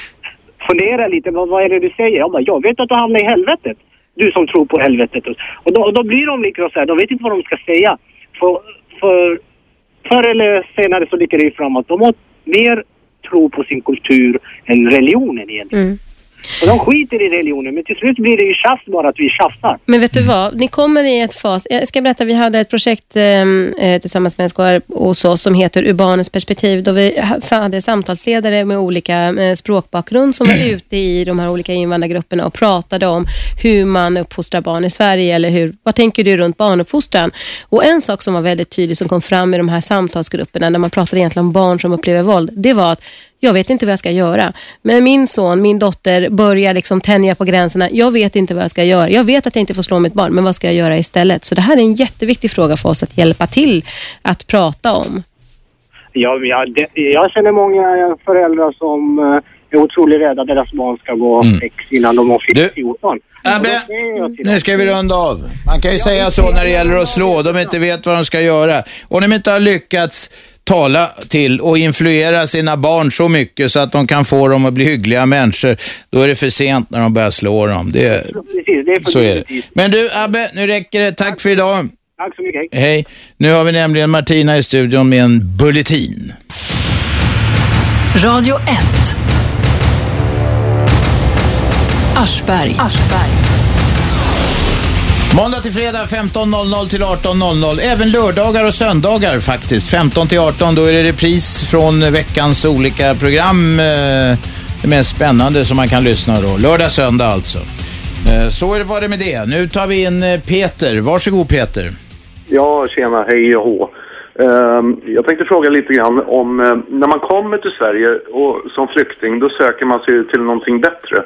fundera lite, vad, vad är det du säger? Jag bara, jag vet att du hamnar i helvetet. Du som tror på helvetet. Och då, och då blir de lite så här, de vet inte vad de ska säga. För, för förr eller senare så dyker det ju fram att de har mer tro på sin kultur än religionen egentligen. Mm. Och de skiter i religionen, men till slut blir det ju tjafs bara att vi tjafsar. Men vet du vad? Ni kommer i ett fas. Jag ska berätta, vi hade ett projekt eh, tillsammans med SKR hos oss som heter Ur barnens perspektiv. Då vi ha- hade samtalsledare med olika eh, språkbakgrund som var *clears throat* ute i de här olika invandrargrupperna och pratade om hur man uppfostrar barn i Sverige eller hur, vad tänker du runt barnuppfostran? Och en sak som var väldigt tydlig som kom fram i de här samtalsgrupperna när man pratade egentligen om barn som upplever våld, det var att jag vet inte vad jag ska göra. Men min son, min dotter börjar liksom tänja på gränserna. Jag vet inte vad jag ska göra. Jag vet att jag inte får slå mitt barn, men vad ska jag göra istället? Så det här är en jätteviktig fråga för oss att hjälpa till att prata om. Ja, jag, det, jag känner många föräldrar som eh, är otroligt rädda att deras barn ska gå sex innan de har fyllt 14. Abbe, nu ska vi runda av. Man kan ju säga så när det gäller att slå, de inte vet vad de ska göra. Om de inte har lyckats tala till och influera sina barn så mycket så att de kan få dem att bli hyggliga människor, då är det för sent när de börjar slå dem. Det, Precis, det är så är det. Men du Abbe, nu räcker det. Tack för idag. Tack så mycket. Hej. Nu har vi nämligen Martina i studion med en bulletin. Radio 1. Aschberg. Måndag till fredag 15.00 till 18.00. Även lördagar och söndagar faktiskt. 15 till 18 då är det repris från veckans olika program. Eh, det mest spännande som man kan lyssna då. Lördag, söndag alltså. Eh, så är det var det med det. Nu tar vi in eh, Peter. Varsågod Peter. Ja, tjena, hej och hå. Ehm, jag tänkte fråga lite grann om när man kommer till Sverige och som flykting då söker man sig till någonting bättre.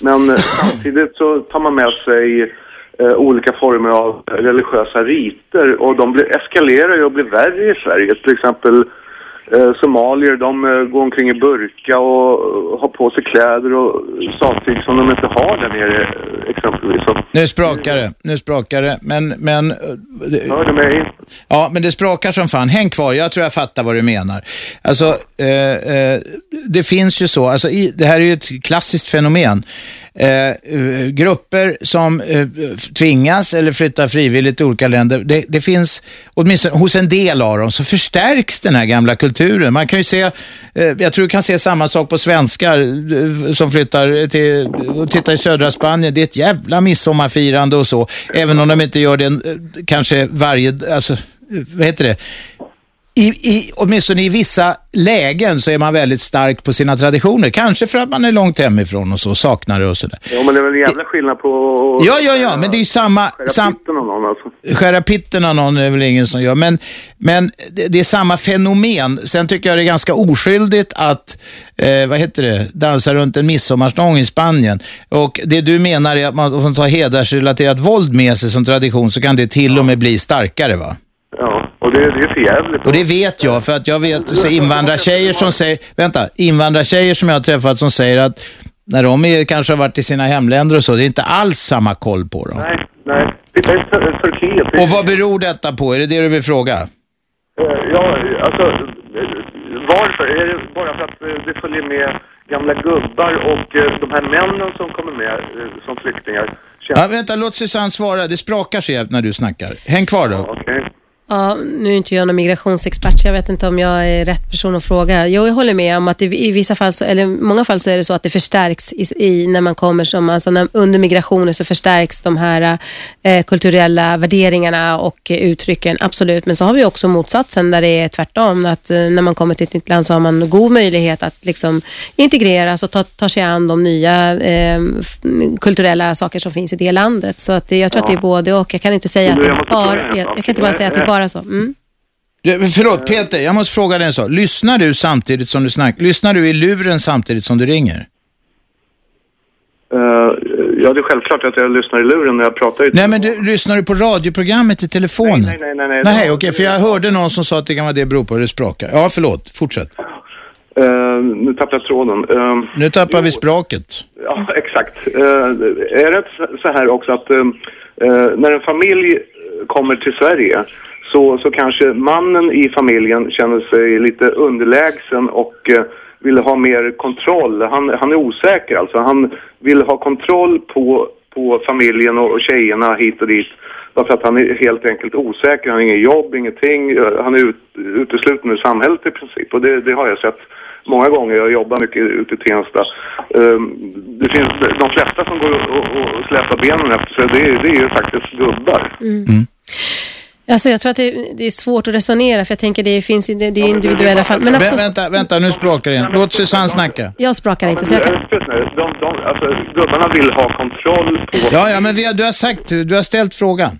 Men samtidigt så tar man med sig eh, olika former av religiösa riter och de blir, eskalerar ju och blir värre i Sverige. Till exempel eh, somalier, de eh, går omkring i burka och eh, har på sig kläder och saker som de inte har där nere exempelvis. Så, Nu sprakar det. Nu sprakar det. Men, men... Hör du mig? Ja, men det sprakar som fan. Häng kvar, jag tror jag fattar vad du menar. Alltså, eh, det finns ju så, alltså, i, det här är ju ett klassiskt fenomen. Eh, eh, grupper som eh, tvingas eller flyttar frivilligt till olika länder, det, det finns, åtminstone hos en del av dem, så förstärks den här gamla kulturen. Man kan ju se, eh, jag tror du kan se samma sak på svenskar eh, som flyttar till, och tittar i södra Spanien. Det är ett jävla midsommarfirande och så, även om de inte gör det eh, kanske varje, alltså, vad heter det? I, i, åtminstone i vissa lägen så är man väldigt stark på sina traditioner. Kanske för att man är långt hemifrån och så, saknar det och sådär. Ja, men det är väl en jävla skillnad på... Ja, ja, ja, men det är ju samma... Skära sam, pitten av någon alltså. Skära pitten av någon är väl ingen som gör, men, men det, det är samma fenomen. Sen tycker jag det är ganska oskyldigt att, eh, vad heter det, dansa runt en midsommarstång i Spanien. Och det du menar är att man om man tar hedersrelaterat våld med sig som tradition så kan det till och med bli starkare va? Ja, och det, det är för jävligt. Och det vet jag, för att jag vet så invandrartjejer som säger, vänta, invandrartjejer som jag har träffat som säger att när de är, kanske har varit i sina hemländer och så, det är inte alls samma koll på dem. Nej, nej. I Tur- Turkiet. Och vad beror detta på? Är det det du vill fråga? Eh, Ja, alltså eh, varför? Är det bara för att eh, det följer med gamla gubbar och eh, de här männen som kommer med eh, som flyktingar? Ja, vänta, låt Susanne svara. Det sprakar så jävligt när du snackar. Häng kvar då. Ja, nu är inte jag någon migrationsexpert, så jag vet inte om jag är rätt person att fråga. Jo, jag håller med om att i vissa fall, så, eller många fall så är det så att det förstärks i, i när man kommer som, alltså när, under migrationen så förstärks de här eh, kulturella värderingarna och eh, uttrycken, absolut. Men så har vi också motsatsen där det är tvärtom, att eh, när man kommer till ett nytt land så har man god möjlighet att liksom integreras och ta, ta sig an de nya eh, f- kulturella saker som finns i det landet. Så att jag tror att det är både och. Jag kan inte säga att det bara, jag, sak. jag kan inte bara säga att det är bara så. Mm. Du, förlåt, Peter, jag måste fråga dig en sak. Lyssnar du samtidigt som du snackar? Lyssnar du i luren samtidigt som du ringer? Eh, ja, det är självklart att jag lyssnar i luren när jag pratar. i Nej, men du, lyssnar du på radioprogrammet i telefonen? Nej, nej, nej. nej, Nej, okej, för jag hörde någon som sa att det kan vara det beror på hur det sprakar. Ja, förlåt, fortsätt. Eh, nu tappade jag tråden. Eh, Nu tappar vi spraket. Ja, *laughs* exakt. Eh, är det så- här också att när en familj kommer till Sverige så, så kanske mannen i familjen känner sig lite underlägsen och eh, vill ha mer kontroll. Han, han är osäker alltså. Han vill ha kontroll på, på familjen och, och tjejerna hit och dit. Bara för att han är helt enkelt osäker. Han har inget jobb, ingenting. Eh, han är ut, utesluten ur samhället i princip. Och det, det har jag sett många gånger. Jag jobbar mycket ute i Tensta. Ehm, det finns de flesta som går och, och, släpar benen efter sig. Det, är- det är ju faktiskt gubbar. Mm. Alltså jag tror att det, det är svårt att resonera för jag tänker det finns det, det är individuella fall. Men absolut, vänta, vänta, nu sprakar det igen. Låt Susanne snacka. jag sprakar inte så jag kan... De, de, alltså, gubbarna vill ha kontroll på... Ja, ja, men vi har, du har sagt, du har ställt frågan.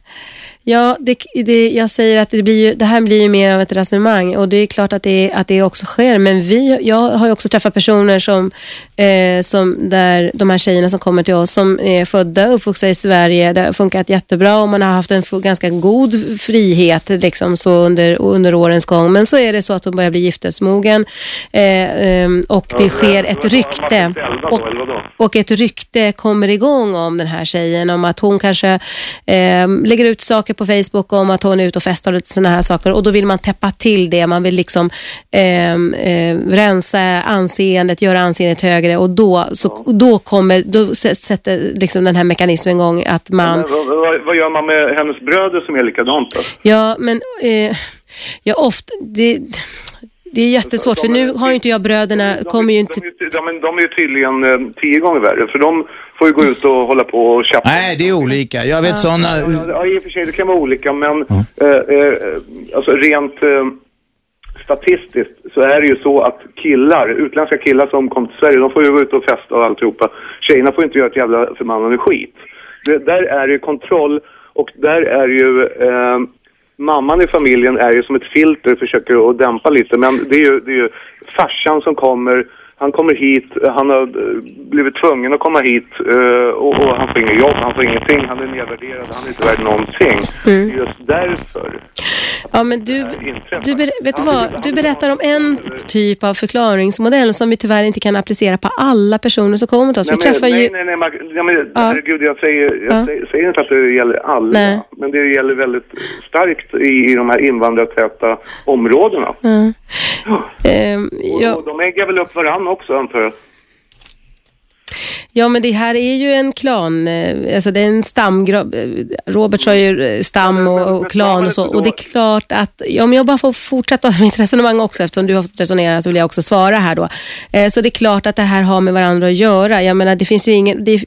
Ja, det, det, jag säger att det, blir ju, det här blir ju mer av ett resonemang och det är klart att det, att det också sker. Men vi, jag har ju också träffat personer som, eh, som där de här tjejerna som kommer till oss som är födda och uppvuxna i Sverige. Det har funkat jättebra och man har haft en ganska god frihet liksom, så under, under årens gång. Men så är det så att de börjar bli giftesmogen eh, ehm, och det sker ett rykte. Och, och ett rykte kommer igång om den här tjejen om att hon kanske eh, lägger ut saker på Facebook om att hon är ute och festar och lite sådana här saker och då vill man täppa till det. Man vill liksom eh, eh, rensa anseendet, göra anseendet högre och då, så, då kommer, då sätter liksom den här mekanismen igång att man Men, vad, vad, gör man med hennes bröder som är likadant då? Ja, men eh, ja, ofta, det, det är jättesvårt för nu har ju inte jag bröderna, kommer ju inte... De, är- de är ju tydligen eh, tio gånger värre. För de får ju gå ut och hålla på och tjafsa. Nej, det är olika. Jag vet sådana... Ja, i och för sig, det kan vara olika, men eh, eh, alltså rent eh, statistiskt så är det ju så att killar, utländska killar som kommer till Sverige, de får ju gå ut och festa och alltihopa. Tjejerna får inte göra ett jävla förbannade skit. Det, där är det ju kontroll och där är ju eh, mamman i familjen är ju som ett filter, försöker att dämpa lite, men det är ju, det är ju farsan som kommer Han kommer hit, han har eh, blivit tvungen att komma hit eh, och, och han får inget jobb, han får ingenting, han är nedvärderad, han är inte värd någonting. Mm. Just därför. Ja, men du, du, vet du, vad? du berättar om en typ av förklaringsmodell som vi tyvärr inte kan applicera på alla personer som kommer till oss. Vi Nej, men- träffar nej, ju... nej, nej, man, ja, men, Ja. herregud, jag, säger, jag Ja. säger, säger inte att det gäller alla, Nej. men det gäller väldigt starkt i, i de här invandrartäta områdena. Ja. Ehm, ja. Och de äggar väl upp varann också, antar jag. Ja, men det här är ju en klan, eh, alltså det är en stamgrupp. Robert sa ju eh, stam och, och klan och så. Och det är klart att, ja, om jag bara får fortsätta *laughs* mitt resonemang också, eftersom du har fått resonera så vill jag också svara här då. Eh, Så det är klart att det här har med varandra att göra. Jag menar, det finns ju ingen, det är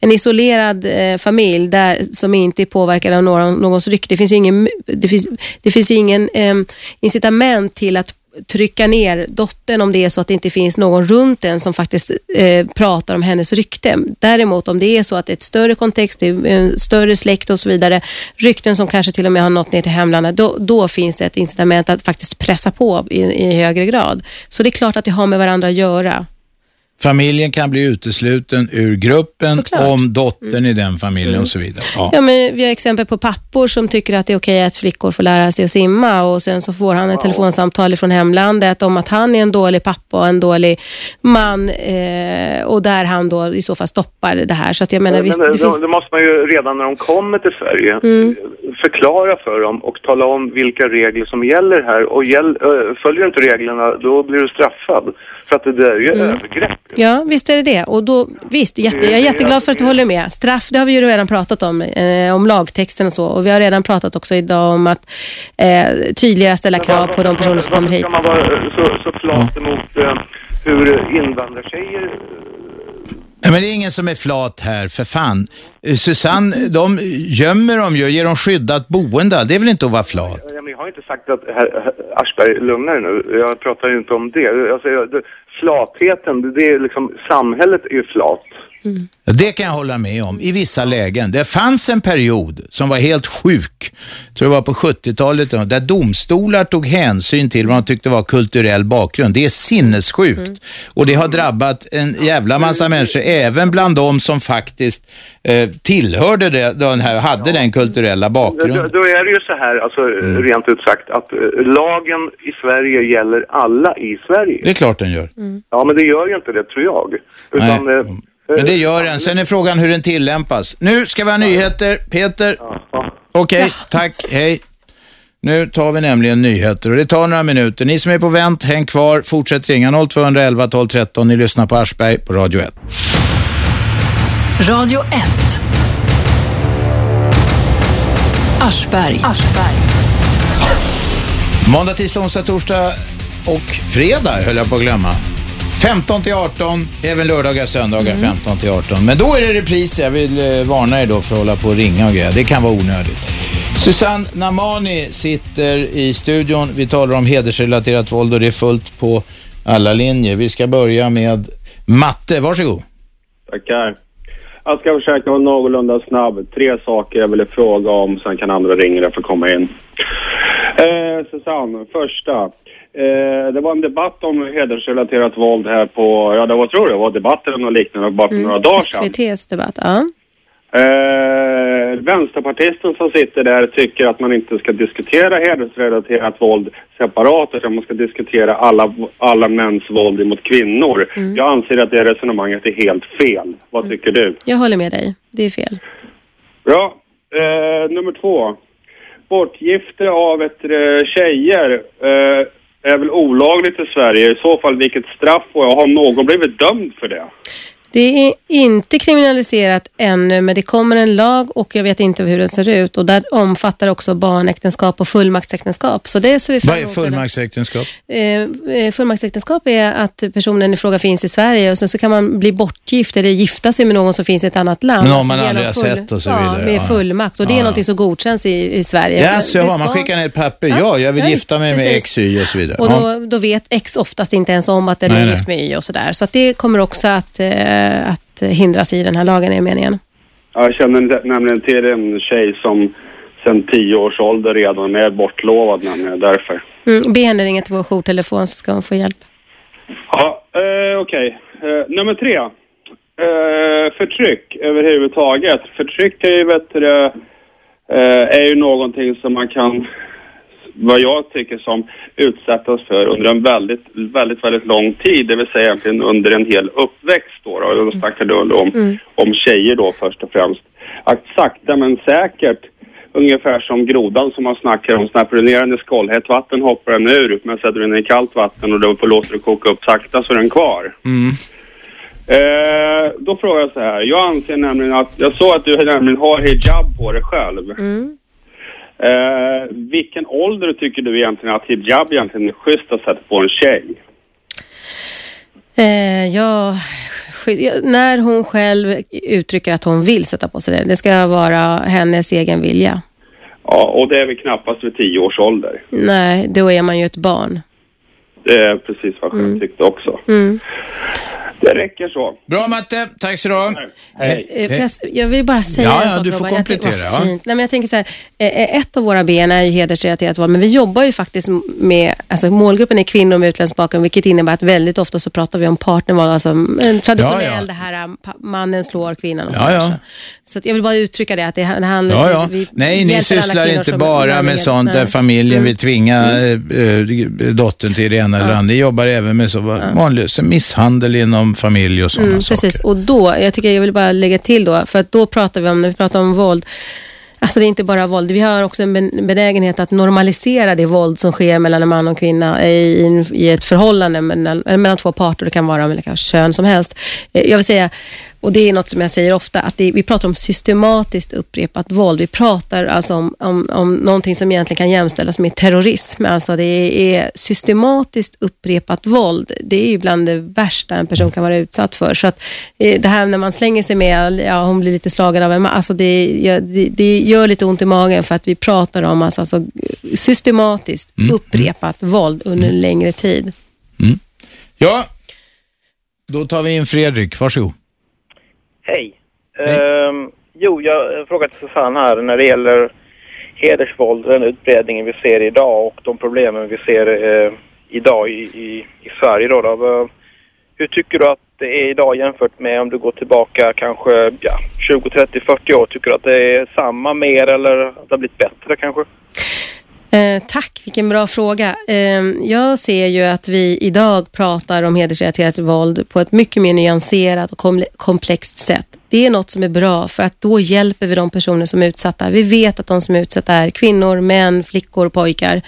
en isolerad familj där, som inte är påverkad av någon, någons rykte. Det finns ju ingen, det finns, det finns ingen eh, incitament till att trycka ner dottern om det är så att det inte finns någon runt den som faktiskt eh, pratar om hennes rykte. Däremot om det är så att det är ett större kontext, det är en större släkt och så vidare, rykten som kanske till och med har nått ner till hemlandet, då, då finns det ett incitament att faktiskt pressa på i, i högre grad. Så det är klart att det har med varandra att göra. Familjen kan bli utesluten ur gruppen Såklart. Mm. om dottern i den familjen och så vidare. Ja. Ja, men vi har exempel på pappor som tycker att det är okej att flickor får lära sig att simma och sen så får han ett telefonsamtal från hemlandet om att han är en dålig pappa och en dålig man eh, och där han då i så fall stoppar det här. Så att jag menar, visst, men, det då, finns... då måste man ju redan när de kommer till Sverige Mm. förklara för dem och tala om vilka regler som gäller här. Och gäll, följer du inte reglerna, då blir du straffad. För att det där är ju Mm. övergrepp. Ja, visst är det det. Och då, visst, jätte, jag är jätteglad för att du håller med. Straff, det har vi ju redan pratat om, eh, om lagtexten och så. Och vi har redan pratat också idag om att eh, tydligare ställa krav på de personer som kommer hit. Ska man vara så, så flat emot eh, hur invandrartjejer Nej, men det är ingen som är flat här, för fan. Eh, Susanne, de gömmer dem ju, ger dem skyddat boende. Det är väl inte att vara flat? Ja, men jag har inte sagt att herr, Aschberg, lugna dig nu. Jag pratar ju inte om det. Alltså, jag, det flatheten, det, det är liksom, samhället är ju flat. Det kan jag hålla med om i vissa lägen. Det fanns en period som var helt sjuk, tror jag var på 70-talet, där domstolar tog hänsyn till vad de tyckte var kulturell bakgrund. Det är sinnessjukt. Och det har drabbat en jävla massa människor, även bland de som faktiskt eh, tillhörde det, den här, hade den kulturella Då, bakgrunden. då är det ju så här, alltså rent ut sagt, att eh, lagen i Sverige gäller alla i Sverige. Det är klart den gör. Ja, men det gör ju inte det, tror jag. Utan, eh, Men det gör den. Sen är frågan hur den tillämpas. Nu ska vi ha nyheter. Peter? Okej, tack. Hej. Nu tar vi nämligen nyheter och det tar några minuter. Ni som är på vänt, häng kvar. Fortsätt ringa 0211 12 13. Ni lyssnar på Aschberg på Radio 1. Radio 1. Aschberg. Måndag, tisdag, onsdag, torsdag och fredag höll jag på att glömma. 15 till 18, även lördagar, söndagar 15 till 18. Men då är det repris. Jag vill eh, varna er då för att hålla på och ringa och grejer. Det kan vara onödigt. Susanne Namani sitter i studion. Vi talar om hedersrelaterat våld och det är fullt på alla linjer. Vi ska börja med matte. Varsågod. Tackar. Jag ska försöka vara någorlunda snabb. Tre saker jag ville fråga om, sen kan andra ringa för att komma in. Eh, Susanne, första. Eh, det var en debatt om hedersrelaterat våld här på, ja det var, tror jag, var debatter och något liknande bara för några dagar sedan. SVTs debatt, ja. Eh, vänsterpartisten som sitter där tycker att man inte ska diskutera hedersrelaterat våld separat utan man ska diskutera alla, alla mäns våld mot kvinnor. Jag anser att det resonemanget är helt fel. Vad tycker du? Jag håller med dig. Det är fel. Bra. Eh, nummer två. Bortgifte av ett, eh, tjejer eh, är väl olagligt i Sverige? I så fall vilket straff får jag? har någon blivit dömd för det? Det är inte kriminaliserat ännu, men det kommer en lag och jag vet inte hur den ser ut. Och där omfattar också barnäktenskap och fullmaktsäktenskap. Så det ser vi Vad är fullmaktsäktenskap? Eh, eh, fullmaktsäktenskap är att personen i fråga finns i Sverige och sen så kan man bli bortgift eller gifta sig med någon som finns i ett annat land. Någon man aldrig har sett och så Ja, vidare, med ja. fullmakt. Och det är Ja, någonting som godkänns i, i Sverige. Ja, så har man ska- skickar ner ett papper. Ja, jag vill Ja, gifta mig med. X, Y och så vidare. Och då, då vet X oftast inte ens om att den Nej, är gift med Y och sådär. Så att det kommer också att, eh, att hindras i den här lagen, är meningen. Jag känner nä- nämligen till en tjej som sedan tio års ålder redan är bortlovad nämligen därför. Mm, be henne ringa till vår jourtelefon så ska hon få hjälp. Ja, Eh, Okej. Eh, nummer tre. Eh, förtryck överhuvudtaget. Förtryck är ju, vet du, eh, är ju någonting som man kan, vad jag tycker som, utsättas för under en väldigt, väldigt, väldigt lång tid. Det vill säga egentligen under en hel uppväxt då. då. Och Då snackar du om, om tjejer då först och främst. Att sakta men säkert Ungefär som grodan som man snackar om. Snäpper du ner den i skållhett vatten hoppar den ur. Men sätter du den i kallt vatten och då får låter du koka upp sakta så är den kvar. Mm. Eh, då frågar jag så här. Jag anser nämligen att, jag såg att du nämligen har hijab på dig själv. Eh, vilken ålder tycker du egentligen att hijab egentligen är schysst att sätta på en tjej? Eh, ja, när hon själv uttrycker att hon vill sätta på sig det. Det ska vara hennes egen vilja. Ja, och det är väl knappast vid tio års ålder. Nej, då är man ju ett barn. Det är precis vad jag själv tyckte också. Mm. Det räcker så. Bra Matte, tack så du ha. Eh, för jag, vill bara säga Ja, en ja, sak du får Robban. Jag komplettera, vad ja. fint. Nej, men jag tänker så här, eh, ett av våra ben är ju hedersrelaterat våld, men vi jobbar ju faktiskt med, alltså målgruppen är kvinnor med utländsk bakgrund, vilket innebär att väldigt ofta så pratar vi om partnervåld, alltså en traditionell, Ja, ja. det här eh, pa- mannen slår kvinnan och Ja, så. ja. Så, så att jag vill bara uttrycka det, att det, handlar Ja, ja. vi Nej, ni alla sysslar kvinnor inte som bara med sånt där Nej. familjen Mm. vill tvinga eh, eh, dottern till det ena eller andra. Ni jobbar även med så vanlig så misshandel inom familj och sådana Mm, saker. precis, och då, jag tycker jag vill bara lägga till då, för att då pratar vi om, när vi pratar om våld, Alltså det är inte bara våld. Vi har också en ben- benägenhet att normalisera det våld som sker mellan en man och kvinna i, ett förhållande mellan, mellan två parter. Det kan vara mellan kön som helst. Eh, Jag vill säga, och det är något som jag säger ofta, att det, vi pratar om systematiskt upprepat våld. Vi pratar alltså om, om, om någonting som egentligen kan jämställas med terrorism. Alltså det är systematiskt upprepat våld. Det är ju bland det värsta en person kan vara utsatt för. Så att eh, det här när man slänger sig med, ja hon blir lite slagen av en alltså det, gör- det, det gör lite ont i magen för att vi pratar om alltså, alltså systematiskt upprepat våld under en längre tid. Ja, då tar vi in Fredrik. Varsågod. Hej. Ehm, jo, jag frågar till Susanne här när det gäller hedersvåld, den utbredningen vi ser idag och de problemen vi ser eh, idag i, i, i Sverige. Då, då. Hur tycker du att det är idag jämfört med om du går tillbaka kanske ja, 20, 30, 40 år? Tycker du att det är samma, mer eller att det har blivit bättre kanske? Eh, tack, vilken bra fråga. Eh, jag ser ju att vi idag pratar om hedersrelaterat våld på ett mycket mer nyanserat och komplext sätt. Det är något som är bra för att då hjälper vi de personer som är utsatta. Vi vet att de som är utsatta är kvinnor, män, flickor, pojkar.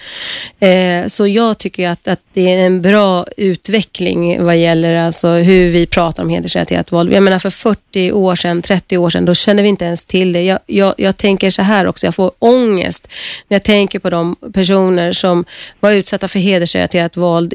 Eh, så jag tycker att, att det är en bra utveckling vad gäller alltså hur vi pratar om hedersrelaterat våld. Jag menar för 40 år sedan, 30 år sedan, då kände vi inte ens till det. Jag, jag, jag tänker så här också, jag får ångest när jag tänker på de personer som var utsatta för hedersrelaterat våld,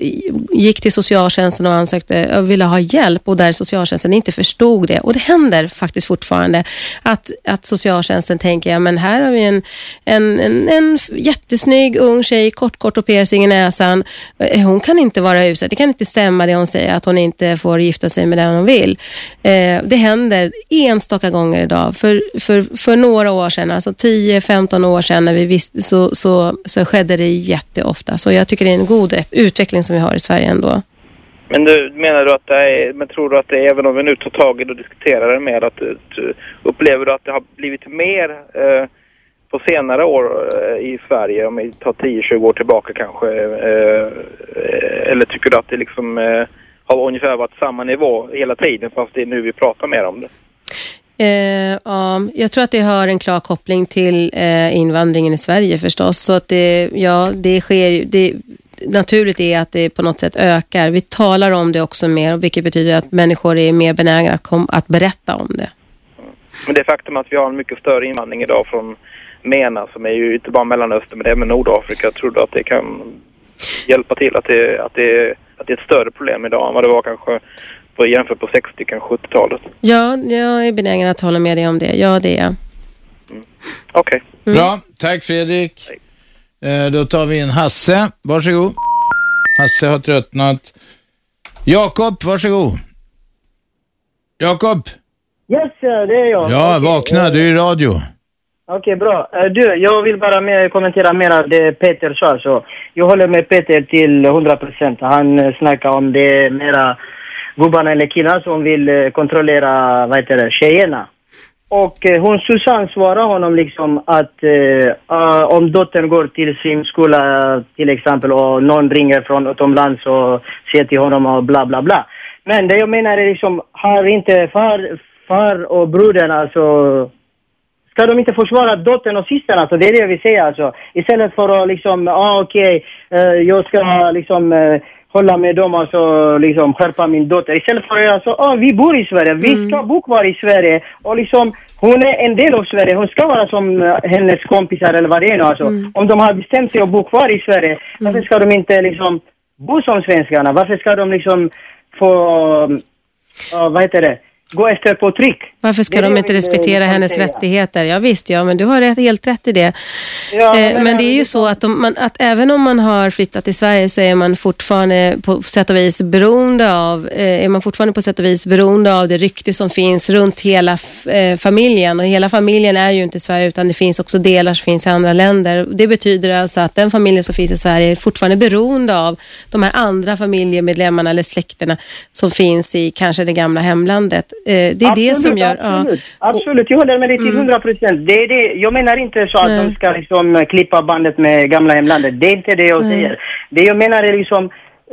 gick till socialtjänsten och ansökte och ville ha hjälp och där socialtjänsten inte förstod det. Och det händer faktiskt fortfarande att, att socialtjänsten tänker, ja men här har vi en, en, en, en jättesnygg ung tjej, kort, kort och piercing i näsan. Eh, hon kan inte vara utsatt. Det kan inte stämma det hon säger, att hon inte får gifta sig med den hon vill. Eh, det händer enstaka gånger idag. För, för, för några år sedan, alltså 10-15 år sedan, när vi visste, så, så, så skedde det jätteofta. Så jag tycker det är en god utveckling som vi har i Sverige ändå. Men du, menar du att det är, men tror du att det är, även om vi nu tar tag i det och diskuterar det mer, att du, upplever du att det har blivit mer eh, på senare år eh, i Sverige, om vi tar 10-20 år tillbaka kanske, eh, eh, eller tycker du att det liksom eh, har ungefär varit samma nivå hela tiden fast det är nu vi pratar mer om det? Eh, ja, jag tror att det har en klar koppling till eh, invandringen i Sverige förstås. Så att det, ja, det sker det, naturligt är att det på något sätt ökar. Vi talar om det också mer, vilket betyder att människor är mer benägna att, kom, att berätta om det. Men det faktum att vi har en mycket större invandring idag från MENA som är ju inte bara Mellanöstern men även Nordafrika. Tror du att det kan hjälpa till att det, att det, att det är ett större problem idag än vad det var kanske på, jämfört på 60 kanske 70-talet? Ja, jag är benägen att hålla med dig om det. Ja, det är jag. Okej. Bra, tack Fredrik. Eh, då tar vi in Hasse. Varsågod. Hasse har tröttnat. Jakob, varsågod. Jakob. Yes, det är jag. Ja, Okej, vakna. eh, Du är i radio. Okej, bra. Eh, Du, jag vill bara kommentera mer av det Peter sa. Så jag håller med Peter till 100 procent. Han eh, snackar om det mera gubbarna eller killarna som vill eh, kontrollera, vad heter det, tjejerna. Och eh, hon Susanne svarar honom liksom att eh, ah, om dottern går till simskola till exempel och någon ringer från utomlands och säger till honom och bla bla bla. Men det jag menar är liksom, har inte far, far och brodern alltså Ska de inte försvara dottern och systern alltså? Det är det jag vill säga alltså. Istället för att liksom, ah, okej, eh, jag ska liksom eh, hålla med dem alltså, liksom skärpa min dotter. Istället för att alltså, ah, vi bor i Sverige, vi ska bo kvar i Sverige och liksom hon är en del av Sverige, hon ska vara som eh, hennes kompisar eller vad det är nu alltså. Om de har bestämt sig att bo kvar i Sverige, varför ska de inte liksom bo som svenskarna? Varför ska de liksom få, uh, vad heter det, gå efter påtryck? Varför ska Det de inte respektera hennes säga. rättigheter? Ja, visst, ja, men du har rätt, helt rätt i det. Ja, eh, men men det är ju så att, de, man, att även om man har flyttat till Sverige så är man fortfarande på sätt och vis beroende av, eh, är man fortfarande på sätt och vis beroende av det rykte som finns runt hela eh, familjen. Och hela familjen är ju inte i Sverige utan det finns också delar som finns i andra länder. Det betyder alltså att den familjen som finns i Sverige är fortfarande beroende av de här andra familjemedlemmarna eller släkterna som finns i kanske det gamla hemlandet. Eh, det är det som gör... ja. Absolut, absolut. jag håller med dig till Mm. 100 procent. Det är det. Jag menar inte så att Nej. de ska liksom klippa bandet med gamla hemlandet. Det är inte det jag Nej. säger. Det jag menar är liksom,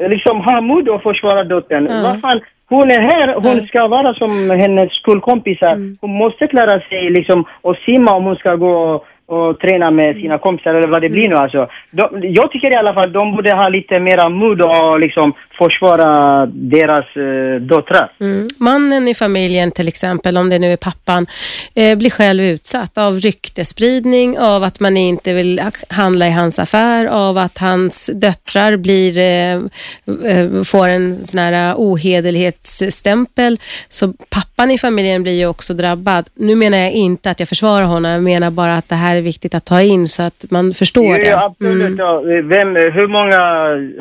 liksom ha mod att försvara dottern. Ja. Vad fan, hon är här, hon ska vara som hennes skolkompisar. Mm. Hon måste klara sig liksom och simma om hon ska gå och, och träna med sina kompisar eller vad det blir nu alltså. De, jag tycker i alla fall de borde ha lite mera mod och liksom försvara deras eh, döttrar. Mm. Mannen i familjen till exempel, om det nu är pappan, eh, blir själv utsatt av ryktespridning, av att man inte vill ha- handla i hans affär, av att hans döttrar blir, eh, eh, får en sån här ohederlighetsstämpel. Så pappan i familjen blir ju också drabbad. Nu menar jag inte att jag försvarar honom, jag menar bara att det här är viktigt att ta in så att man förstår det. Ja, absolut. Ja. Vem, hur många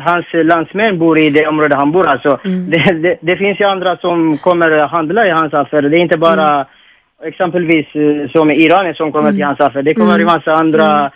hans landsmän bor i det område han bor alltså? Det, det, det finns ju andra som kommer handla i hans affär. Det är inte bara exempelvis eh, som iranier som kommer till hans affär. Det kommer Mm. en massa andra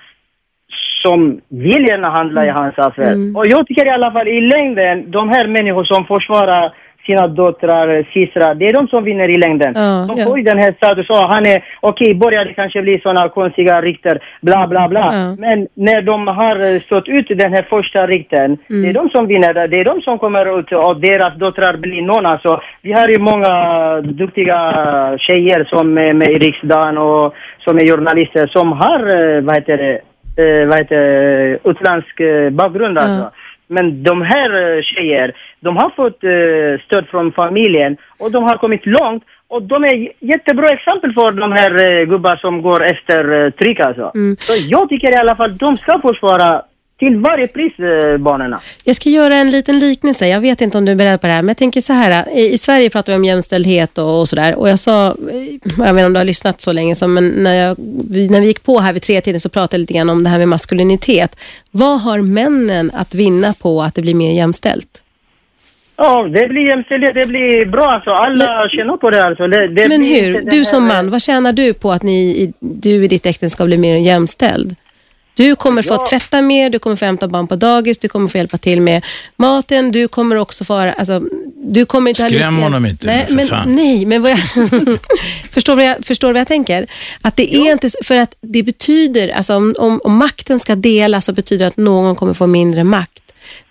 som vill gärna handla i hans affär. Och jag tycker i alla fall i längden, de här människor som försvarar sina döttrar, systrar, det är de som vinner i längden. Ja, de får ju den här statusen, "Ah, han är, okej, börjar det kanske bli sådana konstiga rykten, bla bla bla. Ja. Men när de har eh, stått ut den här första rykten, det är de som vinner, det är de som kommer ut och deras döttrar blir någon alltså. Vi har ju många duktiga tjejer som är med i riksdagen och som är journalister som har, eh, vad heter det, eh, vad heter utländsk eh, bakgrund alltså. Men de här eh, tjejer, de har fått eh, stöd från familjen och de har kommit långt och de är jättebra exempel för de här eh, gubbar som går efter tryck alltså. Så jag tycker i alla fall de ska försvara till varje pris eh, barnen. Jag ska göra en liten liknelse. Jag vet inte om du är beredd på det här, men jag tänker så här. I, i Sverige pratar vi om jämställdhet och, och sådär. Och jag sa, eh, jag vet inte om du har lyssnat så länge, som, men när, jag, vi, när vi gick på här vid tre tiden så pratade jag lite grann om det här med maskulinitet. Vad har männen att vinna på att det blir mer jämställt? Ja, det blir jämställdhet, det blir bra alltså. Alla tjänar på det alltså. Det, det men hur? Du som man, vad tjänar du på att ni, du i ditt äktenskap blir mer jämställd? Du kommer få Ja. tvätta mer, du kommer få hämta barn på dagis, du kommer få hjälpa till med maten, du kommer också få... Alltså, du kommer inte ha Skräm lika- honom inte nej, men, fan. Nej, men vad jag... *laughs* förstår, vad jag, förstår vad jag tänker? Att det är inte... För att det betyder, alltså om, om, om makten ska delas så betyder det att någon kommer få mindre makt.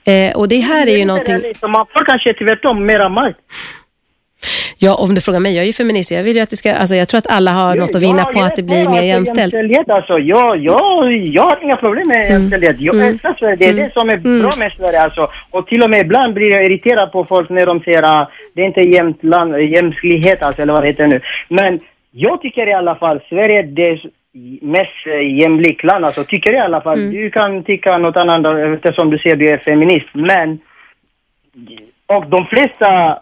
Eh, och det här är ju någonting... Liksom, man får kanske tvärtom mera makt. Ja, om du frågar mig, jag är ju feminist. Jag vill ju att det ska... Alltså, jag tror att alla har något att vinna Ja, på att det är blir mer att är jämställt. Jämställdhet alltså. Jag, jag, jag har inga problem med jämställdhet. Jag Mm. älskar Sverige. Det är det som är bra med Sverige alltså. Och till och med ibland blir jag irriterad på folk när de säger att det är inte jämt land, jämställdhet alltså, eller vad det heter nu. Men jag tycker i alla fall Sverige är det mest eh, jämlik land alltså. Tycker jag i alla fall. Mm. Du kan tycka något annat eftersom du säger du är feminist. Men och de flesta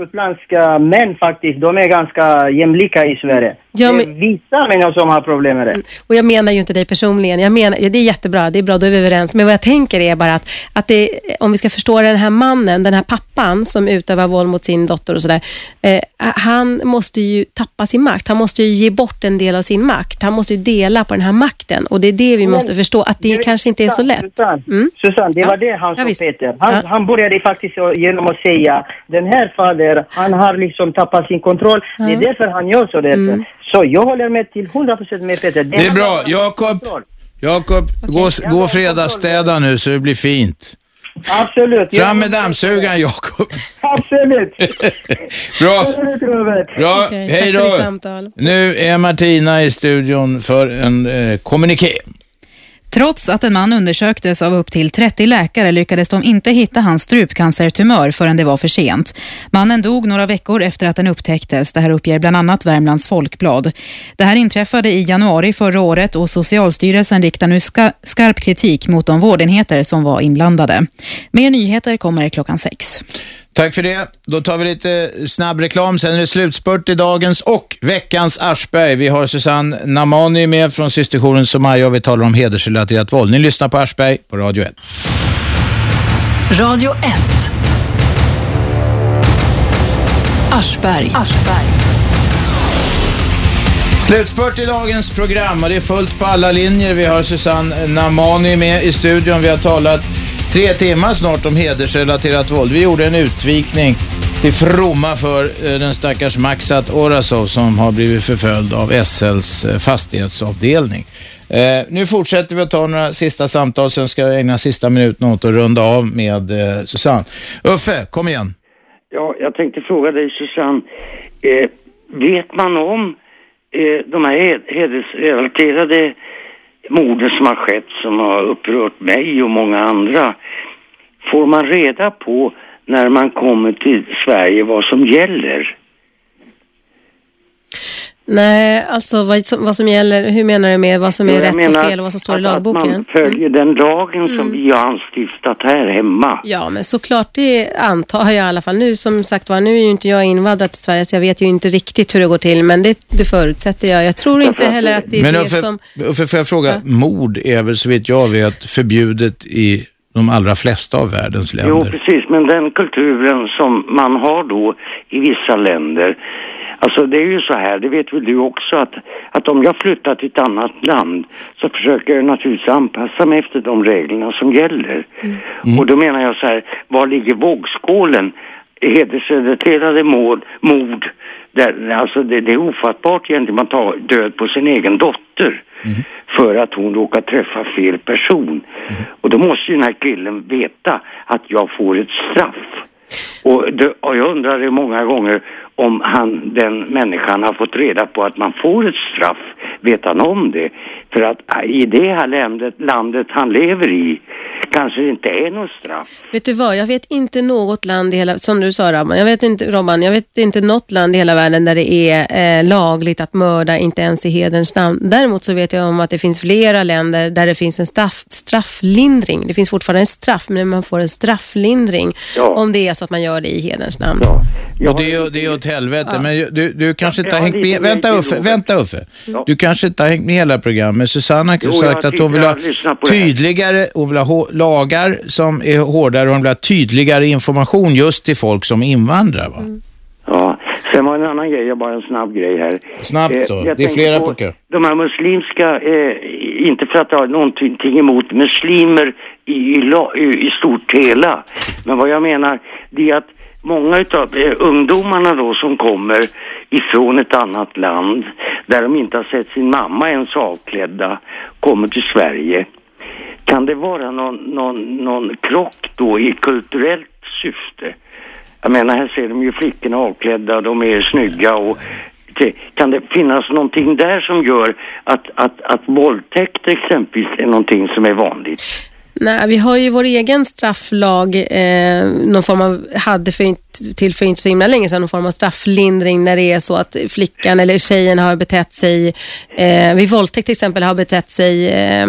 utländska män faktiskt, de är ganska jämlika i Sverige. Ja, Det är vissa människor som har problem med det. Och jag menar ju inte dig personligen. Jag menar, ja, det är jättebra, det är bra, då är vi överens. Men vad jag tänker är bara att, att det, om vi ska förstå den här mannen, den här pappan som utövar våld mot sin dotter och sådär. Eh, han måste ju tappa sin makt. Han måste ju ge bort en del av sin makt. Han måste ju dela på den här makten. Och det är det vi Men- måste förstå, att det kanske inte är så lätt. Susanne, Mm. Susanne det Ja. var det han Ja, sa visst. Peter. Han, Ja. han började faktiskt genom att säga den här fader, han har liksom tappat sin kontroll. Det är Ja. därför han gör så där. Mm. Så jag håller med till 100% med Peter. Det är bra. Jakob, Jakob gå, gå och fredagsstäda nu så det blir fint. Absolut. Fram med dammsugaren Jakob. *laughs* Absolut. *laughs* Bra. Absolut, Robert. Bra, Okej, hej då. Nu är Martina i studion för en eh, kommuniké. Trots att en man undersöktes av upp till 30 läkare lyckades de inte hitta hans strupcancertumör förrän det var för sent. Mannen dog några veckor efter att den upptäcktes. Det här uppger bland annat Värmlands Folkblad. Det här inträffade i januari förra året och Socialstyrelsen riktar nu ska skarp kritik mot de vårdenheter som var inblandade. Mer nyheter kommer klockan sex. Tack för det. Då tar vi lite snabb reklam. Sen är det slutspurt i dagens och veckans Aschberg. Vi har Susanne Namani med från systerjouren Somaya och vi talar om hedersrelaterat våld. Ni lyssnar på Aschberg på Radio 1. Radio 1. Aschberg. Slutspurt i dagens program och det är fullt på alla linjer. Vi har Susanne Namani med i studion. Vi har talat tre timmar snart om hedersrelaterat våld. Vi gjorde en utvikning till fromma för eh, den stackars Maxat Orasov som har blivit förföljd av SLs eh, fastighetsavdelning. Eh, nu fortsätter vi att ta några sista samtal, sen ska jag ägna sista minuten åt att runda av med eh, Susanne. Uffe, kom igen. Ja, jag tänkte fråga dig Susanne. Eh, vet man om eh, de här hedersrelaterade morden som har skett, som har upprört mig och många andra? Får man reda på när man kommer till Sverige vad som gäller? Nej, alltså vad som, vad som gäller, hur menar du med vad som är Jo, jag rätt och fel och vad som står i att- Att lagboken? man följer den lagen som Mm. vi har anstiftat här hemma. Ja, men såklart det antar jag i alla fall. Nu som sagt var, nu är ju inte jag invandrad till Sverige så jag vet ju inte riktigt hur det går till, men det, det förutsätter jag. Jag tror inte heller att det är Men det Uffe, som... Uffe, får jag fråga, mord är väl så vitt jag vet förbjudet i de allra flesta av världens Jo, länder? precis, men den kulturen som man har då i vissa länder, alltså det är ju så här, det vet väl du också, att, att om jag flyttar till ett annat land så försöker jag naturligtvis anpassa mig efter de reglerna som gäller. Och då menar jag så här, var ligger vågskålen? Hedersrelaterade mord, mord där, alltså det, det är ofattbart egentligen, man tar död på sin egen dotter för att hon råkar träffa fel person. Och då måste ju den här killen veta att jag får ett straff. Och, det, och jag undrar det många gånger om han, den människan har fått reda på att man får ett straff. Vet han om det? För att äh, i det här landet, landet han lever i kanske det inte är något straff. Vet du vad, jag vet inte något land i hela, som du sa Robban, jag vet inte, Robban, jag vet inte något land i hela världen där det är eh, lagligt att mörda, inte ens i hederns namn. Däremot så vet jag om att det finns flera länder där det finns en straff, strafflindring. Det finns fortfarande en straff, men man får en strafflindring om det är så att man gör det i hederns namn. Och det är, ju- det är åt helvete, Ja. men du, du kanske inte har hängt med. Vänta Uffe, vänta Uffe. Du kanske inte har hängt med hela programmet. Susanna har sagt att hon vill ha på tydligare, hon vill ha lagar som är hårdare och hon vill ha tydligare information just till folk som invandrar. Va? Ja, sen var en annan grej, jag bara en snabb grej här. Snabbt Eh, då. jag Det är flera på kö. De här muslimska, eh, inte för att ha någonting emot muslimer i, i, i, i stort hela, men vad jag menar det är att många utav eh, ungdomarna då som kommer ifrån ett annat land där de inte har sett sin mamma ens avklädda, kommer till Sverige. Kan det vara någon, någon, någon krock då i kulturellt syfte? Jag menar, här ser de ju flickorna avklädda, de är snygga och kan det finnas någonting där som gör att, att, att våldtäkt exempelvis är någonting som är vanligt? Nej, vi har ju vår egen strafflag, eh, någon form av, hade för inte till för inte så himla länge sedan någon form av strafflindring när det är så att flickan eller tjejen har betett sig, eh, vid våldtäkt till exempel, har betett sig eh,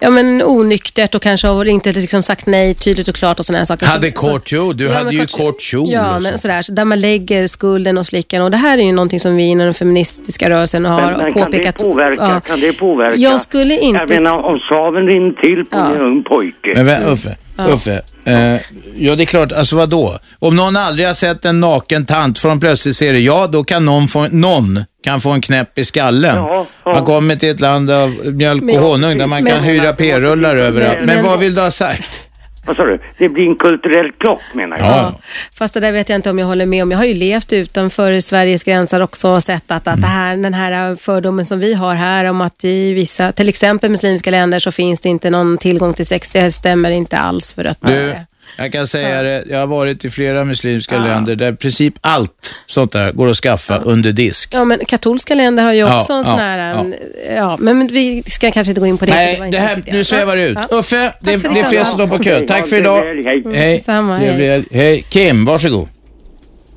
ja, men onyktert och kanske har inte liksom sagt nej tydligt och klart och sådana här saker. Hade kort kjol, du Ja, hade ju kort- kjol. Ja, men så. sådär, så där man lägger skulden hos flickan och det här är ju någonting som vi inom den feministiska rörelsen har Men, men kan påpekat. det påverka? Ja. Kan det påverka? Jag skulle inte... Jag menar om saven rinner till på en ung pojke. Men vä- Uffe, Uffe. Eh, ja, det är klart. Alltså vad då? Om någon aldrig har sett en naken tant de plötsligt se det. Ja, då kan någon få, någon kan få en knäpp i skallen. Ja, ja. Man kommer till ett land av mjölk och honung där man kan men- hyra p-rullar överallt. Men, men- vad vill du ha sagt? Vad sa du? Det blir en kulturell krock menar jag. Ja. Fast det där vet jag inte om jag håller med om. Jag har ju levt utanför Sveriges gränser också och sett att, att det här, den här fördomen som vi har här om att i vissa, till exempel muslimska länder så finns det inte någon tillgång till sex. Det stämmer inte alls för att Du, jag kan säga det. Jag har varit i flera muslimska länder där i princip allt sånt där går att skaffa under disk. Ja, men katolska länder har ju Ja, också en ja, sån här... ja. en- Ja. men vi ska kanske inte gå in på det. Nej, var det inte här, nu svävar det ut. Ja. Uffe, det, för det är fler som står på kö. Tack för idag. Hej. Hej. Detsamma, hej. Hej. Kim, varsågod.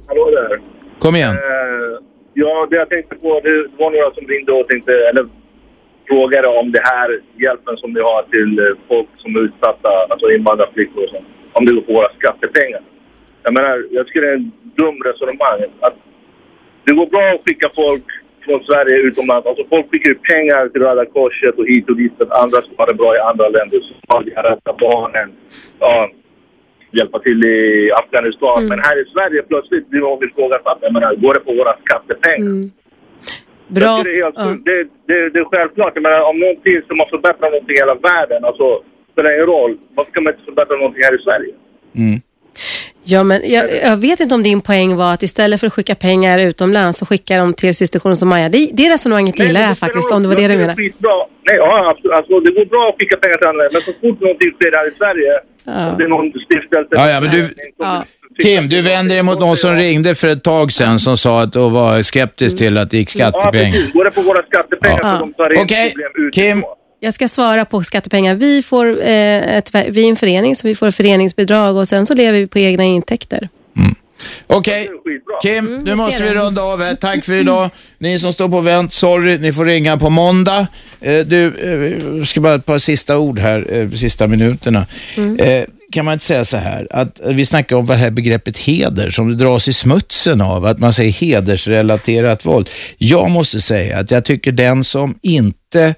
Hallå där. Kom igen. Eh, ja, det jag tänkte på, det var några som ringde och tänkte, eller frågade om det här hjälpen som ni har till eh, folk som är utsatta, alltså invandrarflickor och sånt, om det går på våra skattepengar. Jag menar, jag tycker det är en dum resonemang. Att det går bra att skicka folk från Sverige utomlands. Alltså folk skickar ju pengar till Röda Korset och hit och dit för andra som har det bra i andra länder. Somalia, Rädda Barnen, ja, hjälpa till i Afghanistan. Men här i Sverige plötsligt blir någon ifrågasatt. Jag menar, går det på våra skattepengar? Bra. Jag tycker det, är helt, det, det, det är självklart. Jag menar, om någonting som har förbättrat någonting i hela världen, alltså spelar ingen roll. Varför kan man inte förbättra någonting här i Sverige? Ja, men jag, jag vet inte om din poäng var att istället för att skicka pengar utomlands så skickar de till systerktionen Somalia. Det, det resonemanget gillar jag faktiskt, om det var det du menade. Nej, ja, absolut. Alltså, det går bra att skicka pengar till andra, men så fort någonting sker här i Sverige, om det är någon stiftelse... Ja, ja, men du, Kim, du vänder dig mot någon som ringde för ett tag sedan som sa att och var skeptisk till att det gick Ja, skattepengar. precis. Går det på våra skattepengar Ja. så de tar in Okej, problem ut. Kim. Jag ska svara på skattepengar. Vi, får, eh, ett, vi är en förening så vi får föreningsbidrag och sen så lever vi på egna intäkter. Okej, Kim, nu vi måste vi det. runda av här. Tack för idag. *laughs* Ni som står på vänt, sorry, ni får ringa på måndag. Eh, du, eh, jag ska bara ett par sista ord här, eh, sista minuterna. Eh, kan man inte säga så här, att eh, vi snackar om det här begreppet heder som det dras i smutsen av, att man säger hedersrelaterat våld. Jag måste säga att jag tycker den som inte